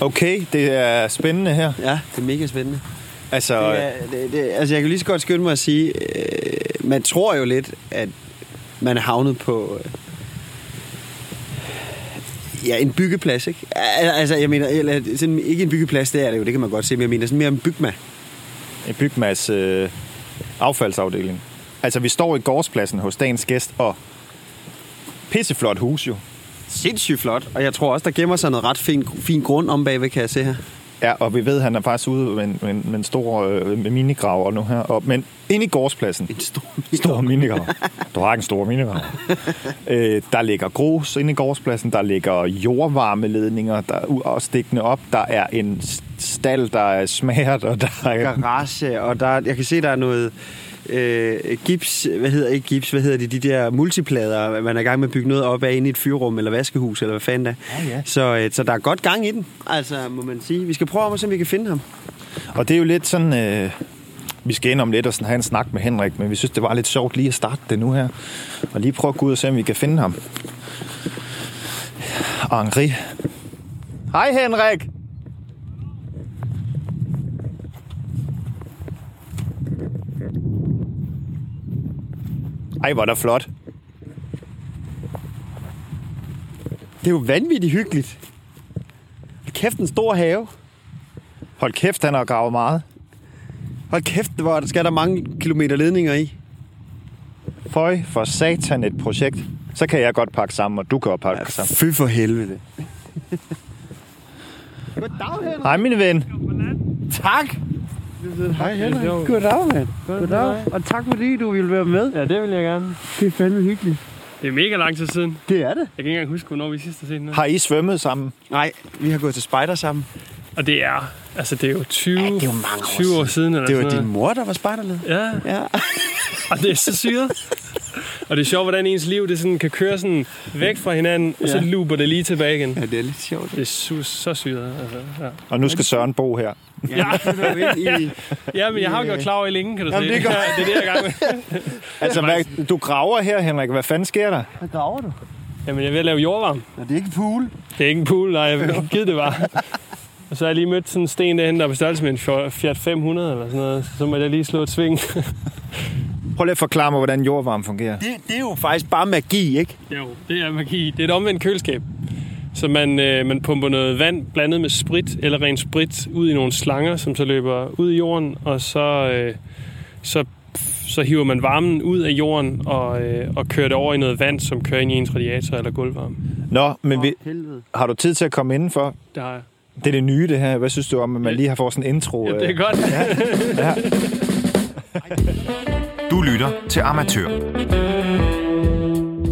Okay, det er spændende her. Ja, det er mega spændende. Altså, Det er, det, det, altså, jeg kan lige så godt skynde mig at sige, øh, man tror jo lidt, at man er havnet på øh, ja, en byggeplads, ikke? Al- Altså, jeg mener, eller, sådan, ikke en byggeplads, det er det jo, det kan man godt se, men jeg mener sådan mere en bygma. en bygmas øh, affaldsafdeling. Altså, vi står i gårdspladsen hos dagens gæst, og pisseflot hus jo. Sindssygt flot, og jeg tror også, der gemmer sig noget ret fin, fin grund om bagved, kan jeg se her. Ja, og vi ved, at han er faktisk ude med en, med en, med en stor øh, minigrav og nu her. Og, men inde i gårdspladsen, En stor stor minigrav. Du har ikke en stor minigrav. øh, der ligger grus inde i gårdspladsen, der ligger jordvarmeledninger, der er og stikkende op. Der er en stald, der er smært, og der er... garage, og der, jeg kan se, der er noget øh, gips, hvad hedder ikke gips, hvad hedder det, de der multiplader, man er i gang med at bygge noget op af inde i et fyrrum eller vaskehus, eller hvad fanden der. Ja, ja. Så, øh, så der er godt gang i den, altså må man sige. Vi skal prøve om at se, om vi kan finde ham. Og det er jo lidt sådan... Øh, vi skal ind om lidt og sådan have en snak med Henrik, men vi synes, det var lidt sjovt lige at starte det nu her. Og lige prøve at gå ud og se, om vi kan finde ham. Henri. Hej Henrik! Ej, hvor er der flot. Det er jo vanvittigt hyggeligt. Hold kæft, en stor have. Hold kæft, han har gravet meget. Hold kæft, hvor skal der mange kilometer ledninger i. Føj for satan et projekt. Så kan jeg godt pakke sammen, og du kan også pakke ja, sammen. Fy for helvede. Goddag, Henrik. Hej, min ven. Tak. Hej, Henrik. Goddag, mand. Goddag. Og tak fordi du ville være med. Ja, det vil jeg gerne. Det er fandme hyggeligt. Det er mega lang tid siden. Det er det. Jeg kan ikke engang huske, hvornår vi sidst har set her. Har I svømmet sammen? Nej, vi har gået til spejder sammen. Og det er, altså det er jo 20, Ja, det er jo mange år 20 år siden. Eller Det var din mor, der var spejderled. noget. Ja, Ja. og det er så syret. Og det er sjovt, hvordan ens liv det sådan, kan køre sådan væk fra hinanden, og så Ja. looper det lige tilbage igen. ja, det er lidt sjovt. Det er su- så syret. Altså, ja. Og nu skal Søren bo her. Ja, ind i... ja, men jeg har jo gjort klar over i længe, kan du Jamen, se. det er godt. Ja, det er det, jeg er gang med. Altså, hvad, du graver her, Henrik. Hvad fanden sker der? Hvad graver du? Jamen, jeg er ved at lave jordvarme. Nå, det er ikke en pool. Det er ikke en pool, nej, jeg vil give det bare. Og så har jeg lige mødt sådan en sten derhen, der er på størrelse med en Fiat 500 eller sådan noget. Så må jeg lige slå et sving. Prøv lige at forklare mig, hvordan jordvarme fungerer. Det, det er jo faktisk bare magi, ikke? Jo, det er magi. Det er et omvendt køleskab. Så man, øh, man pumper noget vand blandet med sprit eller ren sprit ud i nogle slanger, som så løber ud i jorden, og så, øh, så, så hiver man varmen ud af jorden og, øh, og kører det over i noget vand, som kører ind i ens radiator eller gulvvarme. Nå, men vi, har du tid til at komme indenfor? Det har jeg. Det er det nye, det her. Hvad synes du om, at man lige har fået sådan en intro? Ja, det er øh? godt. Ja. Du lytter til Amatør.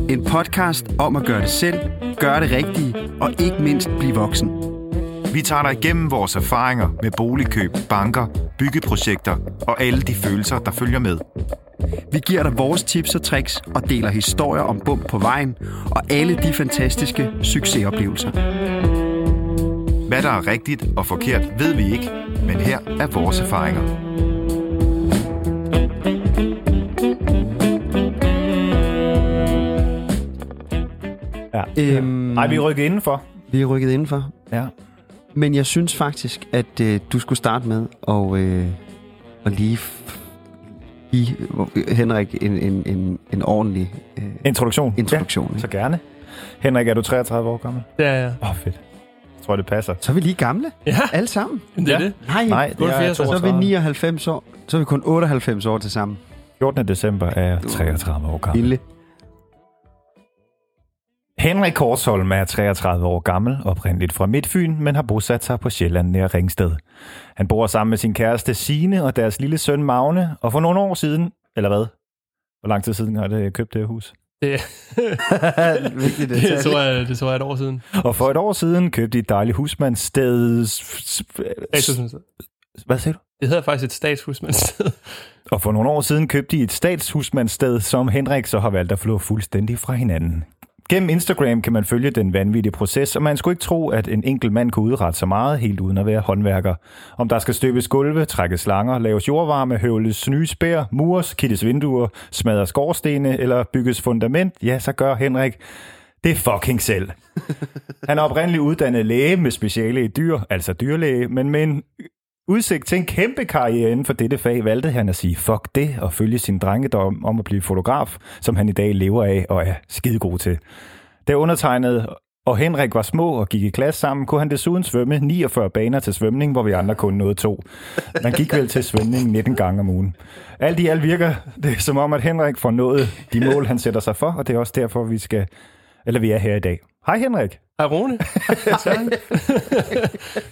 En podcast om at gøre det selv, gøre det rigtige og ikke mindst blive voksen. Vi tager dig igennem vores erfaringer med boligkøb, banker, byggeprojekter og alle de følelser, der følger med. Vi giver dig vores tips og tricks og deler historier om bump på vejen og alle de fantastiske succesoplevelser. Hvad der er rigtigt og forkert, ved vi ikke, men her er vores erfaringer. Ja. Øhm, Nej, vi er rykket indenfor. vi er rykket indenfor. Ja. Men jeg synes faktisk, at øh, du skulle starte med at, øh, at lige give Henrik en, en, en, en ordentlig øh, Introduktion. introduktion. Ja, Ja, så gerne. Henrik, er du 33 år gammel? Er jeg. Åh, oh, fedt. Jeg tror, det passer. Så er vi lige gamle, Ja, alle sammen. det er Ja. det. Nej, Nej, det er 80, så er vi 32. 99 år. Så er vi kun 98 år til sammen. 14. december er jeg 33 år gammel. Lille. Henrik Korsholm er 33 år gammel, oprindeligt fra Midtfyn, men har bosat sig på Sjælland nær Ringsted. Han bor sammen med sin kæreste Sine og deres lille søn Magne, og for nogle år siden, eller hvad? Hvor lang tid siden har det købt det her hus? Det, Vigtigt det, detalje. tror jeg, det tror jeg et år siden. Og for et år siden købte de et dejligt husmandssted. Statshusmandssted. Hvad siger du? Det hedder faktisk et statshusmandssted. Og for nogle år siden købte de et statshusmandssted, som Henrik så har valgt at flå fuldstændig fra hinanden. Gennem Instagram kan man følge den vanvittige proces, og man skulle ikke tro, at en enkelt mand kunne udrette så meget, helt uden at være håndværker. Om der skal støbes gulve, trækkes slanger, laves jordvarme, høvles nye spær, mures, kittes vinduer, smadres skorstene eller bygges fundament, ja, så gør Henrik Det fucking selv. Han er oprindeligt uddannet læge med speciale i dyr, altså dyrlæge, men med en udsigt til en kæmpe karriere inden for dette fag, valgte han at sige fuck det og følge sin drengedom om at blive fotograf, som han i dag lever af og er skidegod til. Da undertegnet og Henrik var små og gik i klasse sammen, kunne han desuden svømme 49 baner til svømning, hvor vi andre kun nåede to. Man gik vel til svømning 19 gange om ugen. Alt i alt virker det som om, at Henrik får nået de mål, han sætter sig for, og det er også derfor, vi skal, eller vi er her i dag. Hej Henrik. Hej Rune.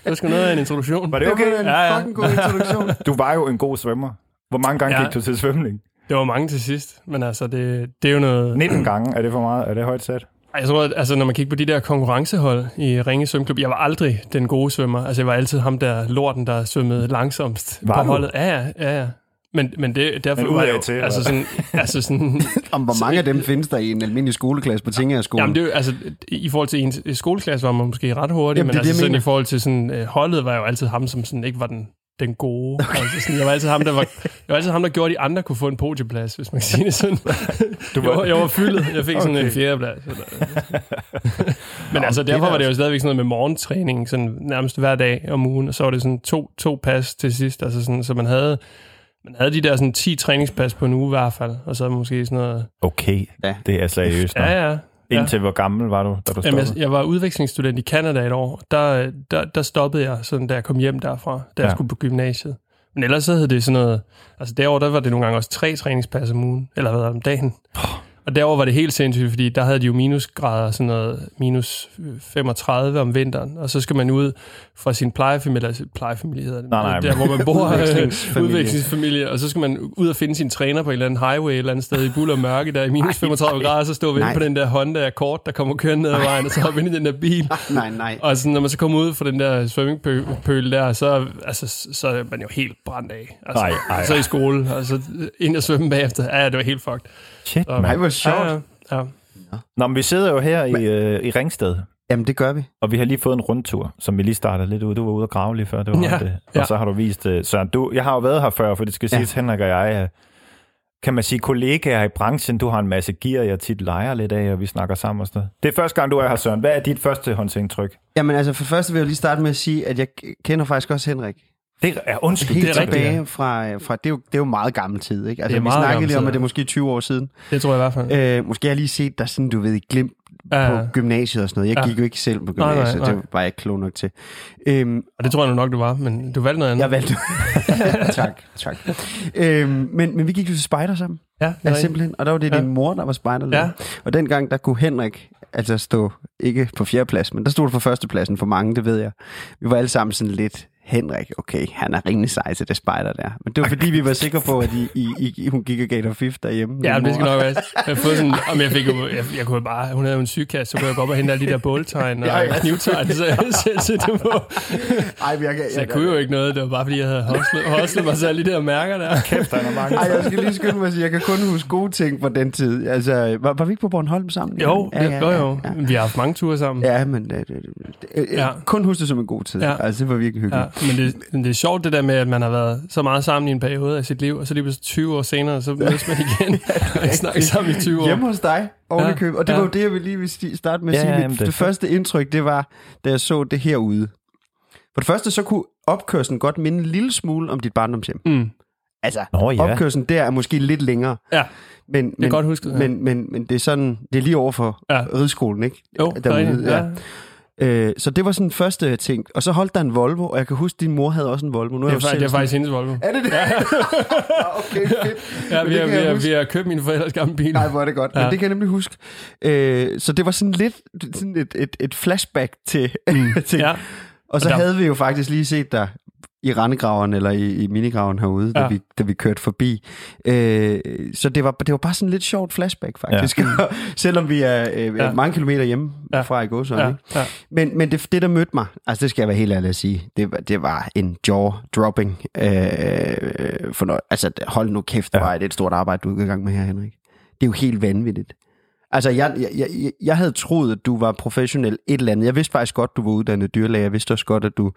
det skal noget af en introduktion. Var det okay? Det var en Ja, ja. fucking god introduktion. Du var jo en god svømmer. Hvor mange gange Ja. gik du til svømning? Det var mange til sidst, men altså, det, det er jo noget... 19 gange. Er det for meget? Er det højt sat? Jeg tror, at altså, når man kigger på de der konkurrencehold i Ringe Svømmeklub, jeg var aldrig den gode svømmer. Altså, jeg var altid ham der lorten, der svømmede langsomst Var på du? holdet. Ja, ja, ja, ja. Men, men det, derfor Men var jeg jo, til, altså eller? sådan, altså sådan, Om hvor mange af dem findes der i en almindelig skoleklasse på Tingagerskolen? jamen det er jo, altså, i forhold til en skoleklasse var man måske ret hurtig, Jamen, men det det, altså jeg sådan, mener. i forhold til sådan, øh, holdet var jeg jo altid ham, som sådan ikke var den, den gode. Okay. Altså sådan, jeg var altid ham, der var, jeg var altid ham, der gjorde, at de andre kunne få en podieplads, hvis man kan sige det sådan. Du Jeg var, jeg var fyldet. Jeg fik sådan Okay. en fjerdeplads. Men altså, det er derfor var det jo også- stadigvæk sådan noget med morgentræning, sådan nærmest hver dag om ugen, og så var det sådan to, to pas til sidst, altså sådan, så man havde, man havde de der sådan 10 træningspas på en uge i hvert fald, og så måske sådan noget... Okay, Ja. det er seriøst. Ja, Ja, ja. ja. Indtil hvor gammel var du, da du Jamen, stoppede? jeg, jeg var udvekslingsstudent i Canada et år. Der, der, der stoppede jeg, sådan, da jeg kom hjem derfra, da jeg Ja. skulle på gymnasiet. Men ellers så hed det sådan noget... Altså derovre, der var det nogle gange også tre træningspas om ugen, eller hvad om dagen. Og derover var det helt sindssygt, fordi der havde de jo minusgrader, sådan noget minus 35 om vinteren, og så skal man ud fra sin plejefamilie, altså plejefamilie hedder det, Nej, nej, der hvor man bor, Udvekslingsfamilie. udvekslingsfamilie, og så skal man ud og finde sin træner på en eller anden highway et eller andet sted i buld og mørke, der i minus 35 grader, så stå ved Nej. på den der Honda Accord, der kommer kørende ned ad vejen, og så hoppe ind i den der bil. Nej, nej. Og sådan, når man så kommer ud fra den der svømmingpøl der, så, altså, så er man jo helt brændt af. Altså, Ej, ej. Så i skole, og så ind og svømme bagefter. Ja, det var helt fucked. Shit, Og- Nej, hvor sjovt. Ja, ja, ja. Nå, men vi sidder jo her i, øh, i Ringsted, Jamen, det gør vi. og vi har lige fået en rundtur, som vi lige startede lidt ud. Du var ude og grave lige før, det var Ja, det. Og ja. så har du vist, øh, Søren, du, jeg har jo været her før, for det skal Ja. siges, Henrik og jeg er, kan man sige, kollegaer i branchen. Du har en masse gear, jeg tit leger lidt af, og vi snakker sammen og sådan noget. Det er første gang, du er her, Søren. Hvad er dit første håndsindtryk? Jamen, altså, for første vil jeg lige starte med at sige, at jeg kender faktisk også Henrik. Det er undskyld. Helt det er rigtigt, tilbage fra, fra det, er jo, det er jo meget gammel tid, ikke? Altså, Det er vi snakkede lige om, at det er ja. måske 20 år siden. Det tror jeg i hvert fald. Øh, måske har jeg lige set dig sådan, du ved, i glimt Ja, på ja. gymnasiet og sådan noget. Jeg Ja. gik jo ikke selv på Nej, nej, gymnasiet, nej. det var jeg ikke klog nok til. Øhm, Og det tror jeg nu nok, du var, men du valgte noget andet. jeg valgte... tak, tak. Øhm, men, men vi gik jo til spejder sammen, ja, ja, simpelthen. Og der var det Ja. din mor, der var spejderleder. Ja. Og dengang, der kunne Henrik altså stå, ikke på fjerdeplads, men der stod du på førstepladsen for mange, det ved jeg. Vi var alle sammen sådan lidt, Henrik, okay, han er rimelig sej til det spejder der. Men det var fordi, vi var sikre på, at I, I, I, hun gik og gav dig fif derhjemme. Ja, men det skal nok være. Jeg, har fået sådan, om jeg, fik jo, jeg, jeg kunne jo bare, hun havde jo en sygekasse, så kunne jeg gå op og hente alle de der båltegn og Ja, ja, ja. ja. knivtegn, så jeg selv sætte det på. Ej, jeg, kan, Så jeg kunne jo ikke noget, det var bare fordi, jeg havde hostlet, hostlet mig til alle de der mærker der. Kæft, der er mange. Ej, jeg skal lige skynde mig at sige, jeg kan kun huske gode ting fra den tid. Altså, var, var vi ikke på Bornholm sammen? Jo, ja, det, jo, jo. Ja, Vi har haft mange ture sammen. ja. ja men det, det, det, Ja. ja. kun husk det som en god tid. Ja. Ja. Altså, det var virkelig Ja, hyggeligt. Men, det, men det er sjovt det der med, at man har været så meget sammen i en periode af sit liv, og så lige pludselig 20 år senere, så mødes man igen og ikke snakker sammen i 20 år. Hjemme hos dig, oven Ja, ja. køb. Og det ja. var jo det, jeg ville lige vil starte med at Ja, sige. ja, Mit, jamen, det, det første indtryk, det var, da jeg så det herude. For det første, så kunne opkørslen godt minde en lille smule om dit barndomshjem. Mm. Altså, Nå, ja. opkørslen der er måske lidt længere. Ja, Men, det er men, godt husket. Ja. men, men, men det er sådan, det er lige over for Ja. ja. ridskolen, ikke? jo, er derude, ja. Ja. Øh, så det var sådan første ting. Og så holdt der en Volvo, og jeg kan huske, at din mor havde også en Volvo. Nu Det, jeg er, jo fa- selv det er sådan- faktisk hendes Volvo. Er det det? Ja. okay, fedt. Ja, Men vi det har, vi, jeg har, vi har købt min forældres gamle bil. Nej, hvor er det godt. Men Ja. det kan jeg nemlig huske. Øh, så det var sådan lidt sådan et, et, et flashback til, mm. til Ja, Og så Og der- havde vi jo faktisk lige set dig i rendegraveren eller i, i minigraven herude, ja. Da, vi, da vi kørte forbi. Øh, så det var, det var bare sådan lidt sjovt flashback, faktisk. Ja. Selvom vi er øh, Ja. mange kilometer hjemme Ja. fra i Gåsøjne. ja, ja. Men, men det, det, der mødte mig, altså det skal jeg være helt ærlig at sige, det, var- det var en jaw-dropping. Øh, for noget, altså hold nu kæft, det Ja. var et, et stort arbejde, du er i gang med her, Henrik. Det er jo helt vanvittigt. Altså, jeg, jeg, jeg, jeg havde troet, at du var professionel et eller andet. Jeg vidste faktisk godt, du var uddannet dyrlæge. Jeg vidste også godt, at du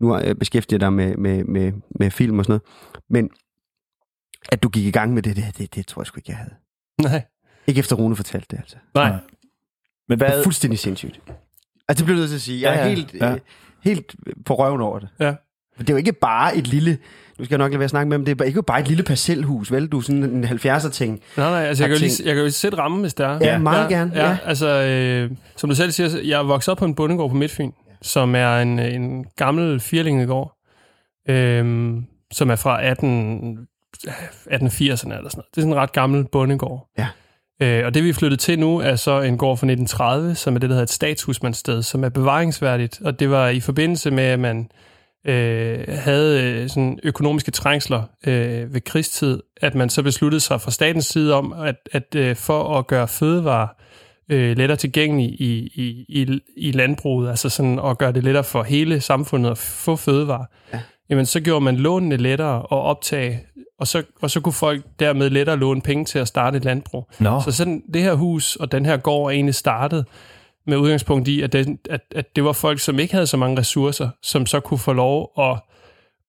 nu øh, beskæftiget dig med, med, med, med film og sådan noget. Men at du gik i gang med det, det, det, det tror jeg sgu ikke, jeg havde. Nej, Ikke efter Rune fortalte det, altså. nej. Nej. Men Det hvad, er fuldstændig sindssygt. Altså, det bliver jeg nødt til at sige. Jeg er Ja, ja, helt, ja. øh, helt på røven over det. Ja. For det er jo ikke bare et lille... Nu skal jeg nok lade være at snakke med, men det er ikke bare et lille parcelhus, vel? Du er sådan en 70'er ting. Nej, nej, altså jeg kan, jo lige, jeg kan jo sætte rammen, hvis der er. Ja, meget gerne, Ja, ja. altså, øh, som du selv siger, jeg er vokset op på en bondegård på Midtfyn, som er en, en gammel firlingegård, øh, som er fra 18, 1880'erne eller sådan noget. Det er sådan en ret gammel bondegård. Ja. Øh, og det vi er flyttet til nu er så en gård fra 1930, som er det, der hedder et statshusmandssted, som er bevaringsværdigt. Og det var i forbindelse med, at man øh, havde øh, sådan økonomiske trængsler øh, ved krigstid, at man så besluttede sig fra statens side om, at, at øh, for at gøre fødevarer øh, lettere tilgængelige i, i, i, i landbruget, altså sådan at gøre det lettere for hele samfundet at få fødevarer, ja. jamen så gjorde man lånene lettere at optage, og så, og så kunne folk dermed lettere låne penge til at starte et landbrug. Nå. Så sådan, det her hus og den her gård er egentlig startet med udgangspunkt i, at det, at, at det var folk, som ikke havde så mange ressourcer, som så kunne få lov at,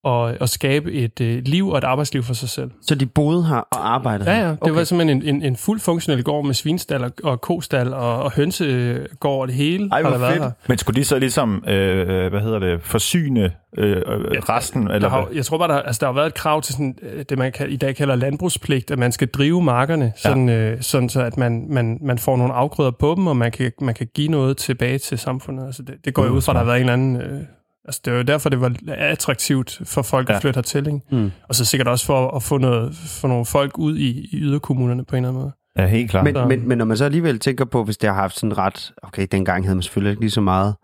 at, at skabe et øh, liv og et arbejdsliv for sig selv. Så de boede her og arbejdede Ja, her? ja. Det okay. var simpelthen en, en, en fuldt funktionel gård med svinstal og, og kostal og, og hønsegård og det hele. Ej, hvor har der været fedt. her. men skulle de så ligesom, øh, hvad hedder det, forsyne øh, øh, resten? Der Eller har, jeg tror bare, der, altså, der har været et krav til sådan, øh, det, man kan, i dag kalder landbrugspligt, at man skal drive markerne, sådan, ja. øh, sådan så at man, man, man får nogle afgrøder på dem, og man kan, man kan give noget tilbage til samfundet. Altså, det, det går jo ud fra, at der har været en eller anden... Øh, altså, det er jo derfor, det var attraktivt for folk ja. Ja. at flytte hertil. Ikke? Mm. Og så sikkert også for at få, noget, få nogle folk ud i, i yderkommunerne på en eller anden måde. Ja, helt klart. Men, men, men når man så alligevel tænker på, hvis det har haft sådan ret... Okay, dengang havde man selvfølgelig ikke lige så meget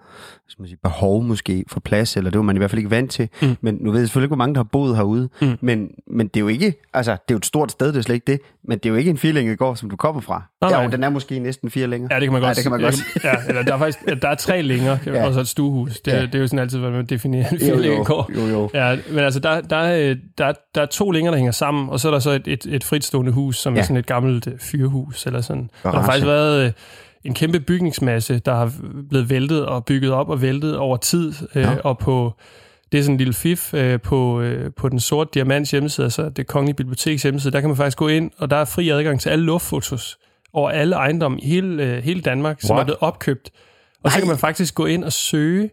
man sige, behov måske for plads, eller det var man i hvert fald ikke vant til. Mm. Men nu ved jeg selvfølgelig ikke, hvor mange, der har boet herude. Mm. Men, men det er jo ikke... Altså, det er jo et stort sted, det er slet ikke det. Men det er jo ikke en firlængegård, som du kommer fra. Nej, ja, nej. jo, den er måske næsten fire længere. Ja, det kan man Ja, godt det kan man godt Ja, eller der er faktisk der er tre længer, Ja. og så et stuehus. Det, Ja. det er jo sådan altid, hvad man definerer en Jo, jo, firlængegård. jo, jo. Ja, men altså, der, der, er, der, der er to længer, der hænger sammen, og så er der så et, et, et fritstående hus, som ja. Ja. er sådan et gammelt øh, fyrhus, eller sådan. Og der har faktisk været øh, en kæmpe bygningsmasse, der har blevet væltet og bygget op og væltet over tid, øh, Ja. og på det er sådan en lille fif øh, på, øh, på den sorte diamants hjemmeside, altså det kongelige biblioteks hjemmeside, der kan man faktisk gå ind, og der er fri adgang til alle luftfotos over alle ejendomme i hele, øh, hele Danmark, som What? er blevet opkøbt. Og så Nej. kan man faktisk gå ind og søge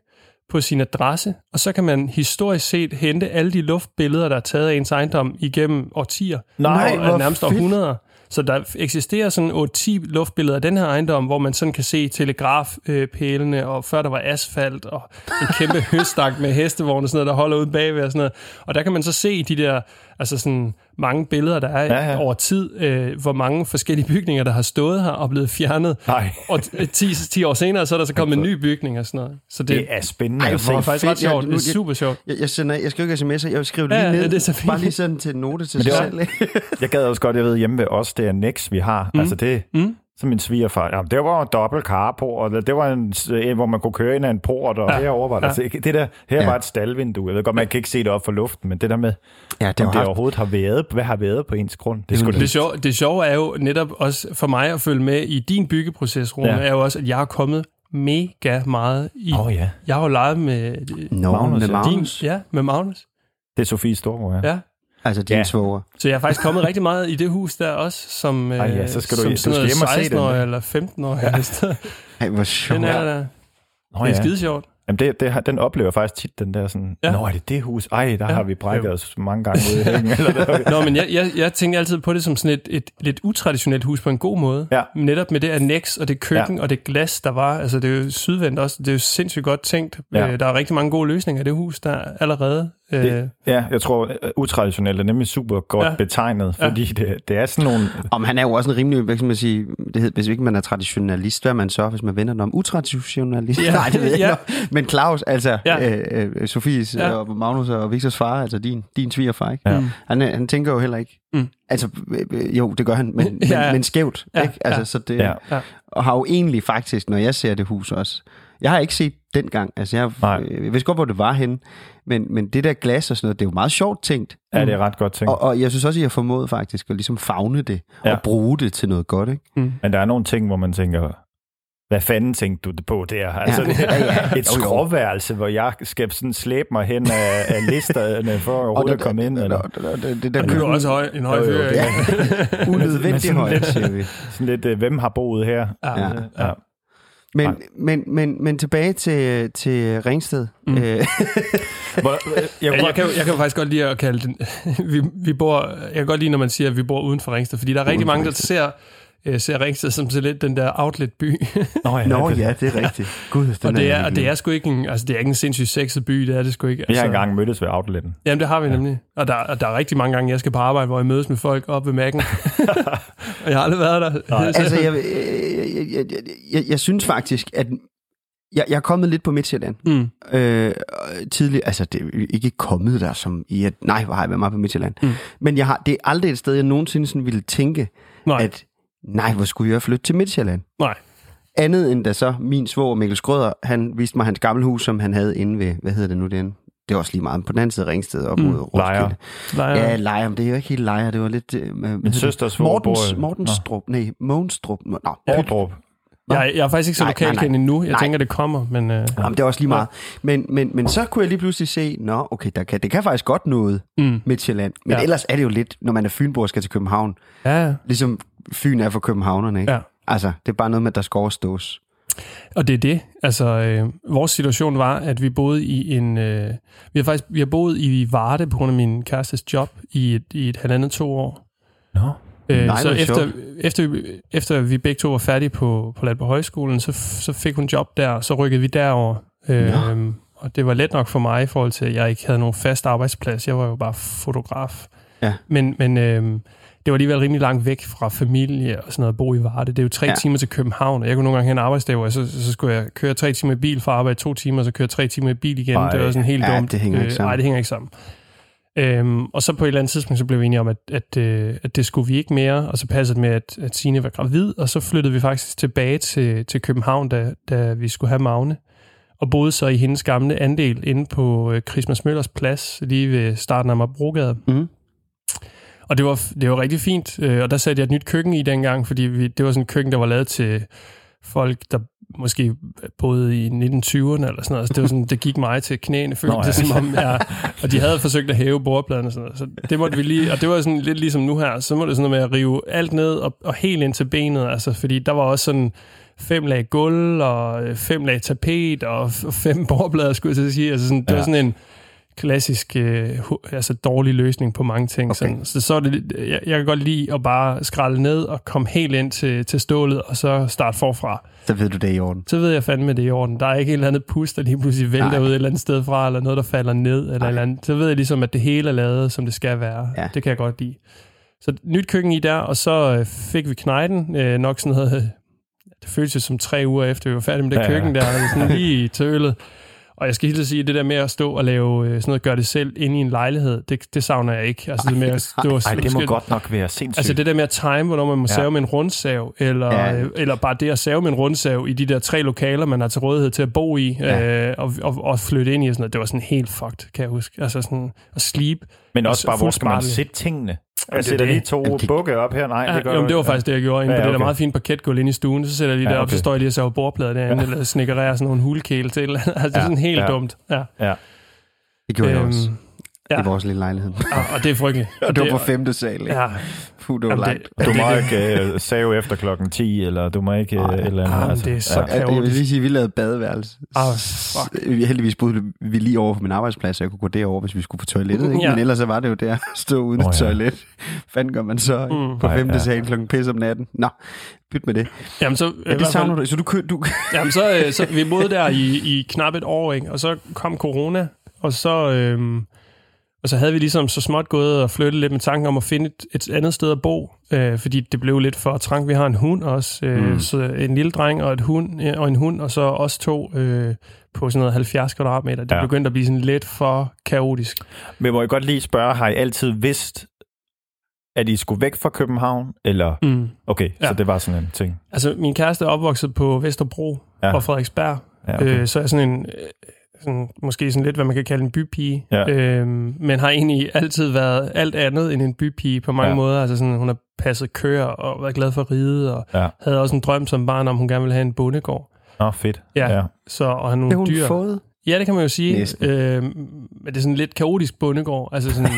på sin adresse, og så kan man historisk set hente alle de luftbilleder, der er taget af ens ejendom igennem årtier. Nej, og hvor nærmest fedt. århundreder. Så der eksisterer sådan 8-10 luftbilleder af den her ejendom, hvor man sådan kan se telegrafpælene, og før der var asfalt, og en kæmpe høstak med hestevogne og sådan noget, der holder ude bagved og sådan noget. Og der kan man så se de der, altså sådan mange billeder, der er Ja, ja, ja. ja. over tid, øh, hvor mange forskellige bygninger, der har stået her og blevet fjernet. Nej, Og t- 10, 10 år senere, så er der så kommet en ny bygning og sådan noget. Så det, det er spændende Ej, det er faktisk fedt. ret sjovt. Jeg- Det er super sjovt. Jeg, jeg, sender, jeg skriver ikke sms'er, jeg vil skrive det Ja, lige ja, ned. det er så fint. Bare lige sådan til en note til sig selv. Jeg gad også godt, jeg ved hjemme ved os, det er Nex, vi har. Mm. Altså det, Mm. Som min svigerfar. Ja, det var en dobbelt carport, og det var en, en, hvor man kunne køre ind ad en port, og ja. Herover var der. Ja. Det der, her Ja. var et staldvindue. Jeg ved godt, man kan ikke se det op for luften, men det der med, Ja, det om har det haft overhovedet har været, hvad har været på ens grund, det skulle Det sjove, det sjove er jo netop også for mig at følge med i din byggeproces, Rune, Ja. er jo også, at jeg har kommet mega meget i... Oh, ja, Jeg har jo leget med Nå, Magnus, med. Magnus. din... Ja, med Magnus. det er Sofie Storgård, ja. Ja. Altså din Ja. svoger. Så jeg er faktisk kommet rigtig meget i det hus der også, som, Ej, ja, øh, så skal du- som du sådan skal noget hjem og se den. 16 eller 15 år. Ja. Ej, hvor sjovt. Den er der. Nå, Det er ja. skide sjovt. Jamen det, det, den oplever jeg faktisk tit, den der sådan, ja. Nå, er det det hus? Ej, der ja. Har vi brækket Jo. os mange gange ude i hængen. Eller der. Nå, men jeg, jeg, jeg tænker altid på det som sådan et, et lidt utraditionelt hus på en god måde. Ja. Netop med det annex og det køkken ja. og det glas, der var. Altså, det er jo sydvendt også. Det er jo sindssygt godt tænkt. Ja. Øh, der er rigtig mange gode løsninger i det hus, der er allerede. Øh, Det, ja, jeg tror, uh, utraditionelt er nemlig super godt ja. Ja. betegnet, Ja. fordi det, det er sådan nogle... Om han er jo også en rimelig, hvad skal man sige, det hedder, hvis ikke man er traditionalist, hvad er man så, hvis man vender den om? Utraditionalist? Ja, Nej, det ved jeg ja. ikke. Men Claus, altså, ja. Ja. øh, øh, Sofies ja. Ja. og Magnus og Victors far, altså din, din svigerfar, ikke? Ja. Mm. Han, han tænker jo heller ikke, Mm. altså, øh, øh, jo, det gør han, men, men, Ja, ja. men skævt, Ja, ikke? Altså, ja. så det, Ja. Ja. og har jo egentlig faktisk, når jeg ser det hus også, jeg har ikke set den gang, altså jeg, Nej. øh, jeg vidste godt, hvor det var henne, men, men det der glas og sådan noget, det er jo meget sjovt tænkt, Ja, det er ret godt tænkt. og, og jeg synes også, at I har formået faktisk at ligesom fagne det, Ja. og bruge det til noget godt, ikke? Men der er nogle ting, hvor man tænker, hvad fanden tænkte du det på der? Altså, Ja. det, Ja, ja. et skråværelse, hvor jeg skal sådan slæbe mig hen af, af listerne for at overhovedet at komme ind. Eller Det, det, det, det der Og det er jo køkken, også høj, en høj fyr. sådan højt, lidt- siger vi. sådan lidt, øh, hvem har boet her? Ja. Ja. Ja. Men, Nej. men, men, men tilbage til, til Ringsted. Mm. Øh, Hvor, jeg, Ja, jeg, jeg, kan, jeg kan faktisk godt lide at kalde den... vi, vi bor, jeg kan godt lide, når man siger, at vi bor uden for Ringsted, fordi der er rigtig Uden for mange, der ser, øh, ser Ringsted som så lidt den der outlet-by. Nå ja, det er rigtigt. Gud, den og det er, og det er sgu ikke en, altså, det er ikke en sindssygt sexet by, det er det sgu ikke. vi har Altså, engang mødtes ved outletten. Jamen, det har vi nemlig. Og der, og der er rigtig mange gange, jeg skal på arbejde, hvor jeg mødes med folk op ved Mac'en. og jeg har aldrig været der. Nej. Så- Altså, jeg, jeg, jeg, jeg, jeg, synes faktisk, at jeg, jeg er kommet lidt på Midtjylland. mm, Øh, tidligere, altså det er ikke kommet der som i, at nej, hvor har jeg været meget på Midtjylland. Mm. Men jeg har, det er aldrig et sted, jeg nogensinde sådan ville tænke, nej, at nej, hvor skulle jeg flytte til Midtjylland? nej. Andet end da så min svoger Mikkel Skrøder, han viste mig hans gamle hus, som han havde inde ved, hvad hedder det nu den? Det var også lige meget på den anden side af Ringsted op Mm. mod Roskilde. Lejre. Nej, Ja, Lejre, men det er jo ikke helt Lejre, det var lidt... Øh, det? søsters Mortens, Mortenstrup, nej, Mogenstrup. Nå, Ordrup. jeg, jeg er faktisk ikke så lokalkendt endnu. Jeg Nej. tænker, det kommer, men... Øh, Jamen, det er også lige meget. Men, men, men så kunne jeg lige pludselig se, nå, okay, der kan, det kan faktisk godt noget, mm, Midtjylland. Men Ja. ellers er det jo lidt, når man er fynbo og skal til København, ja, ja. ligesom Fyn er for københavnerne, ikke? Ja. Altså, det er bare noget med, at der skal overstås. Og det er det. Altså, øh, vores situation var, at vi boede i en... Øh, vi har faktisk vi har boet i Varde på grund af min kærestes job i et, i et halvandet to år. Nå. Øh, Nej, så hvor efter, sjovt. efter, efter vi begge to var færdige på, på Landborg Højskolen, så, så fik hun job der, og så rykkede vi derover. Øh, og det var let nok for mig i forhold til, at jeg ikke havde nogen fast arbejdsplads. Jeg var jo bare fotograf. Ja. Men, men øh, det var alligevel rimelig langt væk fra familie og sådan noget at bo i Varde. Det er jo tre ja. Timer til København, og jeg kunne nogle gange have en arbejdsdag, hvor jeg, så, så skulle jeg køre tre timer i bil fra arbejde to timer, så køre tre timer i bil igen. Ej. det var sådan helt Ja, dumt. det hænger ikke Øh, sammen. Nej, det hænger ikke sammen. Øhm, og så på et eller andet tidspunkt, så blev vi enige om, at, at, øh, at det skulle vi ikke mere, og så passede det med, at, at Signe var gravid, og så flyttede vi faktisk tilbage til, til København, da, da vi skulle have Magne, og boede så i hendes gamle andel inde på øh, Christmas Møllers plads, lige ved starten af Marbrogade. Mhm. Og det var, det var rigtig fint, øh, og der satte jeg et nyt køkken i dengang, fordi vi, det var sådan et køkken, der var lavet til folk, der måske boede i 1920'erne eller sådan noget. Så det, var sådan, det gik mig til knæene, følte Nå, det ja. som om, ja, og de havde forsøgt at hæve bordpladen og sådan noget. Så det måtte vi lige, og det var sådan lidt ligesom nu her, så må det sådan noget med at rive alt ned og, og helt ind til benet, altså, fordi der var også sådan fem lag gulv og øh, fem lag tapet og fem bordplader, skulle jeg sige. Altså sådan, det Ja. var sådan en klassisk øh, altså dårlig løsning på mange ting. Okay. Sådan, så, så er det, jeg, jeg kan godt lide at bare skralde ned og komme helt ind til, til stålet, og så starte forfra. Så ved du det i orden. Så ved jeg fandme, det i orden. Der er ikke et eller andet pus, der lige pludselig vælter Nej. ud et eller andet sted fra, eller noget, der falder ned, eller, Nej. eller andet. Så ved jeg ligesom, at det hele er lavet, som det skal være. Ja. Det kan jeg godt lide. Så nyt køkken i der, og så øh, fik vi knejden, øh, nok sådan noget, det føltes som tre uger efter, vi var færdige med det Ja, køkken der, sådan lige tølet. Og jeg skal helt sige, det der med at stå og lave øh, sådan noget, gør det selv inde i en lejlighed, det, det savner jeg ikke. Altså, det, med, at- det var Ej, det må godt nok være sindssygt. Altså det der med at time, hvornår man må Ja. save med en rundsav, eller, Ja. ja. eller bare det at save med en rundsav i de der tre lokaler, man har til rådighed til at bo i, Ja. øh, og, og, og flytte ind i og sådan noget. Det var sådan helt fucked, kan jeg huske. Altså sådan at sleep. Men også bare, hvor skal man sætte tingene? Jeg er sætter lige to Jamen, det- bukke op her. Nej, Ja, det gør jamen, det var ja. faktisk det, jeg gjorde inde Ja, på det der okay. meget fine parketgulv inde i stuen. Så sætter jeg lige Ja, ja, derop, okay. så står jeg lige og saver bordplader derinde, eller snikkererer sådan nogle hulkæle til. altså, det er Ja, sådan helt ja. dumt. Ja. Det gjorde jeg også ja. i vores lille lejlighed. og, og det er frygteligt. Og det var på femte sal, ikke? Ja, Puh, det var Jamen, langt. det- Du må det- ikke uh, save efter klokken 10, eller du må ikke uh, eller andet. Ah, men det er så Ja, jeg vil lige sige, at vi lavede badeværelse. Ah, fuck. Vi heldigvis boede vi lige over på min arbejdsplads, så jeg kunne gå derover, hvis vi skulle på toilettet. Ikke? Ja. Men ellers så var det jo der at stå uden oh, ja. toilet. Fanden gør man så? Mm. på Nej, femte ja. sal klokken pis om natten. Nå, byt med det. Jamen, så, Ja, hvert det fald- savner du. Så du, du Jamen, så, øh, så vi boede der i, i knap et år, ikke? og så kom corona, og så, øhm, og så havde vi ligesom så småt gået og flyttet lidt med tanken om at finde et, et andet sted at bo, øh, fordi det blev lidt for trangt. Vi har en hund også, øh, Mm. så en lille dreng og, et hund, øh, og en hund, og så os to øh, på sådan noget 70 kvadratmeter. Det Ja. begyndte at blive sådan lidt for kaotisk. Men må jeg godt lige spørge, har I altid vidst, at I skulle væk fra København? Eller, Mm. okay, ja. så det var sådan en ting. Altså, min kæreste er opvokset på Vesterbro Ja. og Frederiksberg, Ja, okay. øh, så er sådan en, øh, sådan, måske sådan lidt, hvad man kan kalde en bypige, Ja. øhm, men har egentlig altid været alt andet end en bypige på mange Ja. ja. måder. Altså sådan, hun har passet køer og været glad for ride, og Ja. havde også en drøm som barn om, hun gerne ville have en bondegård. Nå, fedt. Ja. ja. Så, og det nogle har hun dyr. fået. Ja, det kan man jo sige. Næsten. Øhm, men det er sådan lidt kaotisk bondegård. Altså sådan,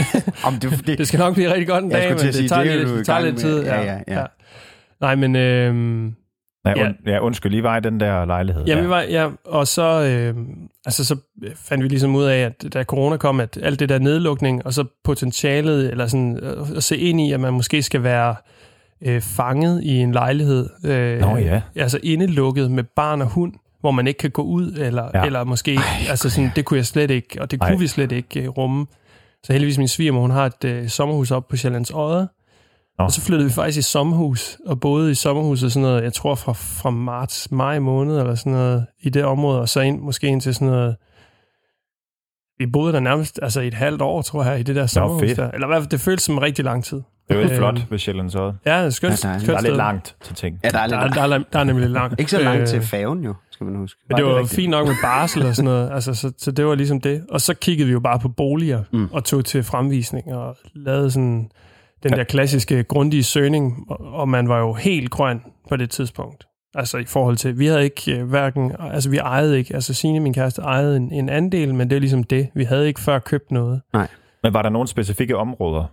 Om det, det, det skal nok blive rigtig godt en dag, men det sige, tager det er lidt, det tager lidt tid. Ja, ja, ja. Nej, men... Øhm, Ja, Ja. und, ja undskyld, lige var i den der lejlighed. Ja, ja. vi var, ja, og så, øh, altså, så fandt vi ligesom ud af, at da corona kom, at alt det der nedlukning, og så potentialet, eller sådan, øh, at se ind i, at man måske skal være øh, fanget i en lejlighed. Øh, Nå ja. Altså indelukket med barn og hund, hvor man ikke kan gå ud, eller, Ja. eller måske ikke, altså sådan, det kunne jeg slet ikke, og det kunne Ej. vi slet ikke øh, rumme. Så heldigvis min svigermor, hun har et øh, sommerhus op på Sjællands Odde, Nå. og så flyttede vi faktisk i sommerhus, og boede i sommerhuset sådan noget, jeg tror fra, fra marts, maj måned, eller sådan noget, i det område, og så ind, måske ind til sådan noget, vi boede der nærmest altså i et halvt år, tror jeg, i det der sommerhus der. Eller i hvert fald, det føltes som rigtig lang tid. Det er jo Øh, flot ved Sjællands Odde. Ja, det er skønt. Ja, dejligt. skønt Der er lidt langt til ting. Ja, der er lidt Der, er- der, er, der er nemlig langt. Ikke så langt Øh, til færgen jo, skal man huske. Men det det er var rigtigt. fint nok med barsel og sådan noget. Altså, så, så det var ligesom det. Og så kiggede vi jo bare på boliger Mm. mm. og tog til fremvisning og lavede sådan den der klassiske grundige søgning. Og, man var jo helt grøn på det tidspunkt. Altså i forhold til, vi havde ikke øh, hverken, altså vi ejede ikke, altså Signe, min kæreste, ejede en, en andel, men det er ligesom det. Vi havde ikke før købt noget. Men var der nogle specifikke områder?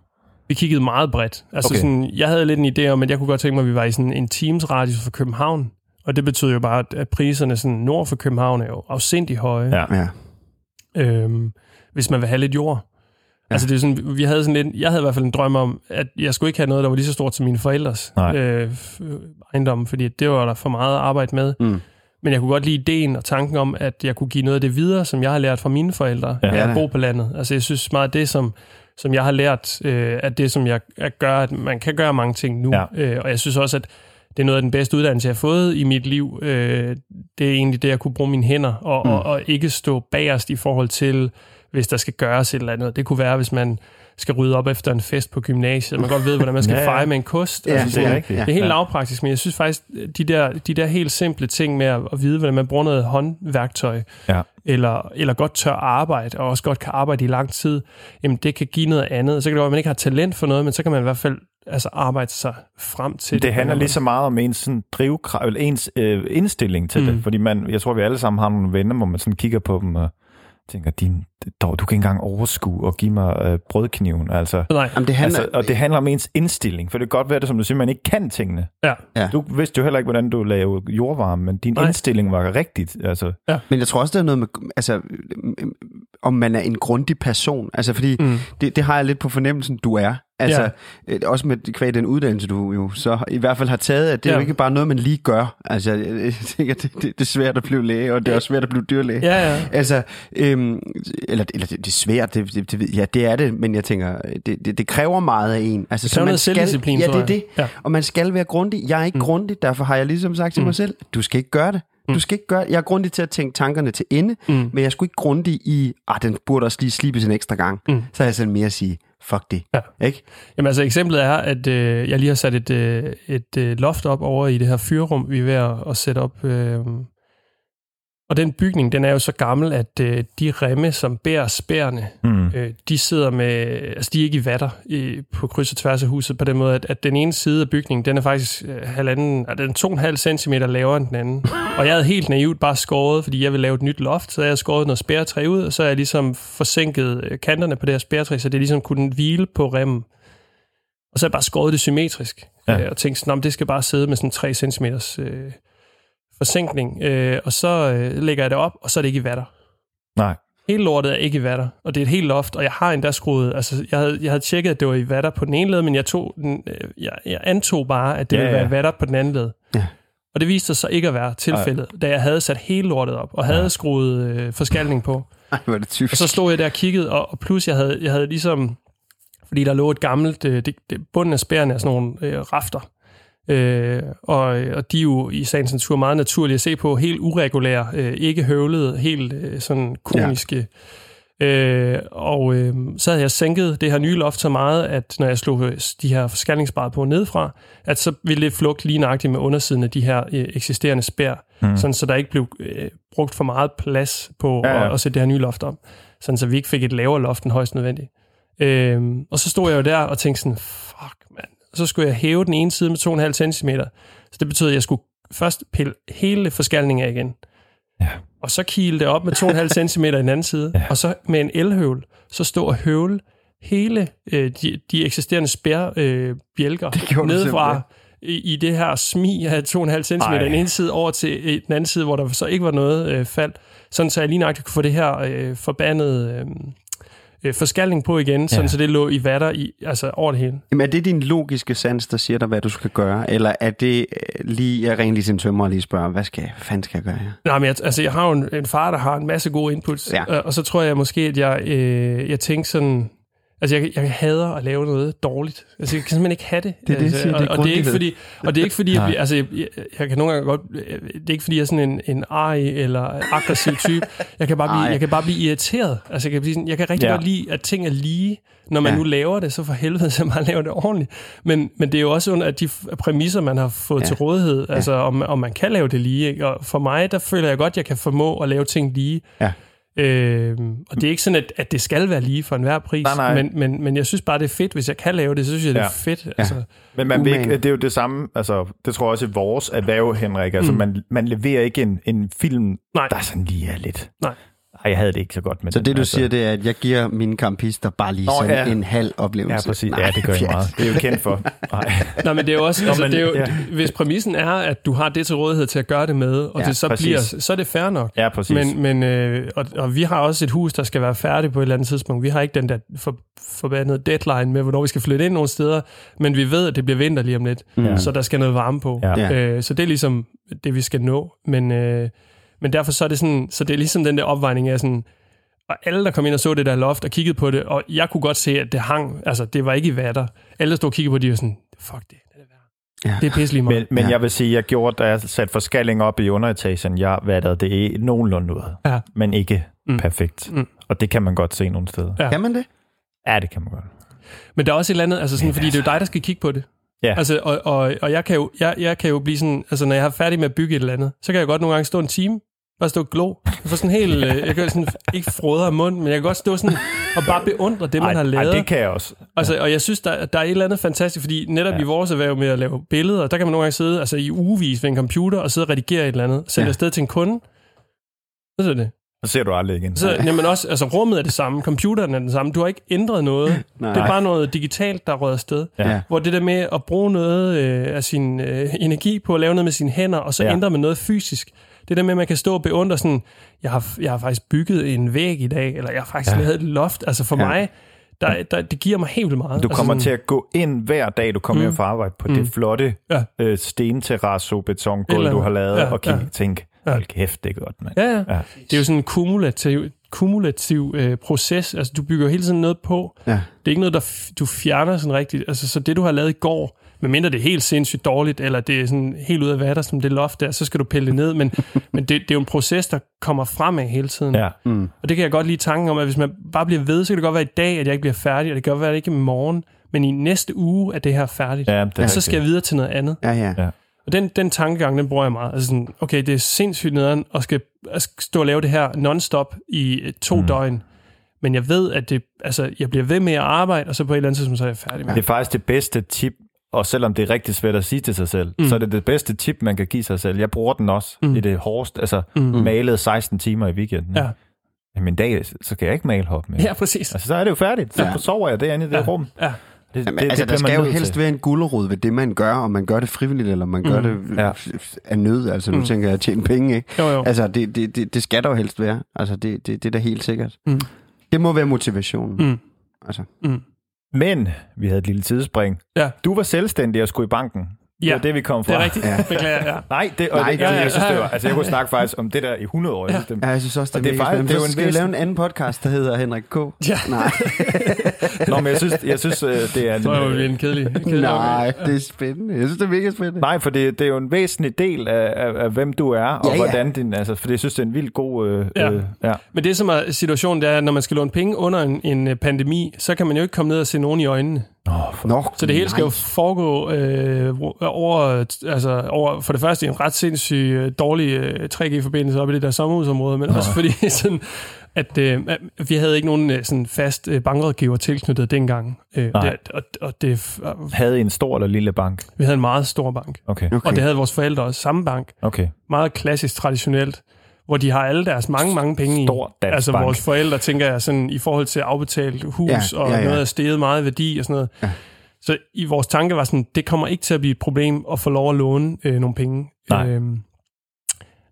Vi kiggede meget bredt. Altså Okay. sådan, jeg havde lidt en idé om, at jeg kunne godt tænke mig, at vi var i sådan en teams radius for København. Og det betød jo bare, at- at priserne sådan nord for København er jo afsindig høje. Ja. Ja. øhm, hvis man vil have lidt jord. Ja. Altså det er sådan, vi havde sådan lidt, jeg havde i hvert fald en drøm om, at jeg skulle ikke have noget, der var lige så stort som mine forældres Nej. øh, f- ejendom, fordi det var der for meget arbejde med. Mm. Men jeg kunne godt lide ideen og tanken om, at jeg kunne give noget af det videre, som jeg har lært fra mine forældre, Ja. at bo på landet. Altså jeg synes meget, det som, som jeg har lært, øh, at det som jeg at gør, at man kan gøre mange ting nu. Ja. Øh, og jeg synes også, at det er noget af den bedste uddannelse, jeg har fået i mit liv. Øh, det er egentlig det, at kunne bruge mine hænder, og, mm. og, og ikke stå bagerst i forhold til, hvis der skal gøres et eller andet. Det kunne være, hvis man skal rydde op efter en fest på gymnasiet. Man godt ved, hvordan man skal Ja, ja. feje med en kost. Ja, Altså, det er det, det er helt Ja. lavpraktisk, men jeg synes faktisk, de der, de der helt simple ting med at, at vide, hvordan man bruger noget håndværktøj, Ja. eller, eller godt tør arbejde, og også godt kan arbejde i lang tid, jamen det kan give noget andet. Så kan det være, at man ikke har talent for noget, men så kan man i hvert fald altså, arbejde sig frem til Det handler lige så meget om ens sådan, drivkraft, eller ens øh, indstilling til mm. det. Fordi man, jeg tror, vi alle sammen har nogle venner, hvor man sådan kigger på dem og tænker, din, dog, du kan ikke engang overskue og give mig øh, brødkniven. Altså, Nej, Jamen, det handler... altså, og det handler om ens indstilling. For det kan godt være, det, som du siger, man ikke kan tingene. ja. Ja. Du vidste jo heller ikke, hvordan du lavede jordvarme, men din Nej. indstilling var rigtigt. Altså, Men jeg tror også, det er noget med, altså, om man er en grundig person. Altså, fordi Mm. det, det har jeg lidt på fornemmelsen, du er. Altså, Ja. øh, også med kvæg den uddannelse, du jo så i hvert fald har taget, at det er Ja. jo ikke bare noget, man lige gør. Altså, jeg, jeg tænker, det, det, det er svært at blive læge, og det er også svært at blive dyrlæge. Ja, ja. Altså, øhm, eller, eller det, det er svært, det, det, det, ja, det er det, men jeg tænker, det, det, det kræver meget af en. Altså, Det kræver noget selvdisciplin, Ja, det er det. Ja. Og man skal være grundig. Jeg er ikke mm. grundig, derfor har jeg ligesom sagt til Mm. mig selv, du skal ikke gøre det. Du skal ikke gøre Jeg er grundig til at tænke tankerne til ende, Mm. men jeg skulle ikke grundig i, ah, den burde også lige slibes en ekstra gang. Mm. Så er jeg sådan mere at sige, fuck det. Ja. Ikke? Jamen altså eksemplet er, at øh, jeg lige har sat et, øh, et øh, loft op over i det her fyrrum, vi er ved at, at sætte op. Øh, og den bygning, den er jo så gammel, at øh, de remme, som bærer spærene, hmm. øh, de sidder med, altså de er ikke i vatter i, på kryds og tværs af huset, på den måde, at, at den ene side af bygningen, den er faktisk øh, halvanden, altså, den er to og en halv centimeter lavere end den anden. Og jeg havde helt naivt bare skåret, fordi jeg ville lave et nyt loft, så jeg havde skåret noget spærretræ ud, og så har jeg ligesom forsinket øh, kanterne på det her spærretræ, så det ligesom kunne hvile på remmen. Og så har jeg bare skåret det symmetrisk, Ja. ja. og tænkte sådan, "Nå, men det skal bare sidde med sådan 3 cm øh, forsinkning. Øh, og så øh, lægger jeg det op, og så er det ikke i vatter. Nej. Hele lortet er ikke i vatter, og det er et helt loft, og jeg har endda skruet, altså jeg havde, jeg havde tjekket, at det var i vatter på den ene led, men jeg, tog den, øh, jeg, jeg antog bare, at det Ja, ville ja. være vatter på den anden led. Ja. Og det viste sig så ikke at være tilfældet, da jeg havde sat hele lortet op, og havde Ja. skruet øh, forskalning på. Ej, er det typisk. Og så stod jeg der og kiggede, og, og plus jeg havde, jeg havde ligesom, fordi der lå et gammelt, øh, det, det, bunden af spærene er sådan nogle øh, rafter, øh, og, og de er jo i sagens natur meget naturlige at se på, helt uregulære, øh, ikke høvlede, helt øh, sådan komiske. Ja. Øh, og øh, så havde jeg sænket det her nye loft så meget, at når jeg slog øh, de her forskalningsbrædder på nedefra, at så ville det flugte lige nøjagtigt med undersiden af de her øh, eksisterende spær, mm. sådan så der ikke blev øh, brugt for meget plads på Ja, ja. At, at sætte det her nye loft op. Sådan så vi ikke fik et lavere loft end højst nødvendigt. Øh, og så stod jeg jo der og tænkte sådan. Så skulle jeg hæve den ene side med 2,5 cm. Så det betød, at jeg skulle først pille hele forskalningen af igen. Ja. Og så kile det op med 2,5 cm i den anden side. Ja. Og så med en elhøvel, så stå og høvle hele øh, de, de eksisterende spærbjælker øh, nedefra i, i det her smi af 2,5 cm Ej. den ene side over til øh, den anden side, hvor der så ikke var noget øh, fald, sådan så jeg lige nok kunne få det her øh, forbandede øh, øh, forskalning på igen, sådan Ja. så det lå i vatter i, altså over det hele. Jamen, er det din logiske sans, der siger dig, hvad du skal gøre? Eller er det øh, lige, jeg ringer lige til en tømmer og lige spørger, hvad, skal, fanden skal jeg gøre her? Nej, men jeg, altså, jeg har jo en, en far, der har en masse gode inputs, Ja. og, og så tror jeg måske, at jeg, øh, jeg tænker sådan... Altså, jeg, jeg hader at lave noget dårligt. Altså, jeg kan simpelthen ikke have det. Det er det, jeg altså, siger, det er og, og, det er ikke fordi, og det er ikke fordi, jeg, Nej. bliver, altså, jeg, jeg, jeg kan nogle gange godt... Det er ikke fordi, jeg er sådan en, en arg eller aggressiv type. Jeg kan bare blive, Ej. jeg kan bare blive irriteret. Altså, jeg kan, blive sådan, jeg kan rigtig Ja. godt lide, at ting er lige. Når man Ja. nu laver det, så for helvede, så man laver det ordentligt. Men, men det er jo også under de f- præmisser, man har fået Ja. til rådighed. Altså, om, om man kan lave det lige. Ikke? Og for mig, der føler jeg godt, at jeg kan formå at lave ting lige. Ja. Øhm, og det er ikke sådan, at, at det skal være lige for enhver pris. Nej, nej. Men, men, men jeg synes bare, det er fedt. Hvis jeg kan lave det, så synes jeg, det er Ja. fedt. Altså, Men man vil ikke, det er jo det samme, altså, det tror jeg også i vores erhverv, Henrik. Altså, mm. man, man leverer ikke en, en film, Nej. der sådan lige er lidt... Nej. Ej, jeg havde det ikke så godt med Så den, det, du altså. siger, det er, at jeg giver mine campister bare lige Nå, sådan ja. en halv oplevelse. Ja, præcis. Ja, det gør jeg meget. Det er jo kendt for. Nej. Nej, men det er jo også, altså, men- det er jo, ja. hvis præmissen er, at du har det til rådighed til at gøre det med, og Ja, det så præcis. bliver, så er det fair nok. Ja, præcis. Men, men øh, og, og vi har også et hus, der skal være færdigt på et eller andet tidspunkt. Vi har ikke den der for, forbandede deadline med, hvornår vi skal flytte ind nogle steder, men vi ved, at det bliver vinter lige om lidt, Mm. så der skal noget varme på. Ja. Øh, så det er ligesom det, vi skal nå. Men, øh, men derfor så er det sådan, så det er ligesom den der opvejning af sådan, og alle, der kom ind og så det der loft og kiggede på det, og jeg kunne godt se, at det hang, altså det var ikke i vatter. Alle, der stod og kiggede på det, de var sådan, fuck det, det er. Ja. Det er pisselig meget. Men, men Ja. jeg vil sige, jeg gjorde, da jeg satte forskalling op i underetagen, jeg vattede det nogenlunde ud. Ja. Men ikke Mm. mm. perfekt. Mm. Og det kan man godt se nogle steder. Ja. Kan man det? Ja, det kan man godt. Men der er også et eller andet, altså sådan, fordi det er jo dig, der skal kigge på det. Ja. Altså, og, og, og jeg, kan jo, jeg, jeg kan jo blive sådan, altså når jeg er færdig med at bygge et eller andet, så kan jeg godt nogle gange stå en time, bare stå og glo. Jeg får sådan helt, øh, jeg kan sådan, ikke frodre af mund, men jeg kan godt stå sådan og bare beundre det, man ej, har lavet. Ej, det kan jeg også. Altså, og jeg synes, der, der er et eller andet fantastisk, fordi netop ja. i vores erhverv med at lave billeder, der kan man nogle gange sidde altså, i ugevis ved en computer og sidde og redigere et eller andet, sælge Ja. afsted til en kunde. Så er det. Så ser du aldrig igen. Så, jamen også, altså rummet er det samme, computeren er den samme, du har ikke ændret noget. Nej. Det er bare noget digitalt, der er røget afsted. Ja. Hvor det der med at bruge noget øh, af sin øh, energi på at lave noget med sine hænder, og så ja. ændre med noget fysisk. Det der med, at man kan stå og beundre sådan, jeg har, jeg har faktisk bygget en væg i dag, eller jeg har faktisk Ja. lavet et loft. Altså for Ja. mig, der, der, det giver mig helt vildt meget. Du altså kommer sådan, til at gå ind hver dag, du kommer Mm. hjem fra arbejde på Mm. det flotte Ja. øh, stenterrasso Et betongulv, eller du har lavet, Ja, og kigge ja. tænke, hold kæft, det er godt, mand. Ja, ja. Ja. Det er jo sådan en kumulativ, kumulativ øh, proces. Altså, du bygger hele tiden noget på. Ja. Det er ikke noget, der du fjerner sådan rigtigt. Altså, så det, du har lavet i går, medmindre det er helt sindssygt dårligt, eller det er sådan helt ud af vatter, som det loft der, så skal du pille det ned. Men, men det, det er jo en proces, der kommer fremad hele tiden. Ja. Mm. Og det kan jeg godt lide tanken om, at hvis man bare bliver ved, så kan det godt være i dag, at jeg ikke bliver færdig, og det kan godt være, at det ikke er i morgen, men i næste uge er det her færdigt. Ja, det er og så skal jeg videre til noget andet. Ja, ja. Ja. Og den, den tankegang, den bruger jeg meget. Altså sådan, okay, det er sindssygt nederen at skal, at stå og lave det her non-stop i øh, to mm. døgn. Men jeg ved, at det, altså, jeg bliver ved med at arbejde, og så på et eller andet tidspunkt, så er jeg færdig med Det det. er faktisk det bedste tip, og selvom det er rigtig svært at sige til sig selv, mm. Mm. så er det det bedste tip, man kan give sig selv. Jeg bruger den også mm. Mm. i det hårdeste, altså mm. Mm. malet 16 timer i weekenden. Ja. Jamen en dag, så kan jeg ikke male hop med. Ja, præcis. Altså, så er det jo færdigt. Så Ja. sover jeg derinde i det Ja. rum. Ja. Det, Jamen, altså, der bliver man skal jo helst til. være en gulderod ved det, man gør, om man gør det frivilligt, eller man gør Mm. det Ja. ja. af nød. Altså, nu Mm. tænker jeg at tjene penge, ikke? Jo, jo. Altså, det, det, det, det skal der jo helst være. Altså, det, det, det er da helt sikkert. Mm. Det må være motivationen. Mm. Altså. Mm. Men vi havde et lille tidsspring. Ja. Du var selvstændig og skulle i banken. Det Ja, var det, vi kom fra. det er rigtigt. Ja. Ja. Beklager, ja. Nej, det, og Nej, det, det- jeg, jeg synes, det ja, var, ja. altså, jeg kunne snakke faktisk om det der i 100 år. Synes, det, Ja, jeg synes også, det, Og det er faktisk- spændende. det er jo en skal vi lave en anden podcast, der hedder Henrik K. Ja. Nej, Nå, men jeg synes, jeg synes øh, det er... Så er det en kedelig. kedelig nej, det er spændende. Jeg synes, det er mega spændende. Nej, for det, det er jo en væsentlig del af, af, af hvem du er, og Ja, ja, ja. hvordan din... Altså, for jeg synes, det er en vildt god... Øh, Ja. øh, ja. Men det, som er situationen, det er, at når man skal låne penge under en, en øh, pandemi, så kan man jo ikke komme ned og se nogen i øjnene. Oh, for, Nå, Så det hele skal jo foregå øh, over, altså over, for det første en ret sindssyg øh, dårlig øh, 3G-forbindelse op i det der sommerhusområde, men også fordi sådan, at, øh, vi havde ikke nogen øh, sådan fast øh, bankrådgiver tilknyttet dengang. Øh, Nej. det, og, og det, øh, havde en stor eller lille bank? vi havde en meget stor bank, Okay, Okay. og det havde vores forældre også, samme bank, okay. meget klassisk traditionelt, hvor de har alle deres mange, mange penge i. Stor dansk Altså bank. vores forældre, tænker jeg, sådan, i forhold til afbetalt hus, Ja, og ja, ja. noget er steget meget værdi og sådan noget. Ja. Så i vores tanke var sådan, det kommer ikke til at blive et problem at få lov at låne øh, nogle penge. Nej. Øhm,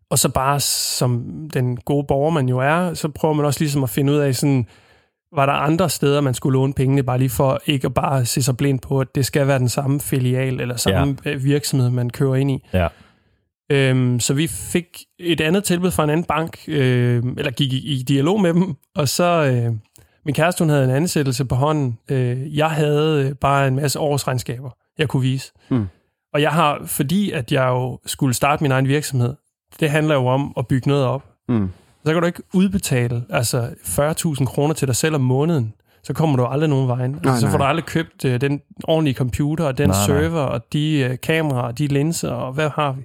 og så bare som den gode borger, man jo er, så prøver man også ligesom at finde ud af, sådan, var der andre steder, man skulle låne pengene, bare lige for ikke at bare se sig blind på, at det skal være den samme filial eller samme ja. virksomhed, man kører ind i. Ja. Øhm, så vi fik et andet tilbud fra en anden bank, øh, eller gik i, i dialog med dem, og så... Øh, min kæreste, hun havde en ansættelse på hånden. Øh, jeg havde øh, bare en masse årsregnskaber, jeg kunne vise. Mm. Og jeg har, fordi at jeg jo skulle starte min egen virksomhed, det handler jo om at bygge noget op. Mm. Så kan du ikke udbetale altså 40.000 kroner til dig selv om måneden. Så kommer du aldrig nogen vejen. Altså, Nej, så får nej. du aldrig købt øh, den ordentlige computer, og den Nej, nej. server, og de øh, kameraer, og de linser, og hvad har vi?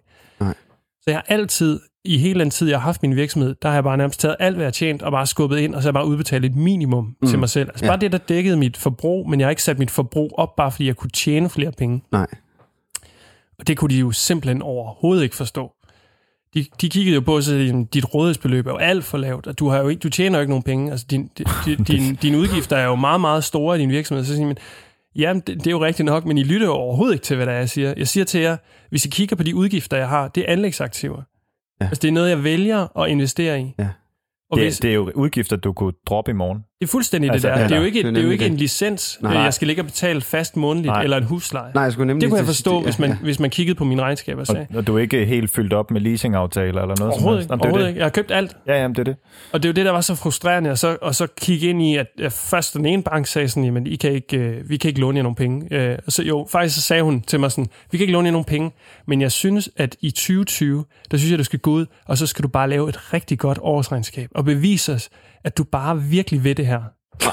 Så jeg har altid, i hele den tid, jeg har haft min virksomhed, der har jeg bare nærmest taget alt, hvad jeg har tjent, og bare skubbet ind, og så har jeg bare udbetalt et minimum mm. til mig selv. Altså Ja. bare det, der dækkede mit forbrug, men jeg har ikke sat mit forbrug op, bare fordi jeg kunne tjene flere penge. Nej. Og det kunne de jo simpelthen overhovedet ikke forstå. De, de kiggede jo på, så dit rådighedsbeløb er jo alt for lavt, og du, har jo ikke, du tjener jo ikke nogen penge. Altså, din, din, din, dine udgifter er jo meget, meget store i din virksomhed. Så siger man, jamen, det, det er jo rigtigt nok, men I lytter jo overhovedet ikke til, hvad det er, jeg siger. Jeg siger til jer, hvis I kigger på de udgifter, jeg har, det er anlægsaktiver. Ja. Altså, det er noget, jeg vælger at investere i. Ja. Og Det, hvis, det er jo udgifter, du kunne droppe i morgen. Det er fuldstændig Altså, det der. ja, det er jo ikke, det er det er jo ikke det. en licens, Nej. Nej. jeg skal ligge og betale fast månedligt, Nej. Eller en husleje. Nej, jeg skulle nemlig... Det kunne jeg forstå, ja, hvis man, ja. hvis man kiggede på mine regnskaber og sagde. Og, og du er ikke helt fyldt op med leasingaftaler eller noget som Overhovedet helst? ikke. Det er Overhovedet det. ikke. Jeg har købt alt. Ja, jamen, det er det. Og det er jo det, der var så frustrerende, og så, og så kigge ind i, at, at først den ene bank sagde sådan, jamen, I kan ikke, øh, vi kan ikke låne jer nogen penge. Øh, og så, jo, faktisk så sagde hun til mig sådan, vi kan ikke låne jer nogen penge, men jeg synes, at i 2020, der synes jeg, du skal gå ud, og så skal du bare lave et rigtig godt årsregnskab, og bevise os, at du bare virkelig ved det her.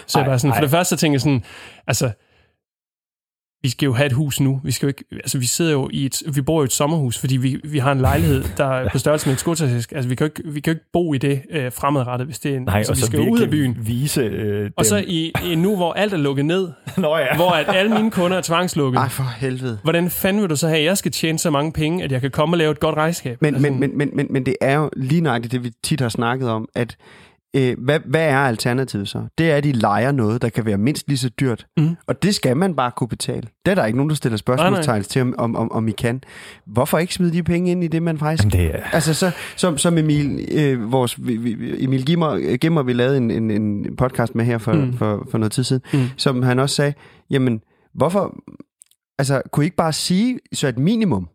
Så jeg bare sådan, for det første så tænkte jeg sådan, altså, vi skal jo have et hus nu. Vi skal jo ikke, altså vi sidder jo i et, vi bor jo i et sommerhus, fordi vi, vi har en lejlighed, der er på størrelse med et skotatisk. Altså vi kan jo ikke, vi kan jo ikke bo i det øh, fremadrettet, hvis det er en, Nej, altså, og vi så skal ud af byen. vise øh, Og så i, i nu, hvor alt er lukket ned, Nå ja. hvor at alle mine kunder er tvangslukket, Ej, for helvede. hvordan fanden vil du så have, at jeg skal tjene så mange penge, at jeg kan komme og lave et godt regnskab? Men, altså, men, men, men, men, men det er jo lige nøjagtigt det, vi tit har snakket om, at øh, hvad, hvad er alternativet så? Det er, at de leger noget, der kan være mindst lige så dyrt. Mhm. Og det skal man bare kunne betale. Det er der ikke nogen, der stiller spørgsmålstegn til, om, om, om, om I kan. Hvorfor ikke smide de penge ind i det, man faktisk... Jamen, det er... Altså, så, som, som Emil, øh, vores, Emil Gimmer, Gimmer, vi lavede en, en, en podcast med her for, Mm. mm. for, for noget tid siden, Mm. mm. som han også sagde, jamen, hvorfor... Altså, kunne I ikke bare sige så et minimum?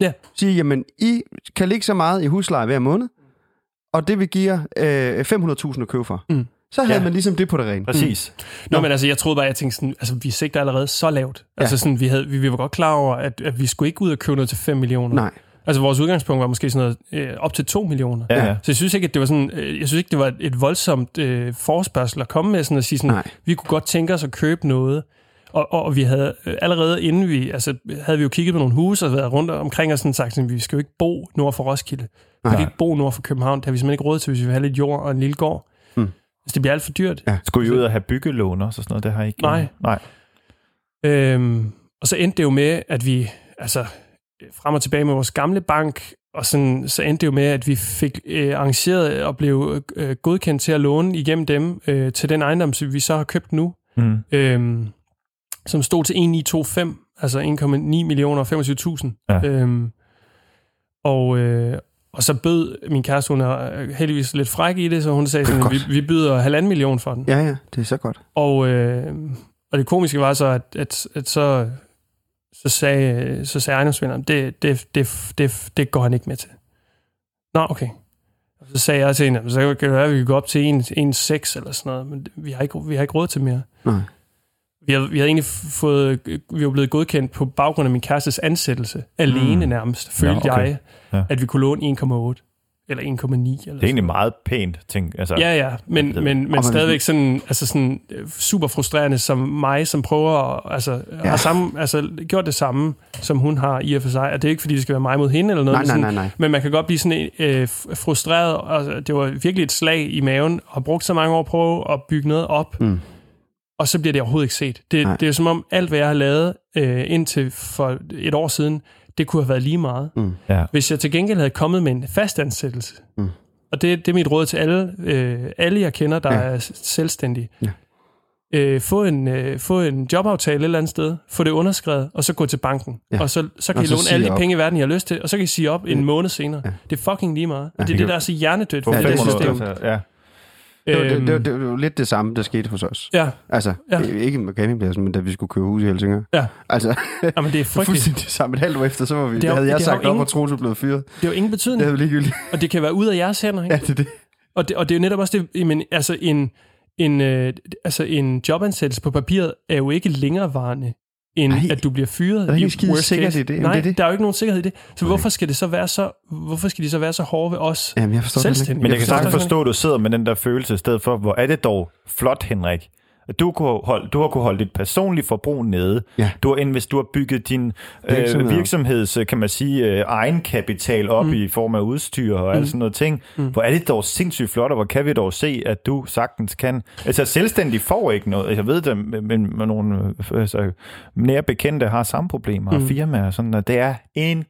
Ja. Sige, jamen, I kan ligge så meget i husleje hver måned, og det vil give jer øh, 500.000 at købe for. Mm. Så havde Ja. man ligesom det på det rene. Præcis. Nå, men altså, jeg troede bare, jeg tænkte sådan, altså, vi sigter allerede så lavt. Ja. Altså, sådan, vi, havde, vi, vi var godt klar over, at, at vi skulle ikke ud og købe noget til 5 millioner. Nej. Altså, vores udgangspunkt var måske sådan noget øh, op til 2 millioner. Ja, ja. Så jeg synes ikke, at det var sådan, øh, jeg synes ikke, det var et, et voldsomt øh, forspørgsel at komme med sådan at sige sådan, Nej. vi kunne godt tænke os at købe noget. Og, og, og vi havde øh, allerede inden vi, altså havde vi jo kigget på nogle huse og været rundt omkring og sådan sagt, sådan, vi skal jo ikke bo nord for Roskilde. Vi kan ikke bo nord for København. Det har vi simpelthen ikke råd til, hvis vi vil have lidt jord og en lille gård. Mm. Altså, det bliver alt for dyrt. Ja. Skulle I ud og have byggelån også og sådan noget? Det har I ikke... Nej. Nej. Øhm, og så endte det jo med, at vi, altså frem og tilbage med vores gamle bank, og sådan, så endte det jo med, at vi fik øh, arrangeret og blev øh, godkendt til at låne igennem dem øh, til den ejendom, som vi så har købt nu, Mm. øhm, som stod til 1925, altså 1,9 millioner og 25.000. Ja. Øhm, og, øh, og så bød min kæreste, hun er øh, heldigvis lidt fræk i det, så hun sagde sådan, vi, vi byder halvanden million for den. Ja, ja, det er så godt. Og, øh, og det komiske var så, at, at, at så, så sagde, så sagde ejendomsvinderen, det, det, det, det, det går han ikke med til. Nå, okay. Og så sagde jeg til hende, så kan det være, at vi kan gå op til 1,6 eller sådan noget, men vi har ikke, vi har ikke råd til mere. Nej. Vi havde, vi havde egentlig fået, vi var blevet godkendt på baggrund af min kærestes ansættelse, alene Mm. nærmest, følte Ja, okay. jeg, Ja. at vi kunne låne 1,8 eller 1,9. Eller Det er egentlig meget pænt, ting. Altså, Ja, ja, men, men, men man- stadigvæk sådan, altså sådan øh, super frustrerende som mig, som prøver at, altså, ja. har samme, altså, gjort det samme, som hun har i og for sig. Og det er ikke, fordi det skal være mig mod hende eller noget. Nej, men nej, sådan, nej, nej. Men man kan godt blive sådan øh, frustreret, og det var virkelig et slag i maven, og brugt så mange år på at prøve at bygge noget op, Mm. Og så bliver det overhovedet ikke set. Det, Nej. det er jo som om, alt hvad jeg har lavet øh, indtil for et år siden, det kunne have været lige meget. Mm. Ja. Hvis jeg til gengæld havde kommet med en fastansættelse, Mm. og det, det er mit råd til alle, øh, alle jeg kender, der Ja. ja. er selvstændige. Ja. øh, få, en, øh, få en jobaftale et eller andet sted, få det underskrevet, og så gå til banken. Ja. Ja. Og så, så kan Og I så låne alle de op. penge i verden, I har lyst til, og så kan I sige op en Ja. måned senere. Ja. Det er fucking lige meget. Og Ja, det er det det, der er så hjernedødt Ja, for det det synes system. ja. Det var, det, Øhm, det, var, det var lidt det samme, der skete hos os. Ja, Altså, Ja. ikke med campingpladsen, men da vi skulle købe hus i Helsingør. Ja. Altså, Jamen, det er frygteligt. fuldstændig det samme. Et halvt år efter, så var vi, Det det har- havde jeg det sagt jo op, ingen- og Troels blevet fyret. Det er jo ingen Det betydning, havde vi ligegyldigt. og det kan være ud af jeres hænder, ikke? Ja, det er det. Og det, og det er jo netop også det, men, altså en, en, øh, altså en jobansættelse på papiret er jo ikke længerevarende, end Nej. at du bliver fyret. Der er ikke i worst sikkerhed case. i det. Jamen, Nej, det er det. der er jo ikke nogen sikkerhed i det. Så Nej. hvorfor skal det så være så, hvorfor skal de så være så hårde ved os? Jamen, jeg forstår det ikke. Men jeg kan forstår sagtens forstå, at du sidder med den der følelse i stedet for, hvor er det dog flot, Henrik. Du, kunne holde, du har kunne holde dit personlige forbrug nede. Ja. Du har, invest, du har bygget din øh, Virksomhed op. virksomheds, øh, kan man sige, øh, egenkapital op mm. i form af udstyr og mm. alt sådan noget ting. Mm. Hvor er det dog sindssygt flot, og hvor kan vi dog se, at du sagtens kan. Altså selvstændig får ikke noget. Jeg ved det, men, nogle øh, altså, nære bekendte har samme problemer, mm. og firmaer og sådan, og det er en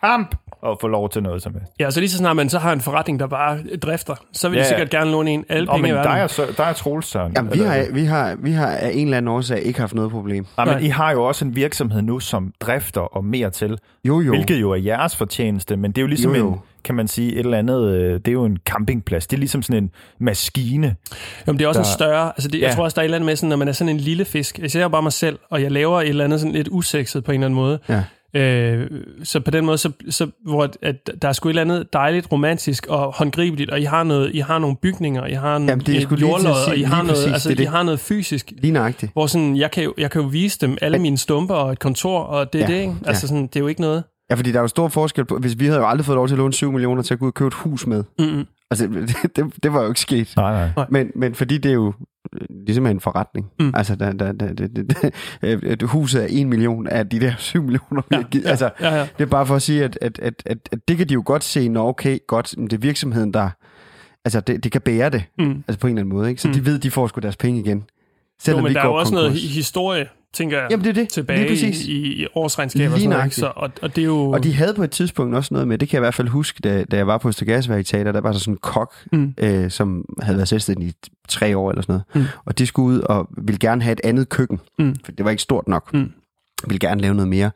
kamp at få lov til noget som helst. Ja, så lige så snart man så har en forretning, der bare drifter, så vil Ja, de sikkert gerne låne en alle Og penge men i verden. der er, så, der er Troels, Søren. Jamen, vi har, vi, har, vi har af en eller anden årsag ikke haft noget problem. Ja, men Nej. I har jo også en virksomhed nu, som drifter og mere til, Jo, jo. hvilket jo er jeres fortjeneste, men det er jo ligesom Jo, jo. en, kan man sige, et eller andet, øh, det er jo en campingplads. Det er ligesom sådan en maskine. Jamen, det er også Der- en større... Altså det, Ja. Jeg tror også, der er et eller andet med, sådan, når man er sådan en lille fisk. Jeg ser bare mig selv, og jeg laver et eller andet sådan lidt usekset på en eller anden måde. Ja. Øh, så på den måde, så, så, hvor at, at der er sgu et eller andet dejligt, romantisk og håndgribeligt, og I har, noget, I har nogle bygninger, I har en, Jamen, det et jordlod, sige og I har, noget, præcis, altså, det I det. har noget fysisk, Lige nøjagtigt. hvor sådan, jeg, kan jo, jeg kan jo vise dem alle mine stumper og et kontor, og det er Ja, det, ikke? Altså sådan, det er jo ikke noget. Ja, fordi der er jo stor forskel på, hvis vi havde jo aldrig fået lov til at låne 7 millioner til at gå ud og købe et hus med. Mm-mm. Altså, det, det, det var jo ikke sket. Nej, nej. Men, men fordi det er jo ligesom en forretning. Mm. Altså, der, der, der, det, det, det, et huset er 1 million af de der 7 millioner, vi Ja, har givet. ja, Altså, ja, ja. det er bare for at sige, at, at, at, at, at det kan de jo godt se, når okay, godt, men det er virksomheden, der... Altså, det, det kan bære det, Mm. altså på en eller anden måde, ikke? Så Mm. de ved, de får sgu deres penge igen. Jo, Selvom men vi der er jo også konkurs. noget hi- historie, tænker jeg, Jamen, det er det. tilbage Lige præcis. i, i årsregnskaber og Lige sådan noget. Så, og, og det er jo... Og de havde på et tidspunkt også noget med, det kan jeg i hvert fald huske, da, da jeg var på Østergasværk i teater, der var der sådan en kok, Mm. øh, som havde været selvstændig i tre år eller sådan noget. Mm. Og de skulle ud og ville gerne have et andet køkken, Mm. for det var ikke stort nok. Mm. Ville gerne lave noget mere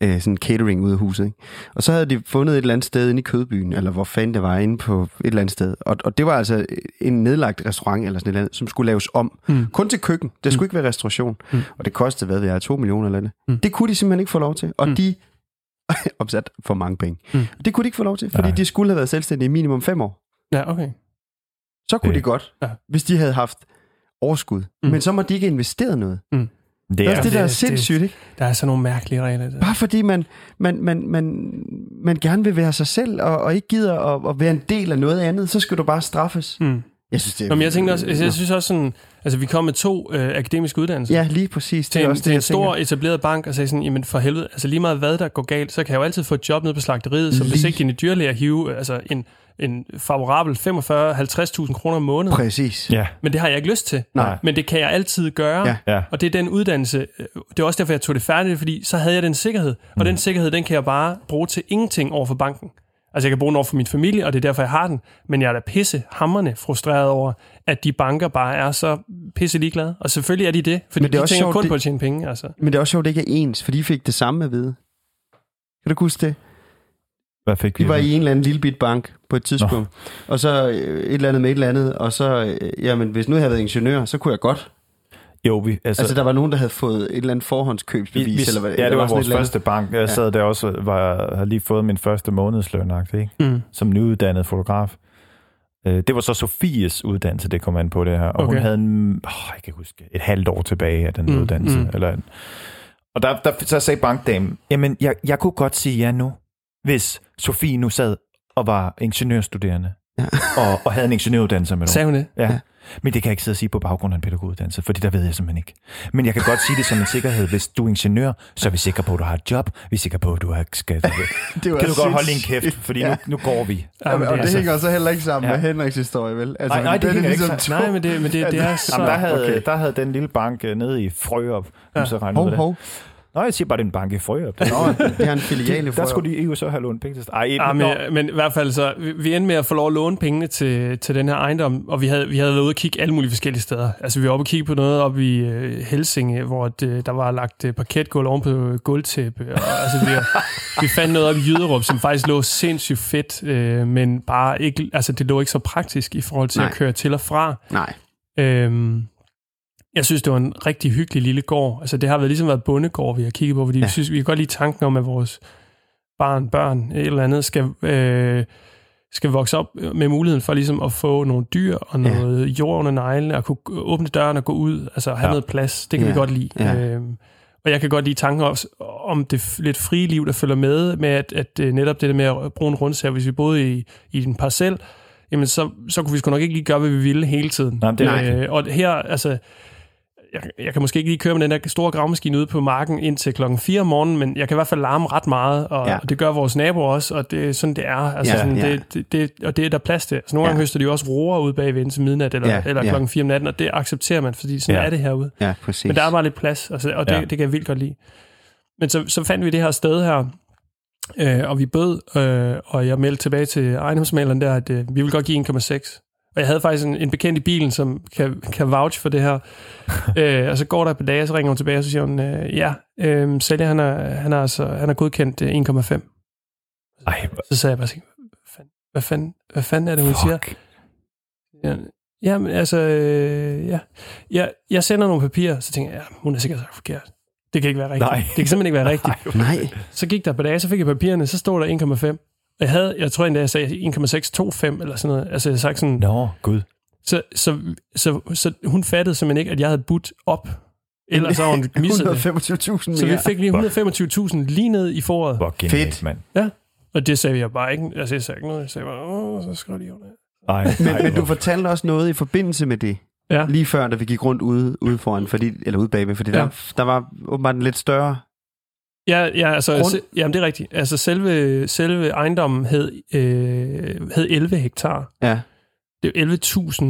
øh, sådan catering ude af huset. Ikke? Og så havde de fundet et eller andet sted inde i Kødbyen, eller hvor fanden det var, inde på et eller andet sted. Og, og det var altså en nedlagt restaurant eller sådan et eller andet, som skulle laves om. Mm. Kun til køkken. Det skulle ikke være restauration. Mm. Og det kostede, hvad ved jeg, 2 millioner eller andet. Mm. Det kunne de simpelthen ikke få lov til. Og Mm. de opsat for mange penge. Mm. Det kunne de ikke få lov til, fordi Nej. de skulle have været selvstændige i minimum fem år. Ja, okay. Så kunne Det- de godt, Ja. hvis de havde haft overskud. Mm. Men så må de ikke investeret noget. Det Det er er, det, der er sindssygt, ikke? Der er sådan nogle mærkelige regler. Der. Bare fordi man, man, man, man, man gerne vil være sig selv, og, og ikke gider at, at være en del af noget andet, så skal du bare straffes. Mm. Jeg synes, det er... Nå, men jeg tænker også, altså, jeg synes også sådan, altså vi kom med to øh, akademiske uddannelser. Ja, lige præcis. Det til er en, også til det, en jeg stor tænker. etableret bank og sagde sådan, jamen for helvede, altså lige meget hvad der går galt, så kan jeg jo altid få et job nede på slagteriet, som Lige. besigtigende dyrlæger hive øh, altså en, en favorabel 45-50.000 kroner om måneden. Præcis. ja, Men det har jeg ikke lyst til. Nej. Men det kan jeg altid gøre. Ja. ja. Og det er den uddannelse, øh, det er også derfor, jeg tog det færdigt, fordi så havde jeg den sikkerhed. Og Mm. den sikkerhed, den kan jeg bare bruge til ingenting over for banken. Altså jeg kan bruge den over for min familie, og det er derfor, jeg har den. Men jeg er da pisse hammerne frustreret over, at de banker bare er så pisse ligeglade. Og selvfølgelig er de det, fordi Men det er de også tænker sjovt, kun det- på at tjene penge. Altså. Men det er også sjovt, at det ikke er ens, for de fik det samme at vide. Kan du huske det? Hvad fik vi? De var i en eller anden lille bit bank på et tidspunkt, og så øh, et eller andet med et eller andet, og så, øh, jamen, hvis nu jeg havde været ingeniør, så kunne jeg godt. Jo, vi, altså, Altså, der var nogen, der havde fået et eller andet forhåndskøbsbevis, vi, vi, eller hvad ja, det var sådan vores eller første bank. Jeg sad der også, var, har lige fået min første månedsløn, ikke? Mm. som nyuddannet fotograf. Øh, Det var så Sofies uddannelse, det kom an på det her. Og Okay. hun havde en, oh, jeg kan huske, et halvt år tilbage af den Mm, uddannelse. mm. Eller. Og der, der, så sagde bankdamen, jamen, jeg, jeg kunne godt sige ja nu, hvis Sofie nu sad og var ingeniørstuderende. Ja. og, og havde en ingeniøruddannelse med. Sagde hun det? Ja. Ja. Men det kan jeg ikke sidde og sige på baggrund af en pædagoguddannelse, fordi der ved jeg simpelthen ikke. Men jeg kan godt sige det som en sikkerhed. Hvis du er ingeniør, så er vi sikre på, at du har et job. Vi er sikre på, at du har skat. Det var Kan du godt holde din sindssygt. kæft, fordi Ja. nu, nu går vi. Jamen, og det altså- hænger så heller ikke sammen Ja. med Henriks historie, vel? Altså, Nej, nej, det er hænger ikke ligesom Nej, men det, men det, det er så... Jamen, der, havde, okay. der havde den lille bank øh, nede i Frøop, Ja. så regnede Hov, det. hov. Nå, jeg siger bare, det er en bank i frø. Op. Nå, det er en filial i Der Frørup. skulle de jo så have lånt penge til. Ej, Ja, nå. men, men i hvert fald så, vi, vi endte med at få lov at låne pengene til, til den her ejendom, og vi havde, vi havde været ude og kigge alle mulige forskellige steder. Altså vi var oppe og kigge på noget oppe i uh, Helsinge, hvor det, der var lagt uh, parketgulv oven på gulvtæppe. Og, altså, vi, vi fandt noget op i Jyderup, som faktisk lå sindssygt fedt, uh, men bare ikke, altså det lå ikke så praktisk i forhold til Nej. at køre til og fra. Nej. Øhm, jeg synes, det var en rigtig hyggelig lille gård. Altså, det har været ligesom været bondegård, vi har kigget på, fordi ja. Ja. vi synes, vi kan godt lide tanken om, at vores barn, børn, et eller andet, skal, øh, skal vokse op med muligheden for ligesom at få nogle dyr og Ja. noget jord under neglene, og kunne åbne døren og gå ud, altså have Ja. ja. noget plads. Det kan Ja. vi godt lide. Ja. Øhm, og jeg kan godt lide tanken også om det lidt frie liv, der følger med, med at, at øh, netop det der med at bruge en rundsager, hvis vi boede i, i en parcel, jamen så, så kunne vi sgu nok ikke lige gøre, hvad vi ville hele tiden. Nej, det er. Øh, og her, altså, jeg, jeg kan måske ikke lige køre med den der store gravmaskine ude på marken indtil klokken 4 om morgenen, men jeg kan i hvert fald larme ret meget, og, Ja. og det gør vores naboer også, og det er sådan, det er. Altså, Ja, sådan, ja. Det, det, det, og det er der plads til. Altså, nogle Ja. gange høster de jo også roer ude bagved indtil midnat, eller, Ja, eller ja. klokken 4 om natten, og det accepterer man, fordi sådan Ja. er det herude. Ja, præcis. Men der er bare lidt plads, altså, og det, ja. det kan jeg vildt godt lide. Men så, så fandt vi det her sted her, øh, og vi bød, øh, og jeg meldte tilbage til ejendomsmaleren der, at øh, vi vil godt give 1,6. Og jeg havde faktisk en, en bekendt i bilen, som kan, kan vouch for det her. øh, og så går der et par dage, så ringer hun tilbage, og så siger hun, øh, ja, øh, sælger, han er, han er, altså, han er godkendt øh, 1,5. Ej, Så sagde jeg bare, hvad fanden, hvad fanden, hvad fanden er det, hun siger? fuck. Ja, jamen, altså, øh, ja. Jeg, jeg sender nogle papirer, så tænker jeg, ja, hun er sikkert sagt forkert. Det kan ikke være rigtigt. Nej. Det kan simpelthen ikke være rigtigt. Nej. Nej. Så gik der på dage, så fik jeg papirerne, så stod der 1,5. Jeg havde, jeg tror endda, jeg sagde 1,625 eller sådan noget. Altså, jeg sagde sådan, Nå, gud. så, så, så, så, hun fattede simpelthen ikke, at jeg havde budt op. Ellers så havde hun misset det. 125.000 mere. Så vi fik lige 125.000 lige ned i foråret. Hvor genialt, Fedt. mand. Og det sagde jeg bare ikke. Altså, jeg sagde ikke noget. Jeg sagde bare, åh, så skrev de under. Ej, Men, ej, men du fortalte også noget i forbindelse med det, Ja. lige før, da vi gik rundt ude, ude foran, fordi, eller ude bagved, fordi ja. Ja. der, der var åbenbart en lidt større... Ja, ja altså, Grund? se, jamen det er rigtigt. Altså selve, selve ejendommen hed, øh, hed 11 hektar. Ja, Det er 11.000,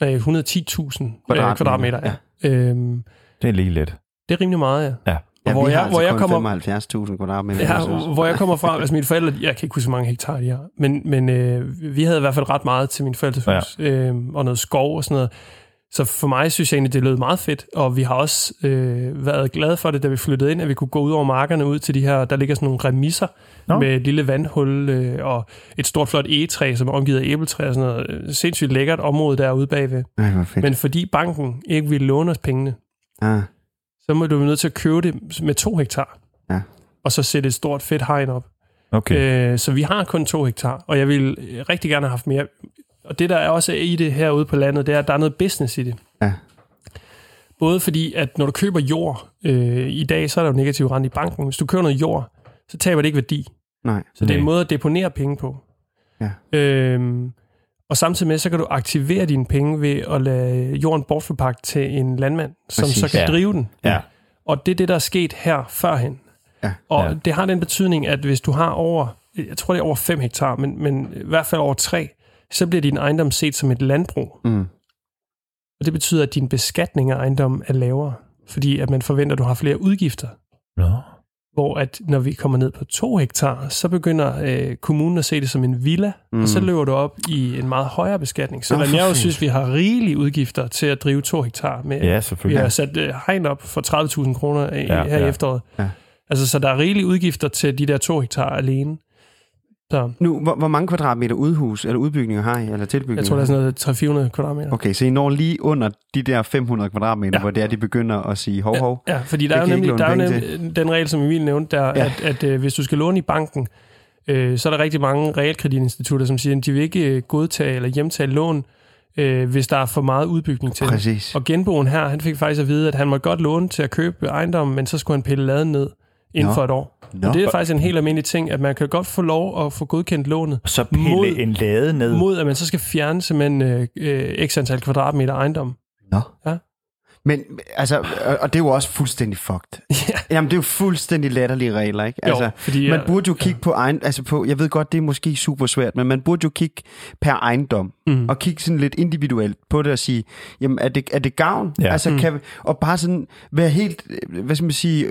nej, 110.000 kvadratmeter. Kvadratmeter, kvadratmeter ja. Øhm, Det er lige lidt. det er rimelig meget, ja. Ja. ja hvor vi jeg- altså hvor jeg kommer- 75.000 kvadratmeter. Ja, hvor jeg kommer fra, altså mine forældre, jeg kan ikke huske, hvor mange hektar de har, men, men øh, vi havde i hvert fald ret meget til min forældres hus, ja. øh, og noget skov og sådan noget. Så for mig synes jeg egentlig, det lød meget fedt, og vi har også øh, været glade for det, da vi flyttede ind, at vi kunne gå ud over markerne ud til de her, der ligger sådan nogle remisser Nå. Nå. med et lille vandhul øh, og et stort flot egetræ, som er omgivet af æbletræ og sådan noget. Sindssygt lækkert område derude bagved. Ej, hvor fedt. Men fordi banken ikke ville låne os pengene, ah, så må du være nødt til at købe det med to hektar. Ja. Og så sætte et stort fedt hegn op. Okay. Øh, så vi har kun to hektar, og jeg vil rigtig gerne have haft mere. Og det, der er også i det herude på landet, det er, at der er noget business i det. Ja. Både fordi, at når du køber jord, øh, i dag, så er der jo negativ rente i banken. Hvis du køber noget jord, så taber det ikke værdi. nej. Så det er en måde at deponere penge på. Ja. Øhm, og samtidig med, så kan du aktivere dine penge ved at lade jorden bortforpagte til en landmand, som Præcis. så kan Ja. drive den. Ja. Og det er det, der er sket her førhen. Ja. Og ja. det har den betydning, at hvis du har over, jeg tror det er over 5 hektar, men, men i hvert fald over 3, så bliver din ejendom set som et landbrug. Mm. Og det betyder, at din beskatning af ejendommen er lavere, fordi at man forventer, at du har flere udgifter. Nå. Hvor at når vi kommer ned på 2 hektar, så begynder øh, kommunen at se det som en villa, mm. og så løber du op i en meget højere beskatning. Selvom for jeg jo synes, vi har rigelige udgifter til at drive 2 hektar med Ja, Vi selvfølgelig. har sat øh, hegn op for 30.000 kroner i- Ja, her i ja. efteråret. Ja. Altså, så der er rigelige udgifter til de der to hektar alene. Så Nu, hvor, hvor mange kvadratmeter udhus eller udbygninger har I, eller tilbygninger? jeg tror, der er sådan noget 300-400 kvadratmeter. Okay, så I når lige under de der 500 kvadratmeter, ja. Ja. hvor det er, de begynder at sige hov, hov. Ja, fordi der Det er jo nemlig, der er nemlig den regel, som Emil nævnte, der, Ja. ja. at, at øh, hvis du skal låne i banken, øh, så er der rigtig mange realkreditinstitutter, som siger, at de vil ikke øh, godtage eller hjemtage lån, øh, hvis der er for meget udbygning til det. Præcis. Og genboen her, han fik faktisk at vide, at han må godt låne til at købe ejendommen, men så skulle han pille laden ned inden Nå. for et år. Nå. Og det er faktisk en helt almindelig ting, at man kan godt få lov at få godkendt lånet, Så pille Mod- en lade ned. mod at man så skal fjerne simpelthen øh, øh, x antal kvadratmeter ejendom. Nå. Ja. Men altså, og- det er jo også fuldstændig fucked. Ja. Jamen, det er jo fuldstændig latterlige regler, ikke? Jo, Altså, fordi, man øh, burde jo kigge på egen, altså på, jeg ved godt, det er måske super svært, men man burde jo kigge per ejendom, mm. og kigge sådan lidt individuelt på det og sige, jamen, er det, er det gavn? Ja. Altså, kan, vi- og bare sådan være helt, øh, hvad skal man sige,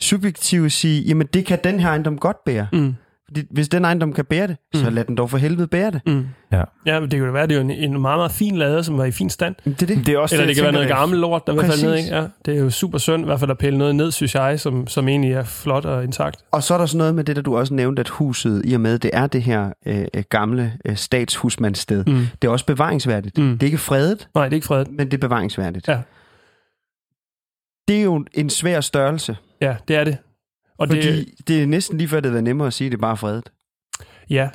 subjektiv og sige, jamen, det kan den her ejendom godt bære. Mm. Fordi hvis den ejendom kan bære det, så lad den dog for helvede bære det. Mm. Ja. Ja, men det kunne da være, det er jo en, en meget, meget fin lade, som var i fin stand. Det er det. Det er også Eller det jeg kan være noget gammelt lort, der vil falde ned. Præcis. Ikke? Ja, det er jo super synd, i hvert fald at pille noget ned, synes jeg, som, som egentlig er flot og intakt. Og så er der sådan noget med det, der du også nævnte, at huset, i og med, det er det her øh, øh, gamle øh, statshusmandssted, Mm. det er også bevaringsværdigt. Mm. Det er ikke fredet, Nej, det er ikke fredet. men det er bevaringsværdigt. Ja. Det er jo en svær størrelse, Ja, det er det. Og fordi det, det, er næsten lige før, det er nemmere at sige, at det er bare fredet. ja,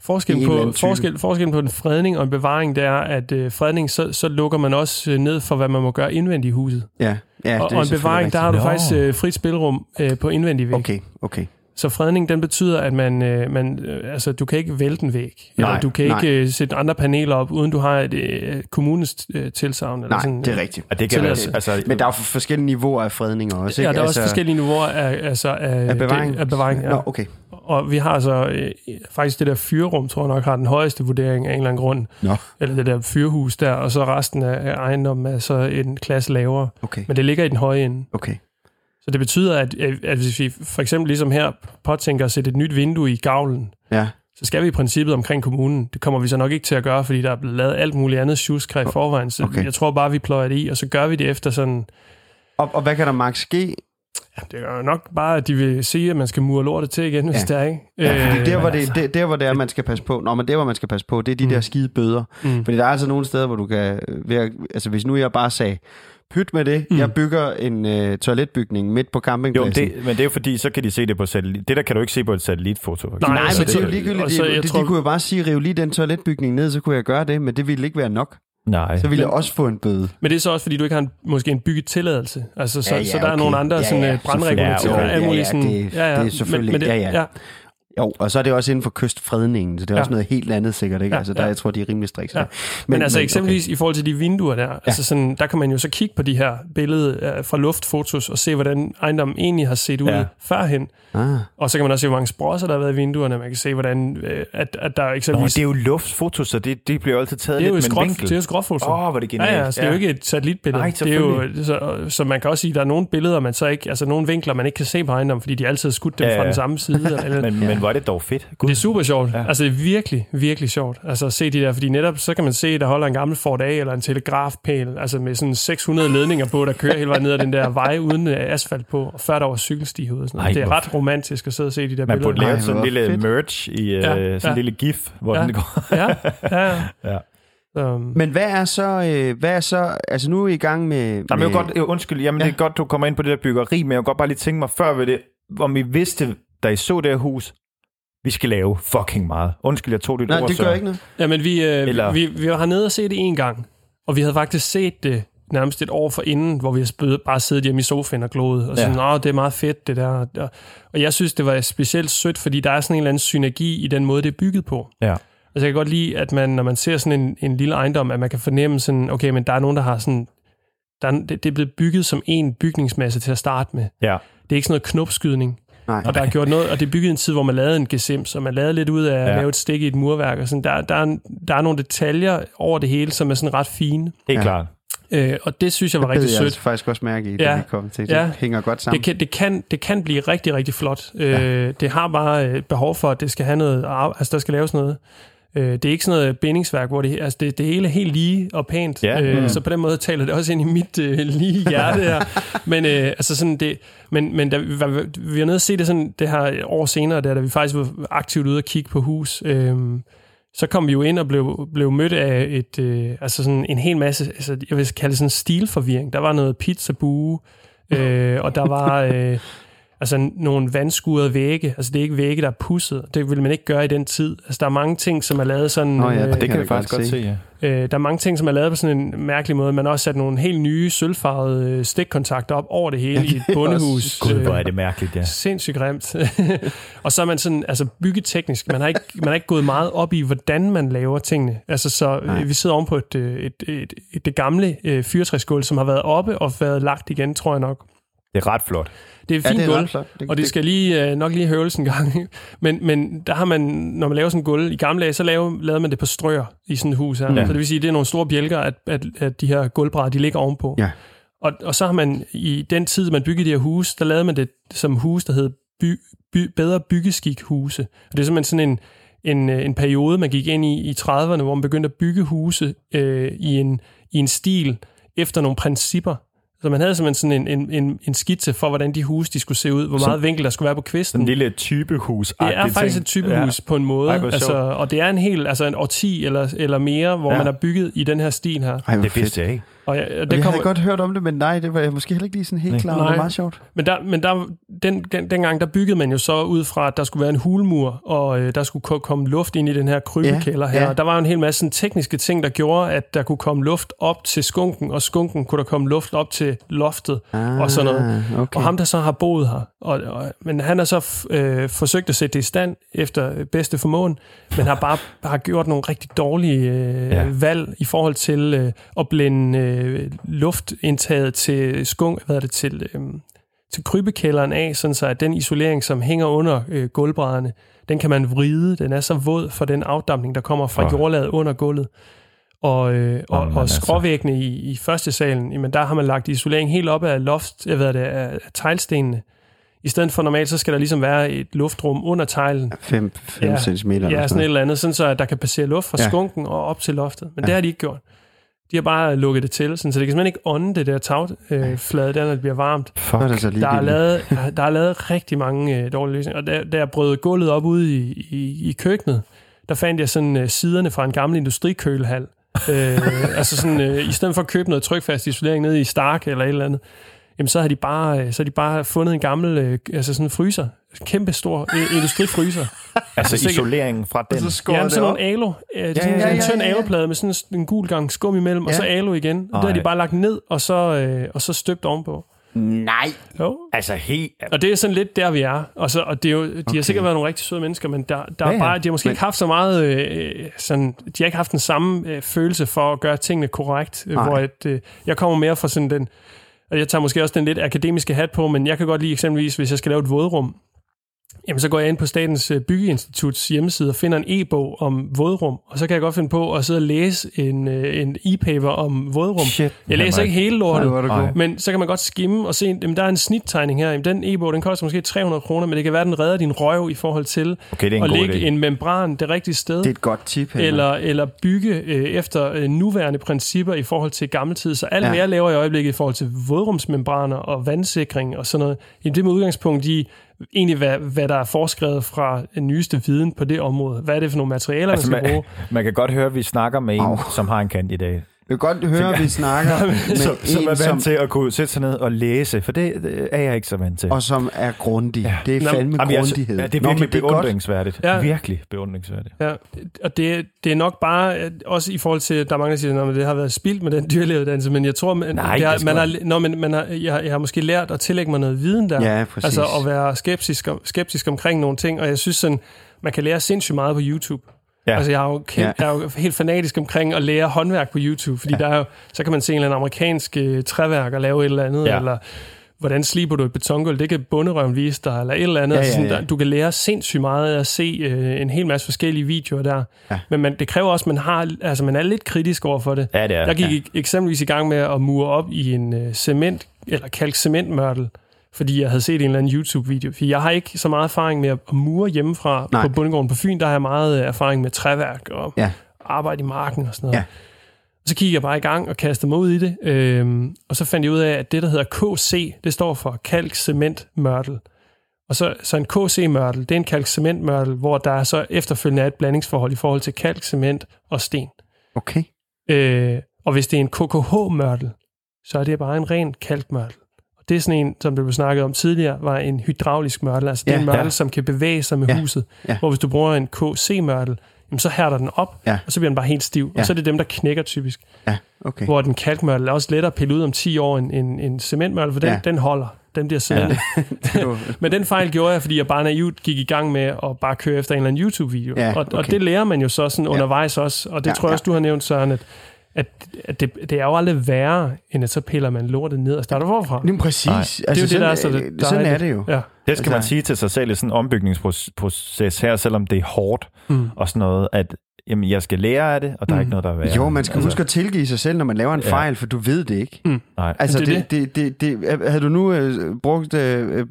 Forskellen på, forskel, forskellen på en fredning og en bevaring, det er, at øh, fredning, så, så lukker man også øh, ned for, hvad man må gøre indvendigt i huset. Ja, ja og, det er og en bevaring, der har du faktisk øh, frit spilrum øh, på indvendig væg. Okay, okay. Så fredning, den betyder, at man, øh, man øh, altså, du kan ikke vælte en væg. Nej, eller du kan nej. ikke øh, sætte andre paneler op, uden du har et øh, kommunens øh, tilsavn. Eller Nej, sådan, det er rigtigt. Og det kan være, altså, Men der er jo forskellige niveauer af fredninger også, Ja, ikke? der er også forskellige niveauer af, altså, af, af bevaring. Det, af bevaring ja. Nå, okay. Og vi har altså øh, faktisk det der fyrrum, tror jeg nok, har den højeste vurdering af en eller anden grund. Nå, Eller det der fyrhus der, og så resten af, af ejendommen er så en klasse lavere. okay, Men det ligger i den høje ende. okay. Så det betyder, at, at hvis vi for eksempel ligesom her påtænker at sætte et nyt vindue i gavlen, Ja, så skal vi i princippet omkring kommunen. Det kommer vi så nok ikke til at gøre, fordi der er blevet lavet alt muligt andet tjusk her i forvejen. Så Okay. jeg tror bare, vi pløjer det i, og så gør vi det efter sådan... og, og hvad kan der max ske? Det er jo nok bare, at de vil sige, at man skal mure lortet til igen, hvis Ja. det er, ikke? Ja, fordi Øh, der, hvor det, det, der, hvor det er, man skal passe på, Nå, men der, hvor man skal passe på, det er de Mm. der skide bøder. Mm. Fordi der er altså nogle steder, hvor du kan... øh, Ved, altså, hvis nu jeg bare sagde, pyt med det, Mm. jeg bygger en øh, toiletbygning midt på jo, campingpladsen. det, men det er jo fordi, så kan de se det på satellit. Det der kan du ikke se på et satellitfoto. Nej, Nej, så men det er jo det- ligegyldigt. og så, De, jeg de, tror- de kunne jo bare sige, riv lige den toiletbygning ned, så kunne jeg gøre det, men det ville ikke være nok. Nej. Så ville jeg også få en bøde. Men det er så også, fordi du ikke har en, måske en byggetilladelse. Altså, så, Ja, ja, så der er okay. nogle andre Ja, sådan, ja, ja, brandregulativer. selvfølgelig. og alt Ja, muligt ja, sådan, det- det er selvfølgelig- ja, ja. ja. Jo, og så er det også inden for kystfredningen, så det er Ja. også noget helt andet sikkert, ikke? Ja, altså, der, ja. jeg tror, de er rimelig strikse. Ja. Men, men altså eksempelvis okay. i forhold til de vinduer der, ja. altså sådan, der kan man jo så kigge på de her billeder øh, fra luftfotos og se, hvordan ejendommen egentlig har set ud Ja. ja. førhen. Ah, Og så kan man også se, hvor mange sprosser der har været i vinduerne. Man kan se, hvordan øh, at, at der Nå, eksempelvis... det er jo luftfoto, så det, det bliver jo altid taget det er jo lidt et med en skråt, vinkel. det er jo et skråtfoto. Åh, oh, hvor det genialt. Ja, ja, så det er jo ikke et satellitbillede. Nej, det er jo, så, så man kan også sige, at der er nogle billeder, man så ikke, altså nogle vinkler, man ikke kan se på ejendommen, fordi de altid har skudt dem Ja, ja, fra ja. den samme side. eller, Men, men hvor er det dog fedt. Gud. det er super sjovt. Ja. Altså det er virkelig, virkelig sjovt. Altså at se de der, fordi netop så kan man se, der holder en gammel Ford A eller en telegrafpæl, altså med sådan 600 ledninger på, der kører hele vejen ned ad den der vej uden øh, asfalt på, og før der var cykelsti ud og sådan Ej, noget. Det er ret romantisk at sidde og se de der Man billeder. burde lave sådan en lille fedt. merch i uh, Ja, sådan ja. en lille gif, hvor Ja. den går. Ja, ja, ja. Ja. Så, Men hvad er så, øh, hvad er så, altså nu er I i gang med... Nej, men med jeg godt, øh, undskyld, jamen ja. det er godt, du kommer ind på det der byggeri, men jeg vil godt bare lige tænke mig før ved det, om I vidste, da I så det her hus, vi skal lave fucking meget. Undskyld, jeg tog dit Nej, ord, det gør. Øh, ikke noget. Jamen, vi, øh, Eller- vi, vi var hernede og se det en gang, og vi havde faktisk set det nærmest et år for inden, hvor vi havde bare siddet hjemme i sofaen og gloet, og sådan, Ja. det er meget fedt, det der. Og, og jeg synes, det var specielt sødt, fordi der er sådan en eller anden synergi i den måde, det er bygget på. Ja. Altså, jeg kan godt lide, at man, når man ser sådan en, en lille ejendom, at man kan fornemme sådan, okay, men der er nogen, der har sådan, der er, det, det er blevet bygget som en bygningsmasse til at starte med. Ja. Det er ikke sådan noget knopskydning. Nej. Og der er gjort noget, og det er bygget en tid, hvor man lavede en gesims, og man lavede lidt ud af at Ja. ja. lave et stik i et murværk. Og sådan. Der, der, er, der er nogle detaljer over det hele, som er sådan ret fine. Helt Ja. klart. Øh, og det synes jeg var Det rigtig sødt. altså faktisk også mærke i, Ja. vi kom til. Det Ja. hænger godt sammen. Det kan, det, kan, det kan blive rigtig, rigtig flot. Øh, det har bare øh, behov for, at det skal have noget, altså der skal laves noget. Øh, det er ikke sådan noget bindingsværk, hvor det, altså det, det hele er helt lige og pænt. Ja. Øh, Mm. Så på den måde taler det også ind i mit øh, lige hjerte her. men øh, altså sådan det, men, men da vi, vi var nede og se det sådan det her år senere, der, da vi faktisk var aktivt ude og kigge på hus. Øh, så kom vi jo ind og blev, blev mødt af et, øh, altså sådan en hel masse, altså jeg vil kalde det sådan stilforvirring. Der var noget pizzabue, øh, og der var øh, altså nogle vandskurede vægge. Altså det er ikke vægge, der er pusset. Det ville man ikke gøre i den tid. Altså der er mange ting, som er lavet sådan... Nå ja, øh, det kan vi faktisk godt godt se. ja. Øh, der er mange ting, som er lavet på sådan en mærkelig måde. Man har også sat nogle helt nye sølvfarvede øh, stikkontakter op over det hele i et bondehus. Gud, hvor er Øh, det mærkeligt, ja. Sindssygt grimt. og så er man sådan, altså byggeteknisk, man har, ikke, man har ikke gået meget op i, hvordan man laver tingene. Altså så, Nej. øh, vi sidder oven på et, øh, et, et, et, det gamle øh, fyrtræsgulv, som har været oppe og været lagt igen, tror jeg nok. Det er ret flot. Det er Ja, fint det er gulv. ret flot. Det, Og det skal lige øh, nok lige høvles en gang. men, men der har man, når man laver sådan en gulv, i gamle dage, så lavede, lavede man det på strøer i sådan et hus her. Ja. Så det vil sige, det er nogle store bjælker, at, at, at de her gulvbrædder, de ligger ovenpå. Ja. Og, og så har man i den tid, man byggede de her huse, der lavede man det som hus, der hed by, by, bedre byggeskik huse. Og det er simpelthen sådan en, en, øh, en periode, man gik ind i i 30'erne, hvor man begyndte at bygge huse øh, i, en, i en stil efter nogle principper. Så man havde simpelthen sådan en, en, en, en skitse for, hvordan de huse de skulle se ud, hvor Så- meget vinkel der skulle være på kvisten. Sådan en lille typehus Det er faktisk et typehus ja. på en måde. Ej, altså, og det er en hel, altså en årti eller, eller mere, hvor Ja. man har bygget i den her stil her. Ej, Det fedt. vidste jeg ikke. Og, ja, og Det det jeg kommer, havde godt hørt om det, men nej, det var jeg måske heller ikke lige sådan helt Nej. klar over. Det Nej. meget sjovt. Men, der, men der, den, den, dengang, der byggede man jo så ud fra, at der skulle være en hulmur, og øh, der skulle ko- komme luft ind i den her krybekælder Ja, her. ja. Og der var jo en hel masse sådan, tekniske ting, der gjorde, at der kunne komme luft op til skunken, og skunken kunne der komme luft op til loftet. Ah, og sådan noget. Okay. Og ham, der så har boet her, og, og, men han har så f- øh, forsøgt at sætte det i stand efter bedste formåen, men har bare har gjort nogle rigtig dårlige øh, ja. valg i forhold til øh, at blænde øh, luftindtaget til skung, hvad er det, til, øh, til krybekælderen af, sådan så at den isolering, som hænger under øh, gulvbrædderne, den kan man vride. Den er så våd for den afdampning, der kommer fra jordlaget under gulvet. Og, øh, og, og altså. skråvæggene i, i første salen, jamen der har man lagt isolering helt op af loft, jeg ved det, af teglstenene. I stedet for normalt, så skal der ligesom være et luftrum under teglen. 5 Ja. cm Ja, sådan et sådan eller andet, sådan så at der kan passere luft fra Ja. skunken og op til loftet. Men ja. det har de ikke gjort. De har bare lukket det til, sådan, så det kan simpelthen ikke ånde det der tagflade, øh, flade der, når det bliver varmt. Er det så lige Der er, lavet, der er lavet rigtig mange øh, dårlige løsninger. Og da, da jeg brød gulvet op ude i, i, i køkkenet, der fandt jeg sådan øh, siderne fra en gammel industrikølehal. øh, altså sådan, øh, i stedet for at købe noget trykfast isolering nede i Stark eller et eller andet, jamen så har de bare, øh, så har de bare fundet en gammel, øh, altså sådan en fryser. Kæmpe stor øh, industrifryser. Altså isoleringen fra den. så skåret Ja, det sådan op. nogle alo. Ja, ja, sådan ja, en ja, tynd ja, ja. aloplade med sådan en, gul gang skum imellem, ja. og Ja. så alo igen. Og det har de bare lagt ned, og så, øh, og så støbt ovenpå. Nej. Jo, Altså helt... og det er sådan lidt der, vi er. Og, så, og det er jo, de okay. Har sikkert været nogle rigtig søde mennesker, men der, der Ja, ja, ja. er bare, de har måske Men- ikke haft så meget... Øh, sådan, de har ikke haft den samme øh, følelse for at gøre tingene korrekt. Øh, hvor et, øh, jeg kommer mere fra sådan den... Og jeg tager måske også den lidt akademiske hat på, men jeg kan godt lide eksempelvis, hvis jeg skal lave et vådrum, Jamen, så går jeg ind på Statens øh, Byggeinstituts hjemmeside og finder en e-bog om vådrum, og så kan jeg godt finde på at sidde og læse en, øh, en e-paper om vådrum. Shit. Jeg læser ikke hele Nej, lortet, hvor er det Ej. god. men så kan man godt skimme og se, at der er en snittegning her. Jamen, den e-bog, den koster måske 300 kroner, men det kan være, den redder din røv i forhold til Okay, at lægge idé. en membran det rigtige sted. Det er et godt tip, Henrik. Eller, eller bygge øh, efter øh, nuværende principper i forhold til gammel tid. Så alt, ja. hvad jeg laver i øjeblikket i forhold til vådrumsmembraner og vandsikring og sådan noget, jamen, det er med udgangspunkt i egentlig, hvad, hvad der er foreskrevet fra den nyeste viden på det område. Hvad er det for nogle materialer, Altså, man skal man, bruge? man kan godt høre, at vi snakker med en, Au. som har en kandidat. Jeg kan godt høre, at vi snakker med Som, som er en, vant som, til at kunne sætte sig ned og læse, for det, er jeg ikke så vant til. og som er grundig. Ja. Det er Nå, fandme Jamen, jeg- grundighed. Ja, det er Nå, virkelig men det er beundringsværdigt. Ja. Virkelig beundringsværdigt. Ja, og det, det er nok bare, at også i forhold til, der er mange, der siger, at det har været spildt med den dyrlægeuddannelse, men jeg tror, man, Nej, det har, man har, man- nå, men man har, jeg, har- jeg har måske lært at tillægge mig noget viden der. Ja, præcis. Altså at være skeptisk, skeptisk omkring nogle ting, og jeg synes sådan, man kan lære sindssygt meget på YouTube. Ja. Altså jeg er, jo kæmpe, Ja. jeg er jo helt fanatisk omkring at lære håndværk på YouTube, fordi ja. der er jo, så kan man se en eller anden amerikansk øh, træværk og lave et eller andet, Ja. eller hvordan sliber du et betongulv, det kan bunderøven vise dig, eller et eller andet. Ja, ja, Altså sådan, ja. der, du kan lære sindssygt meget af at se øh, en hel masse forskellige videoer der. Ja. Men man, det kræver også, at man, har, altså, man er lidt kritisk over for det. Ja, det er. Jeg gik ja. eksempelvis i gang med at mure op i en øh, cement, eller kalk cementmørtel, fordi jeg havde set en eller anden YouTube-video. For jeg har ikke så meget erfaring med at mure hjemmefra Nej. på bundegården på Fyn. Der har jeg meget øh, erfaring med træværk og Ja. arbejde i marken og sådan noget. Ja. Og så kiggede jeg bare i gang og kastede mig ud i det. Øhm, og så fandt jeg ud af, at det, der hedder KC, det står for kalk cement mørtel. Og så, så en KC-mørtel, det er en kalk cement mørtel, hvor der så efterfølgende er et blandingsforhold i forhold til kalk, cement og sten. Okay. Øh, og hvis det er en KKH-mørtel, så er det bare en ren kalkmørtel. Og det er sådan en, som blev snakket om tidligere, var en hydraulisk mørtel. Altså det er Ja, en mørtel, ja. som kan bevæge sig med Ja, huset. ja. Hvor hvis du bruger en KC-mørtel, jamen, så hærder den op, Ja. og så bliver den bare helt stiv. Ja. Og så er det dem, der knækker typisk. Ja, okay. Hvor den kalkmørtel er også lettere at pille ud om 10 år end en, en cementmørtel, for den, Ja. ja. den holder. Den bliver siddende. Ja. Men den fejl gjorde jeg, fordi jeg bare naivt gik i gang med at bare køre efter en eller anden YouTube-video. Ja, og, og okay. det lærer man jo så sådan Ja. undervejs også. Og det Ja, ja, tror jeg ja. også, du har nævnt, Søren, at, at, at det, det er jo aldrig værre, end at så piller man lortet ned og starter forfra. Jamen præcis. Nej. Altså, det er jo det, sådan, der er så øh, sådan er det jo. Ja. Det skal man Altså- sige til sig selv i sådan en ombygningsproces her, selvom det er hårdt Mm. og sådan noget, at jamen, jeg skal lære af det, og der er Mm. ikke noget, der er værre. Jo, man skal huske at tilgive sig selv, når man laver en Ja. fejl, for du ved det ikke. Nej. Altså, Det er det, det, det, det, havde du nu øh, brugt, øh, øh,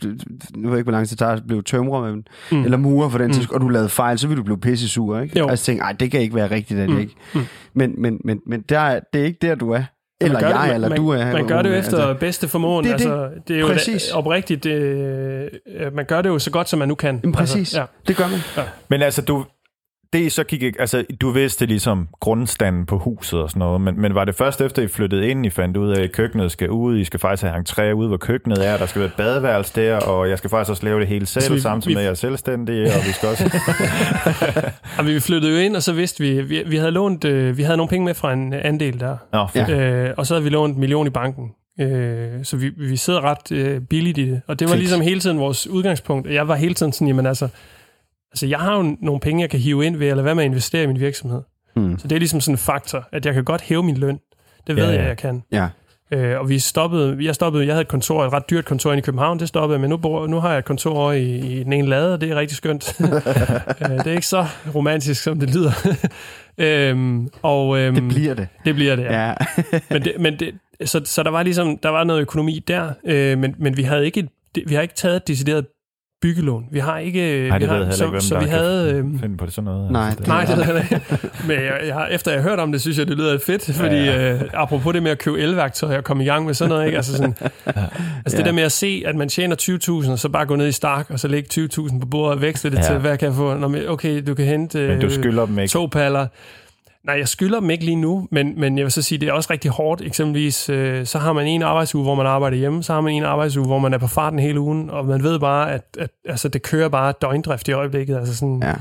nu ved jeg ikke, hvor lang tid det tager at blive tømrer, men, mm. Mm. eller murer for den Mm. mm. og du lavede fejl, så ville du blive pisse sur, ikke? Jo. Altså tænke, ej, det kan ikke være rigtigt, at Mm. jeg ikke. Mm. Men, men, men, men der, er- det er ikke der, du er. Eller jeg, det, eller man, du er. Man gør det jo efter altså, bedste formåen. det er det. altså, det er jo Præcis. det, oprigtigt. Det, øh, man gør det jo så godt, som man nu kan. Jamen, præcis. Altså, ja. Det gør man. Men altså, du, det så gik ikke, altså, du vidste ligesom grundstanden på huset og sådan noget, men, men var det først efter, I flyttede ind, I fandt ud af, at køkkenet skal ud, I skal faktisk have entré ude, hvor køkkenet er, der skal være et badeværelse der, og jeg skal faktisk også lave det hele selv, Altså, vi- samtidig vi- med, at jeg er selvstændig, og vi skal også... Jamen, vi flyttede jo ind, og så vidste vi, vi, vi havde lånt, øh, vi havde nogle penge med fra en andel der. Nå. Ja. Øh, og så havde vi lånt en million i banken. Øh, så vi, vi sidder ret øh, billigt i det. Og det var ligesom hele tiden vores udgangspunkt. Jeg var hele tiden sådan, jamen altså, altså jeg har jo nogle penge, jeg kan hive ind ved, eller hvad med at investere i min virksomhed. Hmm. Så det er ligesom sådan en faktor, at jeg kan godt hæve min løn. Det ved Ja, ja, jeg, jeg kan. Ja. Øh, og vi stoppede, jeg stoppede, jeg havde et kontor, et ret dyrt kontor inde i København, det stoppede jeg, men nu, bor, nu har jeg et kontor over i, i den ene lade, og det er rigtig skønt. øh, det er ikke så romantisk, som det lyder. øhm, og, øhm, Det bliver det. det bliver det, ja. Ja. men det, men det, så, så der var ligesom, der var noget økonomi der, øh, men, men vi havde ikke, et, vi har ikke taget et decideret byggelån. Vi har ikke... Nej, vi det har, ved jeg heller så, ikke, hvem så der vi kan havde, øh, finde på det sådan noget. Nej, altså, det- Nej, det ved jeg ikke. Men jeg, jeg, efter jeg har hørt om det, synes jeg, det lyder fedt, fordi Ja, Øh, apropos det med at købe elværktøj og komme i gang med sådan noget, ikke? Altså, sådan, altså Ja. det der med at se, at man tjener 20.000, og så bare gå ned i stark, og så lægge 20.000 på bordet og veksle det Ja. ja. til, hvad kan jeg få? Nå, men okay, du kan hente Men du øh, skylder dem ikke. to paller. Nej, jeg skylder dem ikke lige nu, men, men jeg vil så sige, det er også rigtig hårdt. Eksempelvis, øh, så har man en arbejdsuge, hvor man arbejder hjemme, så har man en arbejdsuge, hvor man er på farten hele ugen, og man ved bare, at, at altså, det kører bare døgndrift i øjeblikket. Altså sådan, Ja.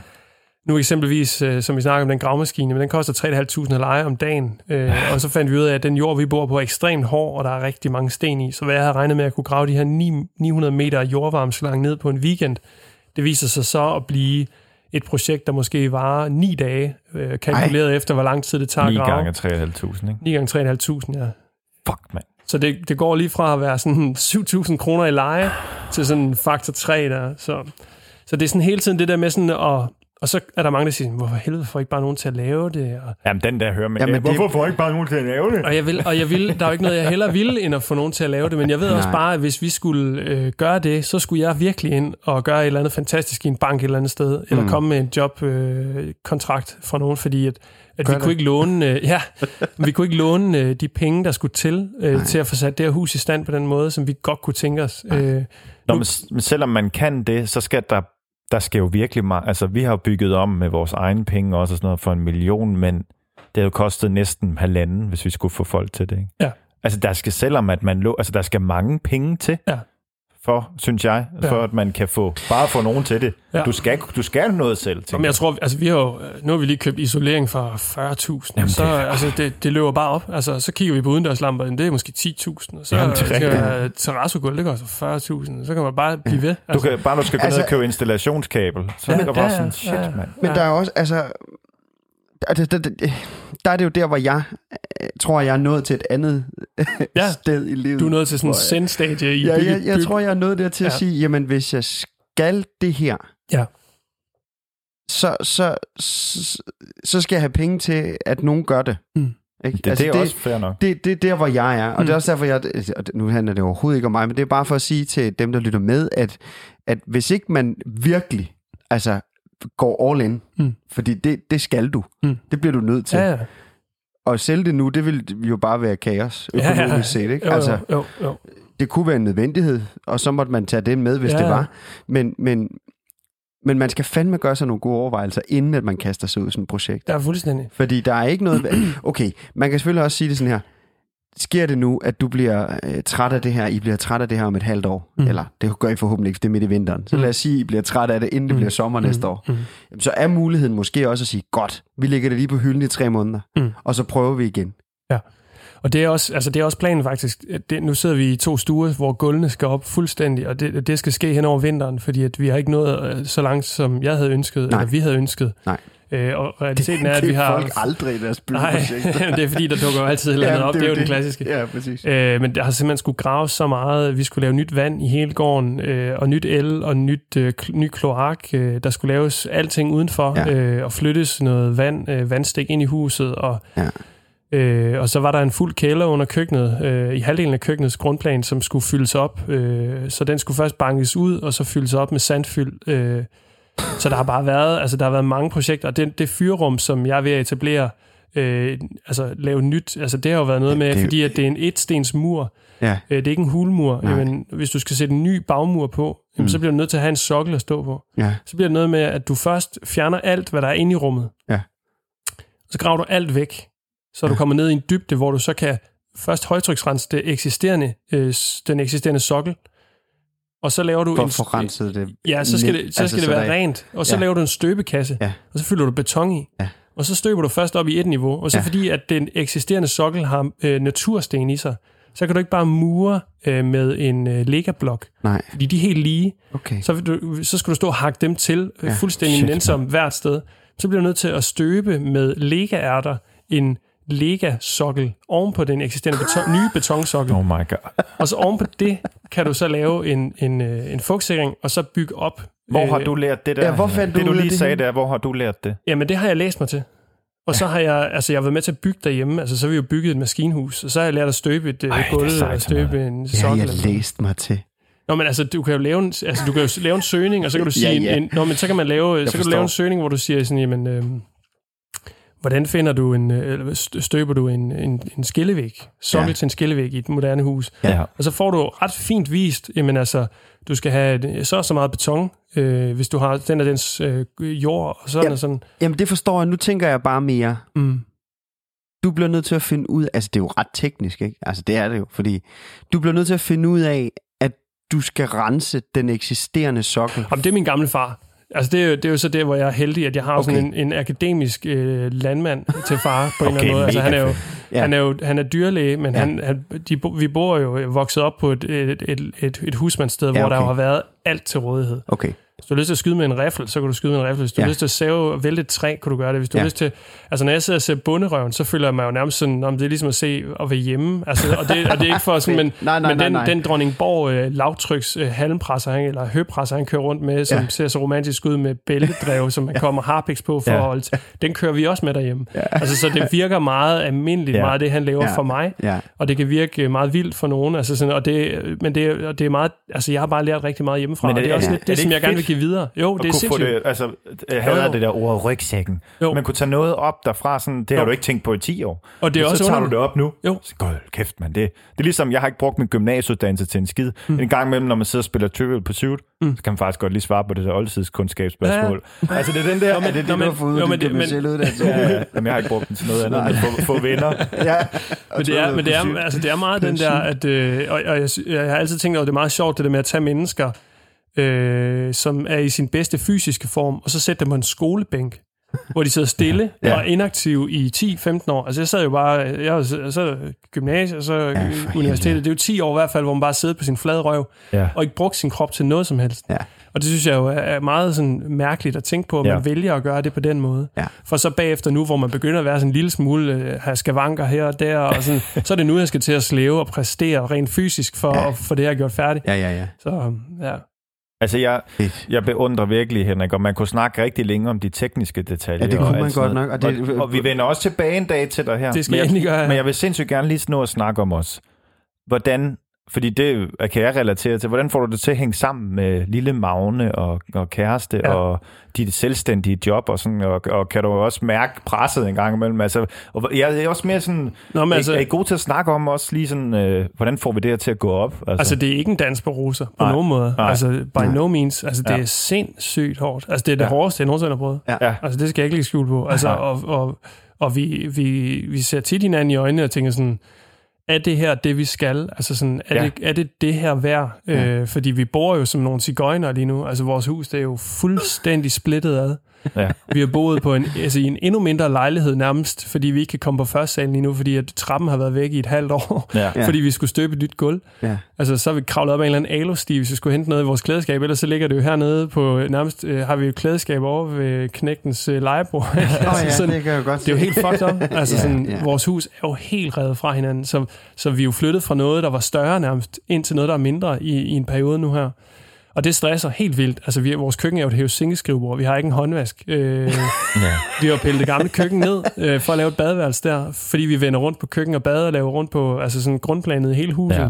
nu eksempelvis, øh, som vi snakker om, den gravmaskine, men den koster 3.500 at leje om dagen. Øh, og så fandt vi ud af, at den jord, vi bor på, er ekstremt hård, og der er rigtig mange sten i. Så hvad jeg havde regnet med at kunne grave de her 9, 900 meter jordvarmeslang ned på en weekend, det viser sig så at blive et projekt, der måske varer 9 dage, øh, kalkuleret Ej. efter, hvor lang tid det tager 9 at grave. gange 3.500, ikke? 9 gange 3.500, ja. Fuck, mand. Så det, det går lige fra at være sådan 7.000 kroner i leje, til sådan faktor 3 der. Så, så det er sådan hele tiden det der med sådan at... Og så er der mange, der siger, hvorfor helvede får ikke bare nogen til at lave det? Og, Jamen, den der hører med. Jamen, det- Hvorfor får jeg ikke bare nogen til at lave det? og, jeg vil, og jeg vil, der er jo ikke noget, jeg heller ville, end at få nogen til at lave det. Men jeg ved også Nej. bare, at hvis vi skulle øh, gøre det, så skulle jeg virkelig ind og gøre et eller andet fantastisk i en bank et eller andet sted. Eller Mm. komme med en jobkontrakt øh, kontrakt fra nogen, fordi at, at vi kunne ikke låne, øh, ja, vi kunne ikke låne øh, de penge, der skulle til, øh, til at få sat det her hus i stand på den måde, som vi godt kunne tænke os. Øh, Nå, men, s- men selvom man kan det, så skal der, der skal jo virkelig meget... Altså, vi har jo bygget om med vores egne penge også og sådan noget for en million, men det har jo kostet næsten halvanden, hvis vi skulle få folk til det, ikke? Ja. Altså, der skal selvom at man lå... Altså, der skal mange penge til, Ja. For, synes jeg, Ja. for at man kan få... Bare få nogen til det. Ja. Du, skal, du skal noget selv, Men tænker jeg tror, altså vi har jo, nu har vi lige købt isolering for 40.000, Jamen, så det- altså, det, det løber bare op. Altså, så kigger vi på udendørslamper, det er måske 10.000, og så Jamen, det er skal terrassegulv, det koster 40.000, så kan man bare blive ved. Du Altså, kan, bare du skal gå Altså- ned og købe installationskabel, så Ja, er det bare ja, sådan, shit, ja. mand. Men der er også, altså... Der, der, der, der er det jo der, hvor jeg øh, tror, jeg er nået til et andet Ja. sted i livet. du er nået til sådan en sendstadie i Ja, bygge, jeg, jeg bygge- tror, jeg er nået der til at Ja. sige, jamen hvis jeg skal det her, Ja. så, så, så, så skal jeg have penge til, at nogen gør det. Mm. Ikke? Det, altså, det er også fair nok. det, det er der, hvor jeg er. Og Mm. det er også derfor, jeg... og det- Nu handler det overhovedet ikke om mig, men det er bare for at sige til dem, der lytter med, at, at hvis ikke man virkelig altså, går all in, Mm. fordi det, det skal du. Mm. Det bliver du nødt til. Ja, ja. Og sælge det nu, det vil jo bare være kaos, Ja, ja. økonomisk set. Ikke? Jo, Altså, jo, jo, jo. det kunne være en nødvendighed, og så måtte man tage det med, hvis Ja, det ja. var. Men, men, men man skal fandme gøre sig nogle gode overvejelser, inden at man kaster sig ud i sådan et projekt. Ja, fuldstændig. Fordi der er ikke noget... Okay, man kan selvfølgelig også sige det sådan her. Sker det nu, at du bliver øh, træt af det her, I bliver træt af det her om et halvt år, mm. eller det gør I forhåbentlig ikke, for det er midt i vinteren, så lad os sige, at I bliver træt af det, inden det Mm. bliver sommer næste år, Mm. Jamen, så er muligheden måske også at sige, godt, vi lægger det lige på hylden i tre måneder, Mm. og så prøver vi igen. Og det er også, altså det er også planen faktisk. Det, nu sidder vi i to stuer, hvor gulvene skal op fuldstændig, og det, det skal ske hen over vinteren, fordi at vi har ikke nået øh, så langt, som jeg havde ønsket, Nej. eller vi havde ønsket. Nej. Øh, og realiteten er, at vi har... folk aldrig i deres Nej, det er fordi, der dukker jo altid et eller andet op. Det er jo den klassiske. Ja, præcis. Øh, men der har simpelthen skulle graves så meget. Vi skulle lave nyt vand i hele gården, øh, og nyt el, og nyt, øh, ny kloak. Øh, der skulle laves alting udenfor, Ja. øh, og flyttes noget vand, øh, vandstik ind i huset. Og, Ja. øh, og så var der en fuld kælder under køkkenet, øh, i halvdelen af køkkenets grundplan, som skulle fyldes op. Øh, så den skulle først bankes ud, og så fyldes op med sandfyld. Øh, så der har bare været, altså der har været mange projekter, og det, det fyrrum, som jeg er ved at etablere, øh, altså lave nyt, altså det har jo været noget med, det fordi at det er en etstens mur, Ja, Øh, det er ikke en hulmur. Nej. Jamen, hvis du skal sætte en ny bagmur på, jamen, Mm. så bliver du nødt til at have en sokkel at stå på. ja, Så bliver det noget med, at du først fjerner alt, hvad der er inde i rummet. Ja. Så graver du alt væk. Så er du Ja. kommer ned i en dybde, hvor du så kan først højtryksrense det eksisterende, øh, den eksisterende sokkel. Og så laver du for en... renset det. Ja, så skal det, så Altså, skal det så være der- rent. Og så Ja. laver du en støbekasse, Ja. og så fylder du beton i. Ja. Og så støber du først op i et niveau. Og så Ja. fordi, at den eksisterende sokkel har øh, natursten i sig, så kan du ikke bare mure øh, med en øh, legablok, Nej, fordi de er helt lige. okay. Så, du, så skal du stå og hakke dem til øh, Ja. fuldstændig Shit, nænsomt hvert sted. Så bliver du nødt til at støbe med lega-ærter en lega-sokkel oven på den eksisterende beton, nye betonsokkel. Oh my god. Og så oven på det kan du så lave en, en, øh, en fugtsikring, og så bygge op. Hvor har Øh, du lært det der? Ja, hvor fandt det, du lige det sagde der, hvor har du lært det? Jamen, det har jeg læst mig til. Og så har jeg, altså jeg har været med til at bygge derhjemme, altså så har vi jo bygget et maskinhus, og så har jeg lært at støbe et Ej, Ej, det gulv og sådan støbe en Det har sokkel. jeg læst mig til. Nå, men altså, du kan jo lave en, altså, du kan jo lave en søgning, og så kan du sige, Ja, ja. En, en, nå, men så kan man lave, så kan du forstår. lave en søgning, hvor du siger sådan, jamen, øh, hvordan finder du en, øh, eller st- støber du en, en, en skillevæg, sokkel Ja. til en skillevæg i et moderne hus. Ja. Og så får du ret fint vist, jamen altså, du skal have et- så og så meget beton, øh, hvis du har den og dens øh, jord, og sådan Ja. og sådan. Jamen, det forstår jeg. Nu tænker jeg bare mere. Mm. Du bliver nødt til at finde ud Altså, det er jo ret teknisk, ikke? Altså, det er det jo, fordi du bliver nødt til at finde ud af, at du skal rense den eksisterende sokkel. Jamen, det er min gamle far. Altså, det er, jo, det er jo så det, hvor jeg er heldig, at jeg har okay. sådan Okay. en, en akademisk øh, landmand til far på en eller Okay, anden måde. Altså, han er jo, Ja. han er jo han er dyrlæge, men Ja. han, han, de, vi bor jo vokset op på et, et, et, et, et husmandssted, Ja, hvor der okay. jo har været alt til rådighed. Okay. Hvis du har lyst til at skyde med en rifle, så kan du skyde med en rifle. Hvis du Ja. har lyst til at save og vælte et træ, kan du gøre det. Hvis du Ja. har lyst til... Altså, når jeg sidder og ser bunderøven, så føler jeg mig jo nærmest sådan, om det er ligesom at se og være hjemme. Altså, og, det, og det er ikke for sådan, men, Nej, nej, men nej, den, nej. den Dronningborg øh, lavtryks øh, halmpresser, han, eller høpresser, han kører rundt med, som Ja. ja. ser så romantisk ud med bæltedrev, som man kommer harpiks på for Ja. ja. at holde. Den kører vi også med derhjemme. Ja. Altså, så det virker meget almindeligt, Ja. meget det, han laver Ja. for mig. Ja. Og det kan virke øh, meget vildt for nogen. Altså sådan, og det, men det, er- og det er meget... Altså, jeg har bare lært rigtig meget hjemmefra. Men er og det er det- også er- lidt er det, det som jeg gerne vil? Give videre. Jo, det er få sindssygt. det, altså, jeg hader Jo, det der ord rygsækken. Jo. Man kunne tage noget op derfra, sådan, det har Jo. du ikke tænkt på i 10 år. Og det er Men også så tager under- du det op nu. Jo. Så, Godt, kæft, man. Det, det er ligesom, jeg har ikke brugt min gymnasieuddannelse til en skid. Mm. En gang imellem, når man sidder og spiller Trivial Pursuit, mm. så kan man faktisk godt lige svare på det der oldtidskundskabsspørgsmål. Ja. Altså, det er den der... Nå, men- er det, det, Du har fået jo, din men det- men- gymnasielle uddannelse. ja, ja. Jamen, jeg har ikke brugt den til noget andet, end at få, venner. ja. Men det er, men det er, altså, det er meget den der, at, øh, og, og jeg, jeg har altid tænkt over, at det er meget sjovt, det der med at tage mennesker, øh, som er i sin bedste fysiske form, og så sætte dem på en skolebænk, hvor de sidder stille Ja. og inaktive i 10-15 år. Altså jeg sad jo bare, jeg var så, gymnasiet, og så Ja, universitetet. Det er jo 10 år i hvert fald, hvor man bare sidder på sin flade røv, Ja. og ikke brugt sin krop til noget som helst. Ja. Og det synes jeg jo er meget sådan mærkeligt at tænke på, at Ja. man vælger at gøre det på den måde. Ja. For så bagefter nu, hvor man begynder at være sådan en lille smule, øh, have skavanker her og der, og sådan, så er det nu, jeg skal til at slæve og præstere rent fysisk for Ja. at få det her gjort færdigt. Ja, ja, ja. Så ja. Altså, jeg, jeg beundrer virkelig, Henrik, og man kunne snakke rigtig længe om de tekniske detaljer. Ja, det og kunne man alt sådan godt nok, og det- og, og vi vender også tilbage en dag til dig her. Det skal men jeg jeg, gøre, ja. Men jeg vil sindssygt gerne lige nå at snakke om os. Hvordan, fordi det kan jeg relatere til, hvordan får du det til at hænge sammen med lille Magne og, og kæreste Ja. og dit selvstændige job, og, sådan, og, og kan du også mærke presset en gang imellem? Altså, og jeg er også mere sådan, Nå, men er, altså- er I god til at snakke om også lige sådan, øh, hvordan får vi det her til at gå op? Altså, Altså, det er ikke en dans på roser på Nej. nogen måde. Nej. Altså, by Nej. no means. Altså, det Ja. er sindssygt hårdt. Altså, det er det Ja. hårdeste, jeg nogensinde har prøvet. Ja. Altså, det skal jeg ikke lægge skjul på. Altså, og, og, og vi, vi, vi ser tit hinanden i øjnene og tænker sådan, er det her det, vi skal? Altså sådan, er, Ja. det, er det det her værd? Ja. Øh, fordi vi bor jo som nogle cigøjner lige nu. Altså vores hus, det er jo fuldstændig splittet ad. Ja. Vi har boet på en, altså i en endnu mindre lejlighed nærmest, fordi vi ikke kan komme på første salen lige nu, fordi at trappen har været væk i et halvt år, Ja. Ja. ja. fordi vi skulle støbe et nyt gulv. Ja. Altså, så har vi kravlet op ad en eller anden alostige, hvis vi skulle hente noget i vores klædeskab, ellers så ligger det jo hernede på, nærmest øh, har vi jo klædeskab over ved knægtens øh, legebord. Oh, altså, ja, sådan, det kan jeg godt det er jo helt fucked up. Altså, Ja, sådan, ja. Vores hus er jo helt revet fra hinanden, så, så vi er jo flyttet fra noget, der var større nærmest, ind til noget, der er mindre i, i en periode nu her. Og det stresser helt vildt. Altså, vi, vores køkken er jo et hæve-senge-skrivebord. Vi har ikke en håndvask. Øh, vi har pillet det gamle køkken ned øh, for at lave et badeværelse der, fordi vi vender rundt på køkken og bader og laver rundt på altså sådan grundplanet i hele huset. Ja. Ja.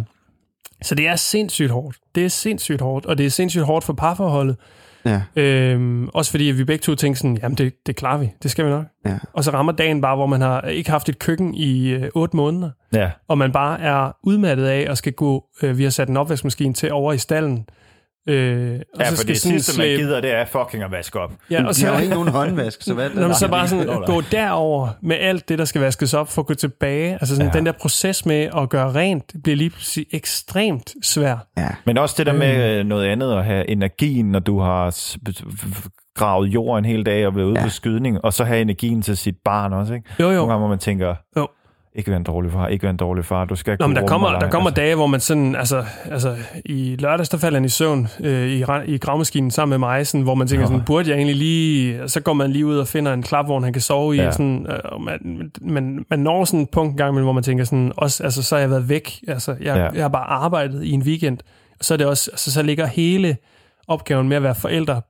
Så det er sindssygt hårdt. Det er sindssygt hårdt, og det er sindssygt hårdt for parforholdet. Ja, Øhm, også fordi at vi begge to tænker sådan, jamen det, det klarer vi, det skal vi nok. ja. Og så rammer dagen bare, hvor man har ikke haft et køkken i øh, 8 måneder, ja. og man bare er udmattet af og skal gå, øh, vi har sat en opvaskemaskine til over i stallen, øh, og Ja, så for skal det sådan sidste, man gider, det er fucking at vaske op. Ja, og så, så har jo ikke nogen håndvask, så hvad? Nå, men så bare sådan gå derover med alt det, der skal vaskes op, for at gå tilbage. Altså sådan, Ja. den der proces med at gøre rent, bliver lige pludselig ekstremt svær. Ja. Men også det der med øh, noget andet, at have energien, når du har gravet jord en hel dag og været ude Ja. på skydning, og så have energien til sit barn også, ikke? Jo, jo. Nogle gange, hvor man tænker, Jo. Ikke være en dårlig far, ikke være en dårlig far, du skal Nå, men der kommer, der kommer altså. dage, hvor man sådan, altså, altså i lørdags, der falder han i søvn øh, i, i gravmaskinen sammen med mig, sådan, hvor man tænker Nå. sådan, burde jeg egentlig lige, så går man lige ud og finder en klapvogn, han kan sove i, Ja. sådan, øh, man, man, man når sådan et punkt en gang, imellem, hvor man tænker sådan, også, altså, så har jeg været væk, altså, jeg, ja. jeg har bare arbejdet i en weekend, og så er det også, altså, så ligger hele opgaven med at være forældre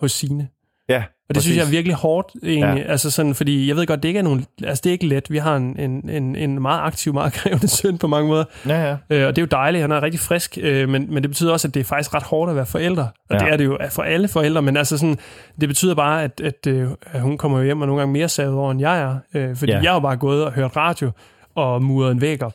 hos sine. Ja, Og det synes jeg er præcis. virkelig hårdt, egentlig. Ja. Altså sådan, fordi jeg ved godt, det ikke er nogen, altså det er ikke let. Vi har en, en, en, en meget aktiv, meget krævende søn på mange måder. Ja, ja. Øh, og det er jo dejligt, han er rigtig frisk, øh, men, men det betyder også, at det er faktisk ret hårdt at være forældre. Og Ja. det er det jo for alle forældre, men altså sådan, det betyder bare, at, at, øh, at hun kommer jo hjem og nogle gange mere savet over, end jeg er. Øh, fordi Ja. ja. jeg har jo bare gået og hørt radio og muret en væg op.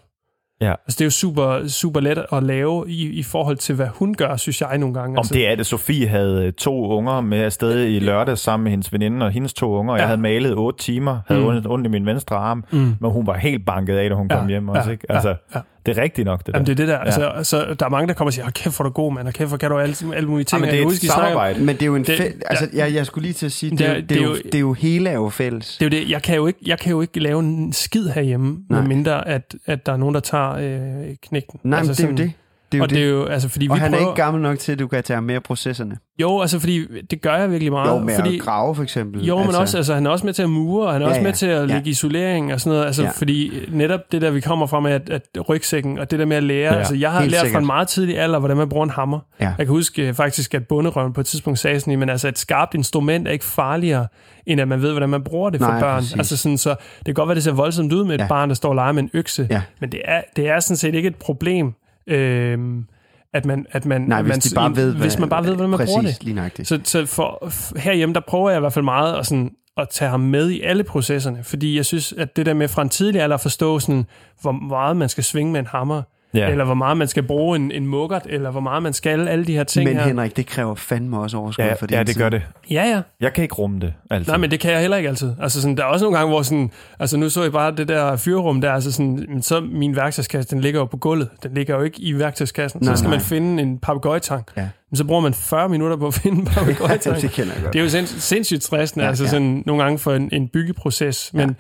Ja. Altså det er jo super, super let at lave i, i forhold til, hvad hun gør, synes jeg nogle gange. Om altså, det er det. Sofie havde øh, to unger med afsted i lørdag sammen med hendes veninde og hendes to unger. Jeg Ja. havde malet otte timer, havde Mm. ondt, ondt i min venstre arm, Mm. men hun var helt banket af, da hun kom Ja, hjem også. ja, Ikke? Altså, ja. Det er rigtigt nok, det der. Jamen, det er det der. Ja. Ja. Altså, altså, der er mange, der kommer og siger, "Hold kæft, hvor du god, mand. Og kæft, hvor kan du alle, alle mulige ting. Jamen, Jeg det er et samarbejde. Men det er jo en Det- fæ- altså, jeg, jeg skulle lige til at sige, det, Det er, jo- det, er jo, det er jo hele er jo fælles. Det er jo det. Jeg kan jo ikke, jeg kan jo ikke lave en skid herhjemme, Nej. medmindre at, at der er nogen, der tager øh, knægten. Nej, men altså det er jo det. Det er jo og det. det er jo, altså, fordi og vi han prøver... er ikke gammel nok til, at du kan tage ham med af processerne. Jo, altså, fordi det gør jeg virkelig meget. Jo, med fordi, at grave for eksempel. Jo, men altså, også, altså, han er også med til at mure, og han er Ja, ja, også ja. med til at Ja. lægge isolering og sådan noget. Altså, Ja. ja. fordi netop det der, vi kommer fra med, at, at rygsækken, og det der med at lære. Ja, Ja, altså, jeg har lært fra sikkert. en meget tidlig alder, hvordan man bruger en hammer. Ja. Jeg kan huske øh, faktisk, at bunderøven på et tidspunkt sagde sådan, men altså, et skarpt instrument er ikke farligere, end at man ved, hvordan man bruger det for Nej, børn. præcis. Altså sådan, så det kan godt være, det ser voldsomt ud med et Ja. ja. barn, der står og leger med en økse, Ja. men det er, det er sådan set ikke et problem, øhm, at man, at man, Nej, hvis man, de bare ved, hvis man bare ved, hvordan man præcis, bruger det. lige nøjagtigt. Så, så for, herhjemme, der prøver jeg i hvert fald meget at, sådan, at tage ham med i alle processerne, fordi jeg synes, at det der med fra en tidlig alder at forstå, sådan, hvor meget man skal svinge med en hammer, Ja. eller hvor meget man skal bruge en, en muggert, eller hvor meget man skal, alle de her ting Men her. Henrik, det kræver fandme også overskud Ja, for din ja, det tid. gør det. Ja, ja. Jeg kan ikke rumme det, altså. Nej, men det kan jeg heller ikke altid. Altså, sådan, der er også nogle gange, hvor sådan, altså nu så jeg bare det der fyrrum der, altså sådan, så min værktøjskasse, den ligger jo på gulvet. Den ligger jo ikke i værktøjskassen. Nej, så skal nej. man finde en papegøjetang. Ja. Men så bruger man 40 minutter på at finde en papegøjetang. det kender jeg godt. Det er jo sinds- sindssygt stressende, Ja, ja, altså ja. sådan nogle gange for en, en byggeproces, men, ja.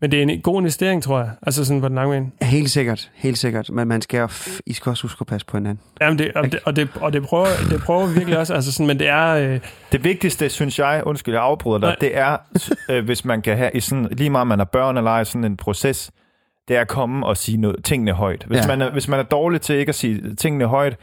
Men det er en god investering, tror jeg, altså sådan på den lange bane. Helt sikkert, helt sikkert. Men man skal, f- I skal også huske at passe på hinanden. Jamen det, og, det, og, det, og det, prøver, det prøver vi virkelig også, altså sådan, men det er, øh, Det vigtigste, synes jeg, undskyld, jeg afbryder dig, Nej. det er, øh, hvis man kan have, i sådan, lige meget man har børn eller ej, sådan en proces, det er at komme og sige noget, tingene højt. Hvis, ja. man er, hvis man er dårlig til ikke at sige tingene højt,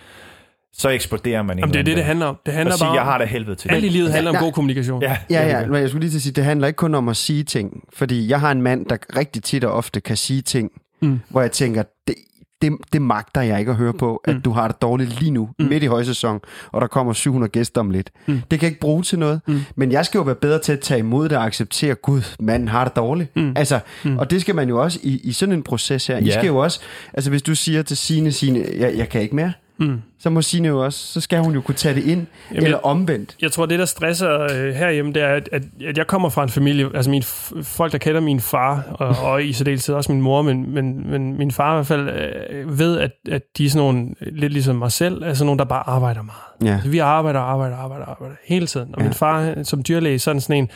så eksploderer man jamen, det er det, det handler handler om. Det handler sige, bare jeg om, har det helvede til alt i livet handler om Ja. god kommunikation. Ja, Ja, ja, men jeg skulle lige til at sige, det handler ikke kun om at sige ting. Fordi jeg har en mand, der rigtig tit og ofte kan sige ting, Mm. hvor jeg tænker, det, det, det magter jeg ikke at høre på, at Mm. du har det dårligt lige nu, Mm. midt i højsæson, og der kommer 700 gæster om lidt. Mm. Det kan jeg ikke bruge til noget, Mm. men jeg skal jo være bedre til at tage imod det og acceptere, gud, manden har det dårligt. Mm. Altså, Mm. Og det skal man jo også i, i sådan en proces her. I Ja. skal jo også, altså hvis du siger til Signe, Signe, jeg, jeg kan ikke mere, Mm. så må Signe jo også, så skal hun jo kunne tage det ind, Jamen, eller omvendt. Jeg tror, det, der stresser øh, herhjemme, det er, at, at, at jeg kommer fra en familie, altså min, folk, der kender min far, og, og i særdeleshed også min mor, men, men, men min far i hvert fald øh, ved, at, at de er sådan nogle, lidt ligesom mig selv, er sådan nogle, der bare arbejder meget. Ja. Altså, vi arbejder, arbejder, arbejder, arbejder hele tiden. Og Ja. min far, han, som dyrlæge, sådan sådan en,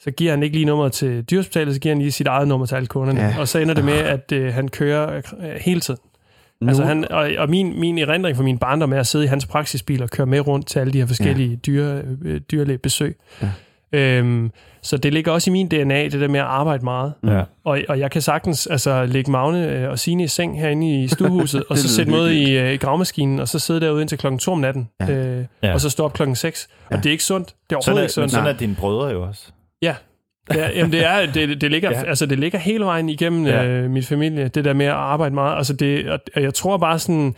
så giver han ikke lige nummeret til dyrehospitalet, så giver han lige sit eget nummer til alle kunderne. Ja. Ja. Og så ender det med, at øh, han kører øh, hele tiden. Nu, Altså han, og, og min, min erindring fra min barndom er at sidde i hans praksisbil og køre med rundt til alle de her forskellige ja. dyre, øh, dyrlægebesøg. Ja. Øhm, så det ligger også i min DNA, det der med at arbejde meget. Ja. Og, og jeg kan sagtens altså, lægge Magne øh, og Signe i seng herinde i stuehuset, og så sætte måde i, øh, i gravmaskinen, og så sidde derude indtil klokken 2 om natten, Ja. øh, Ja. og så stå op klokken 6. Ja. Og det er ikke sundt. Det er overhovedet Sådan ikke er, sundt. sådan er dine brødre jo også. Ja. Ja, jamen det er, det, det, ligger, Ja. altså det ligger hele vejen igennem Ja. ja. øh, min familie, det der med at arbejde meget. Altså det, og og jeg tror bare sådan,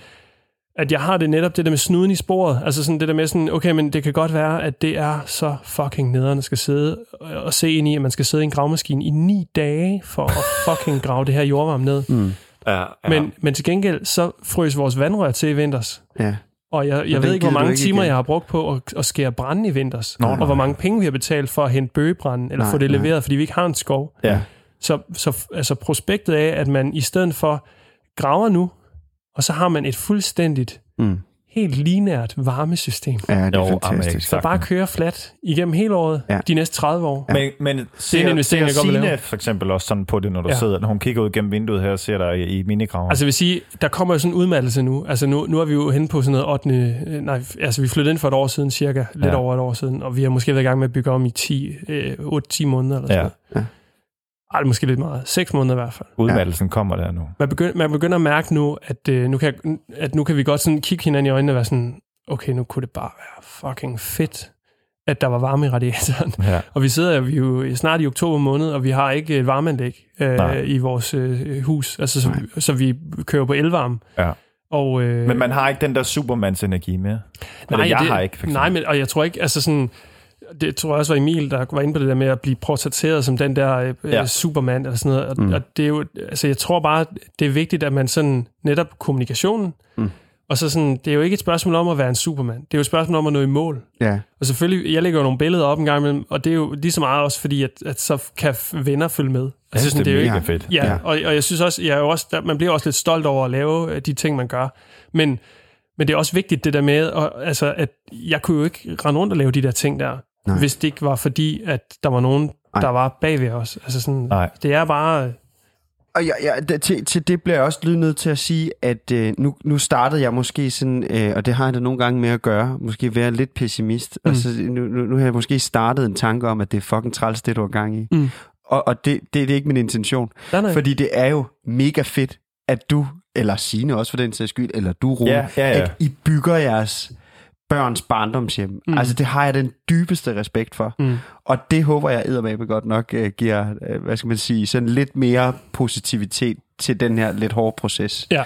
at jeg har det netop det der med snuden i sporet. Altså sådan det der med sådan, okay, men det kan godt være, at det er så fucking nederen at skal sidde og se ind i, at man skal sidde i en gravmaskine i ni dage for at fucking grave det her jordvarme ned. mm, Ja, ja. Men, men til gengæld, så frøs vores vandrør til i vinters. ja. Og jeg, jeg ved ikke, hvor mange ikke timer, igen. jeg har brugt på at, at skære brænde i vinters. Nå, og nej. hvor mange penge vi har betalt for at hente bøgebrænde, eller Nej, få det nej. leveret, fordi vi ikke har en skov. ja. Så, så altså prospektet af, at man i stedet for graver nu, og så har man et fuldstændigt, Mm. Helt linært varmesystem. Ja, det er Jo, fantastisk. Så bare køre flat igennem hele året, Ja. de næste 30 år. Ja. Men, men ser, investering, ser jeg godt vil Signe for eksempel også sådan på det, når du ja. Sidder, når hun kigger ud gennem vinduet her og ser dig i, i minigraven? Altså jeg vil sige, der kommer jo sådan en udmattelse nu. Altså nu, nu er vi jo henne på sådan noget 8. øh, Nej, altså vi flyttede ind for et år siden cirka. Lidt ja. over et år siden. Og vi har måske været i gang med at bygge om i 10, øh, 8-10 måneder eller sådan Ja. noget. Ja. Ej, det er måske lidt meget. 6 måneder i hvert fald. Udmattelsen kommer der nu. Man begynder, man begynder at mærke nu, at, øh, nu kan, at nu kan vi godt sådan kigge hinanden i øjnene og være sådan, okay, nu kunne det bare være fucking fedt, at der var varme i radiatoren. Ja. Og vi sidder vi er jo snart i oktober måned, og vi har ikke et varmeanlæg Nej. øh, i vores øh, hus. Altså, så, Nej. så vi kører på elvarme. Ja. Og, øh, Men man har ikke den der Supermans energi mere. Eller jeg det, har ikke, for eksempel. Nej, men, og jeg tror ikke, altså sådan, det tror jeg også var Emil, der var inde på det der med at blive portrætteret som den der øh, Ja. ja. Superman eller sådan noget. Og, Mm. og det er jo, altså jeg tror bare, det er vigtigt, at man sådan, netop kommunikationen, Mm. og så sådan, det er jo ikke et spørgsmål om at være en Superman. Det er jo et spørgsmål om at nå i mål. Ja. Og selvfølgelig, jeg lægger jo nogle billeder op en gang imellem, og det er jo lige så meget også fordi, at, at så kan venner følge med. jeg synes, sådan, det er jo ikke, fedt. Ja, Ja. Og, og jeg synes også, jeg er også der, man bliver også lidt stolt over at lave øh, de ting, man gør. Men, men det er også vigtigt det der med, og, altså, at jeg kunne jo ikke rende rundt og lave de der ting der. Nej. hvis det ikke var fordi, at der var nogen, Nej. der var bag ved os. Altså sådan, Nej. det er bare... øh, Og jeg, jeg, det- til, til det bliver jeg også lige nødt til at sige, at øh, nu, nu startede jeg måske sådan, øh, og det har jeg da nogle gange med at gøre, måske være lidt pessimist. Mm. Mm. Altså, nu, nu, nu har jeg måske startet en tanke om, at det er fucking træls, det du har gang i. Mm. Og, og det, det, det er ikke min intention. Nej, nej. Fordi det er jo mega fedt, at du, eller Signe også for den sags skyld, eller du, Rune, Ja, ja, ja. at I bygger jeres børns barndomshjem. Mm. Altså, det har jeg den dybeste respekt for. Mm. Og det håber jeg eddermame godt nok uh, giver, uh, hvad skal man sige, sådan lidt mere positivitet til den her lidt hårde proces. Ja.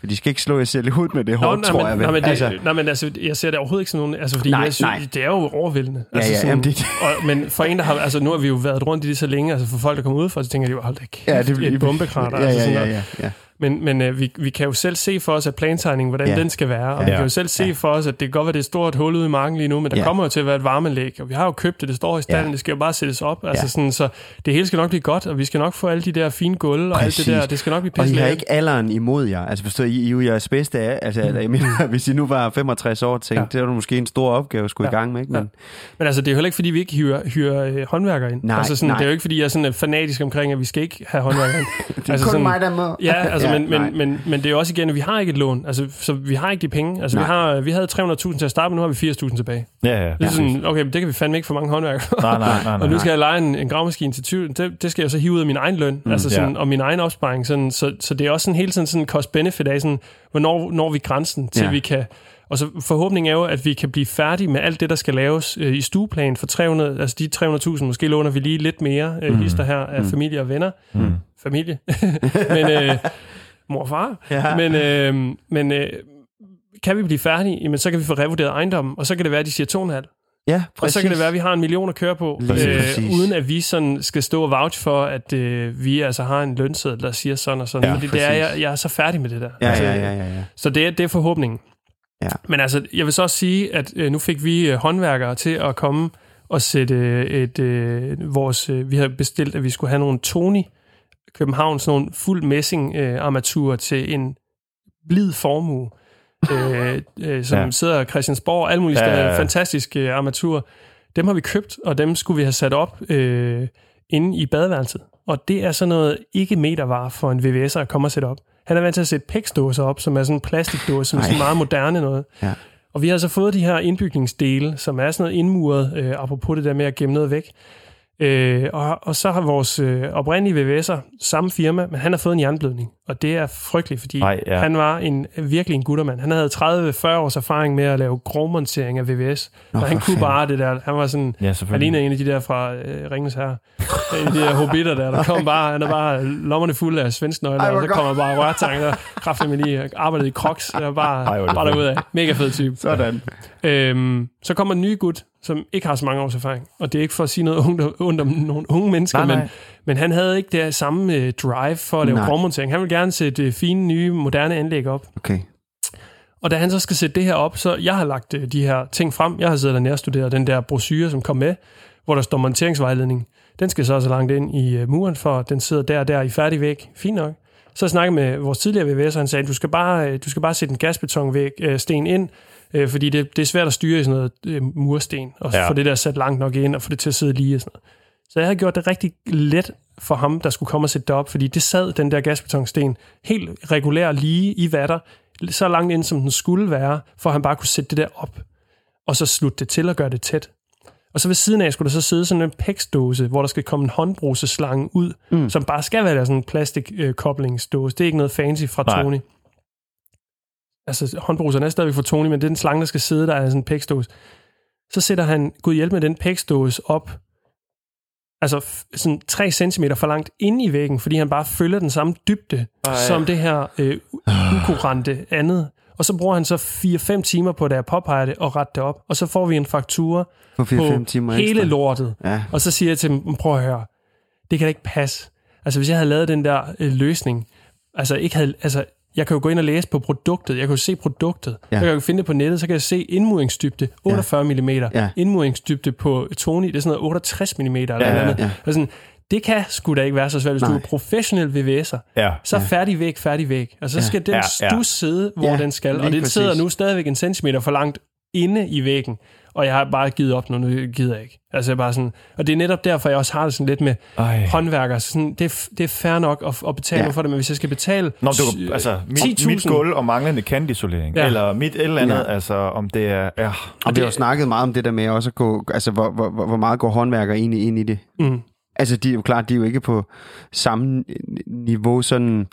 For de skal ikke slå jer selv i hovedet med det hårdt, tror jeg. vel? nej, men, det, altså, altså, nej, men altså, jeg ser det overhovedet ikke sådan nogen... Altså, fordi Nej, jeg synes, nej. det er jo overvældende. Ja, altså, ja, jamen, det- og, men for en, der har... Altså, nu har vi jo været rundt i det så længe, altså for folk, der kommer ud fra, så tænker de jo, hold da kæft, ja, det, et bombekrater. Ja, altså, ja, sådan ja, ja, ja. Men, men øh, vi, vi kan jo selv se for os, at plantegningen, hvordan Ja. ja. den skal være. Og Ja. vi kan jo selv se Ja. for os, at det kan godt være, det er et stort hul ude i marken lige nu, men der Ja. ja. kommer jo til at være et varmeanlæg. Og vi har jo købt det, det står i stallen, Ja. ja. det skal jo bare sættes op. Altså Ja. sådan, så det hele skal nok blive godt, og vi skal nok få alle de der fine gulve og alt Præcis. det der. Det skal nok blive Og I pisse har ikke alderen imod jer. Altså forstår I, I er jo jeres bedste af. Altså, mm. jeg mener, hvis I nu var 65 år, tænkte, ja. Ja. det var måske en stor opgave at skulle ja. i Ja. gang med. Ikke? Ja. Men, Men altså, det er jo heller ikke, fordi vi ikke hyrer, hyrer øh, håndværkere ind. Nej, altså, sådan, nej. Det er jo ikke, fordi jeg er sådan øh, fanatisk omkring, at vi skal ikke have håndværkere ind. det er Altså kun sådan- mig, der må. Ja, altså, Ja, men, men, men, men det er jo også igen, at vi har ikke et lån. Altså, så vi har ikke de penge. Altså, vi, har, vi havde 300.000 til at starte, men nu har vi 80.000 tilbage. Ja, ja. Det er sådan, okay, men det kan vi fandme ikke for mange håndværkere. Nej, nej, nej, nej. Og nu skal jeg lege en, en gravmaskine til 20. Det, det skal jeg så hive ud af min egen løn. Mm, altså sådan, ja. Og min egen opsparing. Sådan, så, så det er også sådan hele tiden sådan en cost-benefit af, sådan, hvornår når vi grænsen til, Ja. vi kan... Og så forhåbningen er jo, at vi kan blive færdige med alt det, der skal laves øh, i stueplan for 300, altså de 300.000. Måske låner vi lige lidt mere øh, Mm. hister her af Mm. familie og venner. Mm. Familie. men øh, mor og far. Ja. Men, øh, men øh, kan vi blive færdige, jamen, så kan vi få revurderet ejendommen, og så kan det være, at de siger 2,5. Ja, Og præcis. så kan det være, at vi har en million at køre på, Lige øh, præcis. uden at vi sådan skal stå og vouch for, at øh, vi altså har en lønseddel, der siger sådan og sådan. Ja, Ja, Fordi det er, præcis. jeg, jeg er så færdig med det der. Ja, Altså, ja, ja, ja, ja. Så det er, det er forhåbningen. Ja. Men altså, jeg vil så også sige, at øh, nu fik vi øh, håndværkere til at komme og sætte øh, et, øh, vores... Øh, vi havde bestilt, at vi skulle have nogle Tony København, sådan nogle fuld messing øh, armaturer til en blid formue, øh, øh, som Ja. sidder i Christiansborg, og alle mulige Ja, ja, ja. fantastiske øh, armaturer. Dem har vi købt, og dem skulle vi have sat op øh, inde i badeværelset. Og det er sådan noget ikke metervar for en VVS'er at komme og sætte op. Han er vant til at sætte pæksdåser op, som er sådan en plastikdåse, som er sådan meget moderne noget. Ja. Og vi har så fået de her indbygningsdele, som er sådan noget indmuret, øh, apropos det der med at gemme noget væk. Øh, og, og så har vores øh, oprindelige VVS'er, samme firma, men han har fået en jernblødning. Og det er frygteligt, fordi Ej, ja. han var en, virkelig en guttermand. Han havde 30-40 års erfaring med at lave grovmontering af VVS. Nå, og han kunne bare det der. Han var sådan... Ja, Han ligner en af de der fra øh, Ringens Herre. En af de der hobitter der, der kom bare, han er bare lommerne fulde af svensknøgler, Ej, og så kommer bare rørtang, der kraftigt med lige arbejdet i crocs, og bare, Ej, er bare derudad. Mega fed type. Sådan. Øhm, så kommer en ny gut, som ikke har så mange års erfaring. Og det er ikke for at sige noget ondt, ondt om nogle unge mennesker, Nej, nej. Men, men han havde ikke det samme øh, drive for at lave Nej. grovmontering. Han vil gerne sætte øh, fine, nye, moderne anlæg op. Okay. Og da han så skal sætte det her op, så jeg har lagt øh, de her ting frem. Jeg har siddet og nærstuderet den der brochure, som kom med, hvor der står monteringsvejledning. Den skal så så langt ind i øh, muren, for den sidder der og der i færdig væg. Fint nok. Så jeg snakkede med vores tidligere VVS, og han sagde, du skal bare, du skal bare sætte en gasbetonvæg, øh, sten ind, øh, fordi det, det er svært at styre i sådan noget øh, mursten, og Ja. få det der sat langt nok ind, og få det til at sidde lige og sådan noget. Så jeg havde gjort det rigtig let for ham, der skulle komme og sætte det op, fordi det sad, den der gasbetonsten, helt regulær lige i vatter, så langt ind, som den skulle være, for at han bare kunne sætte det der op, og så slutte det til og gøre det tæt. Og så ved siden af skulle der så sidde sådan en pæksdåse, hvor der skal komme en håndbruseslange ud, mm. som bare skal være sådan en plastikkoblingsdåse. Det er ikke noget fancy fra Nej. Tony. Altså, håndbruserne er stadigvæk fra Tony, men det er den slange, der skal sidde der, er sådan en pæksdåse. Så sætter han, gud hjælp med den pæksdåse op, altså f- sådan 3 cm for langt inde i væggen, fordi han bare følger den samme dybde, Ej. som det her øh, u- ukurante andet. Og så bruger han så 4-5 timer på, da jeg påpeger det, og rette det op. Og så får vi en faktura For på 4-5 timer hele ekstra. lortet. Ja. Og så siger jeg til dem, prøv at høre, det kan da ikke passe. Altså hvis jeg havde lavet den der øh, løsning, altså ikke havde, altså jeg kan jo gå ind og læse på produktet, jeg kan jo se produktet, Ja. ja. jeg kan jo finde det på nettet, så kan jeg se indmuringsdybde, 48 ja. mm, Ja. indmuringsdybde på Tony, det er sådan noget 68 mm eller Ja, ja, ja, andet. ja. Og sådan, det kan sgu da ikke være så svært, hvis Nej. du er professionel VVS'er. Ja. Så er færdig væg, færdig væg. Og så skal den Ja, ja. stus sidde, hvor Ja, den skal. Og den sidder nu stadigvæk en centimeter for langt inde i væggen. Og jeg har bare givet op nu, nu gider jeg ikke. Altså jeg er bare sådan, og det er netop derfor, jeg også har det sådan lidt med Ej. håndværkere. Så Sådan, det, er, det er fair nok at, at betale Ja. for det, men hvis jeg skal betale Nå, du, altså, mit, 10.000 mit gulv og manglende kantisolering, ja. Eller mit et eller andet, Ja. altså om det er... Ja. Og vi har jo snakket meget om det der med også at gå, altså hvor, hvor, hvor hvor meget går håndværker egentlig ind i det. Mm. Altså, de er jo klart, de er jo ikke på samme niveau, sådan,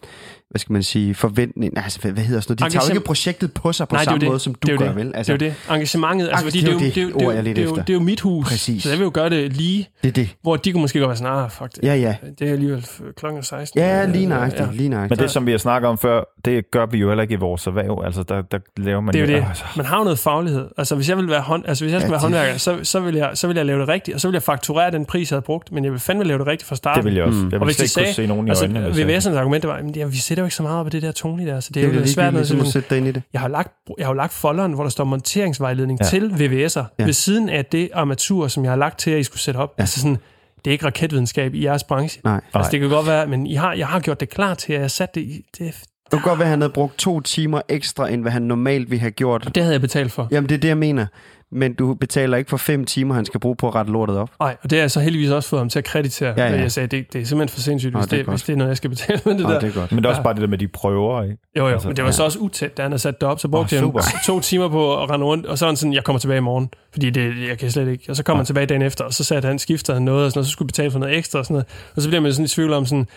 hvad skal man sige, forventning. Altså, hvad, hvad hedder sådan noget? De tager jo ikke projektet på sig på Nej, det samme det. måde, som du det gør, det. vel? Altså, det er jo det. Engagementet, altså, fordi det det er jo, det, det det, er det, er jo, efter. det er jo mit hus, Præcis. så jeg vil jo gøre det lige, det er det. hvor de kunne måske godt være sådan, ah, fuck det. Ja, ja. Det er alligevel klokken 16. Ja, lige nøjagtigt, Ja. lige nøjagtigt. Men det, som vi har snakket om før, det gør vi jo heller ikke i vores erhverv. Altså, der, der laver man Det er jo det. Altså, Man har jo noget faglighed. Altså, hvis jeg vil være, hånd, altså, hvis jeg skal Ja, være det- håndværker, så, så, vil jeg, så vil jeg lave det rigtigt, og så vil jeg fakturere den pris, jeg havde brugt, men jeg vil fandme lave det rigtigt fra starten. det vil jeg også. Mm. Jeg vil og hvis slet de ikke kunne se nogen i altså, øjnene. jeg- VVS'ens argument det var, at vi sætter jo ikke så meget op på det der Tony der, så det er, det er jo lidt svært. Noget, ligesom at sætte dig ind i det. jeg har lagt, jeg har jo lagt folderen, hvor der står monteringsvejledning Ja. til VVS'er, Ja. ved siden af det armatur, som jeg har lagt til, at I skulle sætte op. Ja. Ja. Altså sådan, det er ikke raketvidenskab i jeres branche. Nej. Altså, det kan godt være, men I har, jeg har gjort det klar til, at jeg satte det i. Det, Det kunne godt være, at han havde brugt to timer ekstra, end hvad han normalt ville have gjort. det havde jeg betalt for. Jamen, det er det, jeg mener. Men du betaler ikke for fem timer, han skal bruge på at rette lortet op. Nej, og det har jeg så heldigvis også fået ham til at kreditere. Ja, Ja. Jeg sagde, det, det er simpelthen for sindssygt, Nå, hvis, det er det, hvis det er noget, jeg skal betale med det Nå, der. det er godt. Men det er også Ja. bare det der med de prøver, ikke? Jo, jo, Altså, men det var ja. så også utæt, da han havde sat det op, så brugte oh, jeg to timer på at rende rundt, og så var han sådan, jeg kommer tilbage i morgen, fordi det, jeg kan slet ikke. Og så kom han tilbage dagen efter, og så satte han, skiftede han noget, og, sådan noget, så skulle betale for noget ekstra og sådan noget. Og så bliver man sådan i tvivl om sådan,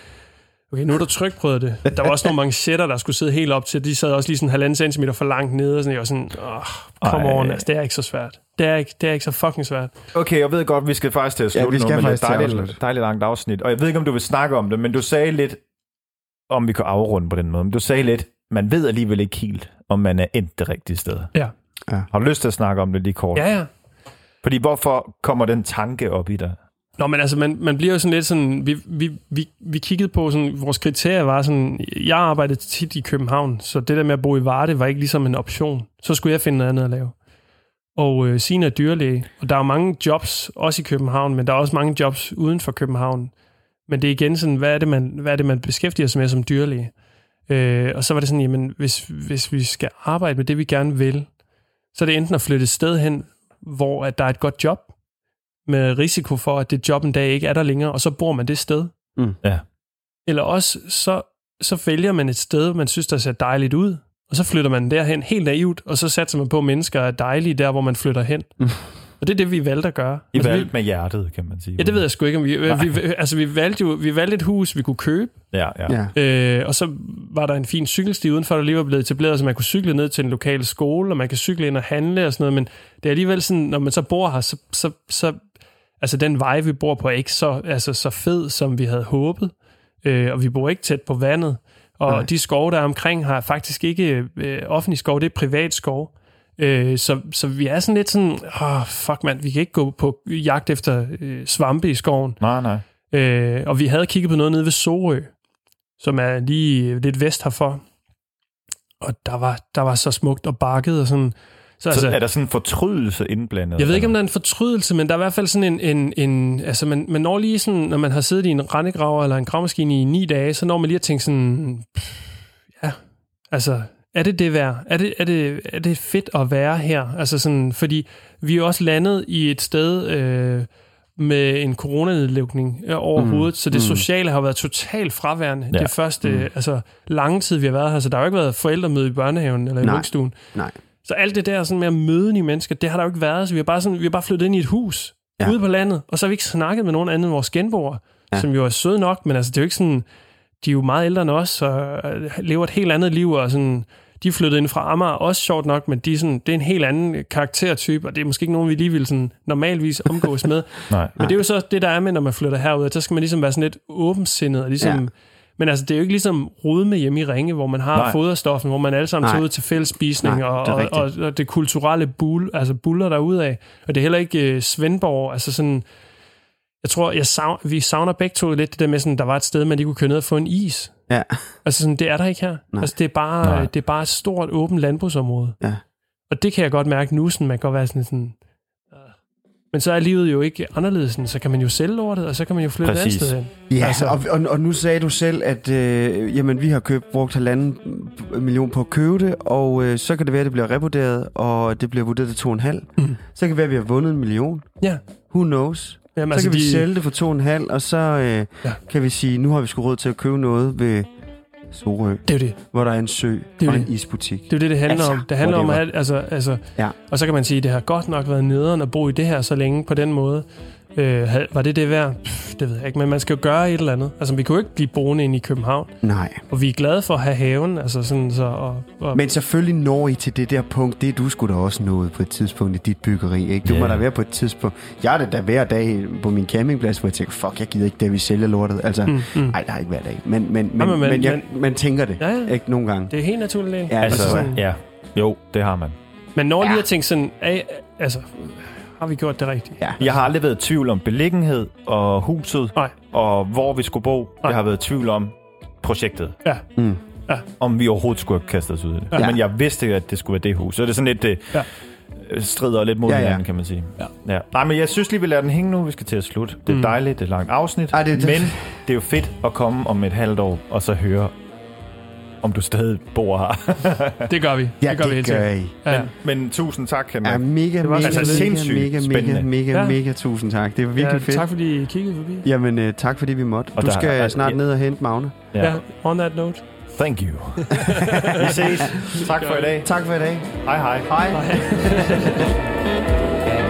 okay, nu er der trykprøvet det. Der var også nogle manchetter, der skulle sidde helt op til, de sad også lige sådan halvanden centimeter for langt nede, og sådan, jeg var sådan, åh, Ej. on, altså, det er ikke så svært. Det er ikke, det er ikke så fucking svært. Okay, jeg ved godt, vi skal faktisk til at Ja, slutte vi skal nu, men faktisk det er dejligt, dejligt langt afsnit. Og jeg ved ikke, om du vil snakke om det, men du sagde lidt, om vi kan afrunde på den måde, men du sagde lidt, man ved alligevel ikke helt, om man er endt det rigtige sted. Ja. Har du lyst til at snakke om det lige kort? Ja, ja. Fordi hvorfor kommer den tanke op i dig? Nå, men altså, man, man bliver jo sådan lidt sådan... Vi, vi, vi, vi kiggede på sådan... Vores kriterier var sådan... Jeg arbejdede tit i København, så det der med at bo i Varde var ikke ligesom en option. Så skulle jeg finde noget andet at lave. Og øh, Sina er dyrlæge, og der er mange jobs, også i København, men der er også mange jobs uden for København. Men det er igen sådan, hvad er det, man, hvad er det, man beskæftiger sig med som dyrlæge? Øh, og så var det sådan, jamen, hvis, hvis vi skal arbejde med det, vi gerne vil, så er det enten at flytte et sted hen, hvor at der er et godt job, med risiko for, at det job en dag ikke er der længere, og så bor man det sted. Mm. Ja. Eller også, så, så vælger man et sted, man synes, der ser dejligt ud, og så flytter man derhen helt naivt, og så satser man på, at mennesker er dejlige der, hvor man flytter hen. Mm. Og det er det, vi valgte at gøre. I altså, valgte vi, med hjertet, kan man sige. ja, det ved jeg sgu ikke. Om vi, vi, altså, vi valgte jo vi valgte et hus, vi kunne købe, Ja, ja. Ja. Øh, og så var der en fin cykelsti udenfor, der lige var blevet etableret, så man kunne cykle ned til en lokal skole, og man kan cykle ind og handle og sådan noget, men det er alligevel sådan, når man så bor her, så, så, så altså den vej, vi bor på, er ikke så, altså, så fed, som vi havde håbet, øh, og vi bor ikke tæt på vandet, og Nej. de skove, der er omkring, har faktisk ikke øh, offentlig skov, det er privat skov. Øh, så, så vi er sådan lidt sådan, oh, fuck mand, vi kan ikke gå på jagt efter øh, svampe i skoven. Nej, nej. Øh, og vi havde kigget på noget nede ved Sorø, som er lige lidt vest herfor. Og der var, der var så smukt og bakket og sådan. Så, Så altså, er der sådan en fortrydelse indblandet? jeg ved ikke, om der er en fortrydelse, men der er i hvert fald sådan en... en, en altså, man, man når lige sådan, når man har siddet i en rendegraver eller en gravmaskine i ni dage, så når man lige at tænke sådan, pff, ja, altså, er det det værd? Er det, er, det, er det fedt at være her? Altså sådan, fordi vi er også landet i et sted øh, med en coronanedlukning øh, over Mm. så det Mm. sociale har været totalt fraværende. Ja. Det første, mm. altså lange tid, vi har været her, så der har jo ikke været forældremøde i børnehaven eller i Nej. Nej. Så alt det der sådan med at møde nye mennesker, det har der jo ikke været. Så vi har bare, sådan, vi har bare flyttet ind i et hus Ja. ude på landet, og så har vi ikke snakket med nogen anden end vores genboer, Ja. som jo er søde nok, men altså, det er jo ikke sådan, de er jo meget ældre end os, og lever et helt andet liv, og sådan, de er flyttet ind fra Amager, også sjovt nok, men de er sådan, det er en helt anden karaktertype, og det er måske ikke nogen, vi lige vil sådan, normalvis omgås med. Nej. Men det er jo så det, der er med, når man flytter herud, at så skal man ligesom være sådan lidt åbensindet, og ligesom, Ja. Men altså, det er jo ikke ligesom rode med hjemme i Ringe, hvor man har Nej. Foderstoffen, hvor man alle sammen tager ud til fællesspisning, og, det og, og, og, det kulturelle bull, altså buller der af. Og det er heller ikke uh, Svendborg, altså sådan, jeg tror, jeg savner, vi savner begge to lidt det der med, sådan, der var et sted, man lige kunne køre ned og få en is. Ja. Altså sådan, det er der ikke her. Nej. Altså, det er, bare, Nej. det er bare et stort, åbent landbrugsområde. Ja. Og det kan jeg godt mærke nu, sådan, man kan godt være sådan, sådan. Men så er livet jo ikke anderledes, så kan man jo sælge lortet, og så kan man jo flytte Præcis. et andet sted hen. Ja, Altså- og, og, og nu sagde du selv, at øh, jamen, vi har købt, brugt halvanden million på at købe det, og øh, så kan det være, at det bliver revurderet, og det bliver vurderet til to og en halv. Mhm. Så kan det være, at vi har vundet en million. Ja. Who knows? Jamen, så altså, kan vi de, sælge det for to og en halv, og så øh, ja. kan vi sige, nu har vi sgu råd til at købe noget ved Sorø, Det er jo det. hvor der er en sø er jo og en det. isbutik. Det er jo det, det handler Altså, om. Det handler om at altså, altså, Ja. og så kan man sige, at det har godt nok været nederen at bo i det her så længe på den måde. Øh, var det det værd? Pff, det ved jeg ikke, men man skal jo gøre et eller andet. Altså, vi kunne jo ikke blive boende inde i København, Nej. og vi er glade for at have haven, altså sådan så, og, og Men selvfølgelig når I til det der punkt, det er du skulle da også nået på et tidspunkt i dit byggeri, ikke? Du Ja. må da være på et tidspunkt. Jeg er det da hver dag på min campingplads, hvor jeg tænker, fuck, jeg gider ikke, da vi sælger lortet. Altså, Mm, mm. nej, der er ikke hver dag. Men, men, men, men- men, men jeg, men- man tænker det, Ja, ja. ikke? Nogle gange. det er helt naturligt. Ja, Altså, altså, sådan- ja. Jo, det har man. Men når lige Ja. at tænke sådan, af, altså, har vi gjort det rigtigt? ja. Jeg har aldrig været i tvivl om beliggenhed og huset, Nej. og hvor vi skulle bo. Nej. Jeg har været i tvivl om projektet. Ja. Mm. Om vi overhovedet skulle have kastet os ud i det. Ja. Men jeg vidste, at det skulle være det hus. Så det er sådan lidt, det Ja. ja. strider lidt mod Ja, ja, ja. hinanden, kan man sige. Ja. Ja. Nej, men jeg synes lige, vi lader den hænge nu. Vi skal til at slutte. Det er Mm. dejligt, det er et langt afsnit. Ej, det det. Men det er jo fedt at komme om et halvt år, og så høre, om du stadig bor her. Det gør vi. Ja, det gør vi helt det gør sikkert. I. Ja. men, men tusind tak, Henrik. Ja, mega, var mega, altså mega, sindssygt mega, mega, mega, Ja. mega, tusind tak. Det var virkelig ja, fedt. Tak fordi I kiggede forbi. Jamen, uh, tak fordi vi måtte. Og du der skal er- snart ja. ned og hente Magne. Ja. ja, on that note. Thank you. vi ses. Tak for i dag. Tak for i dag. Hej hej. Hej. Hej.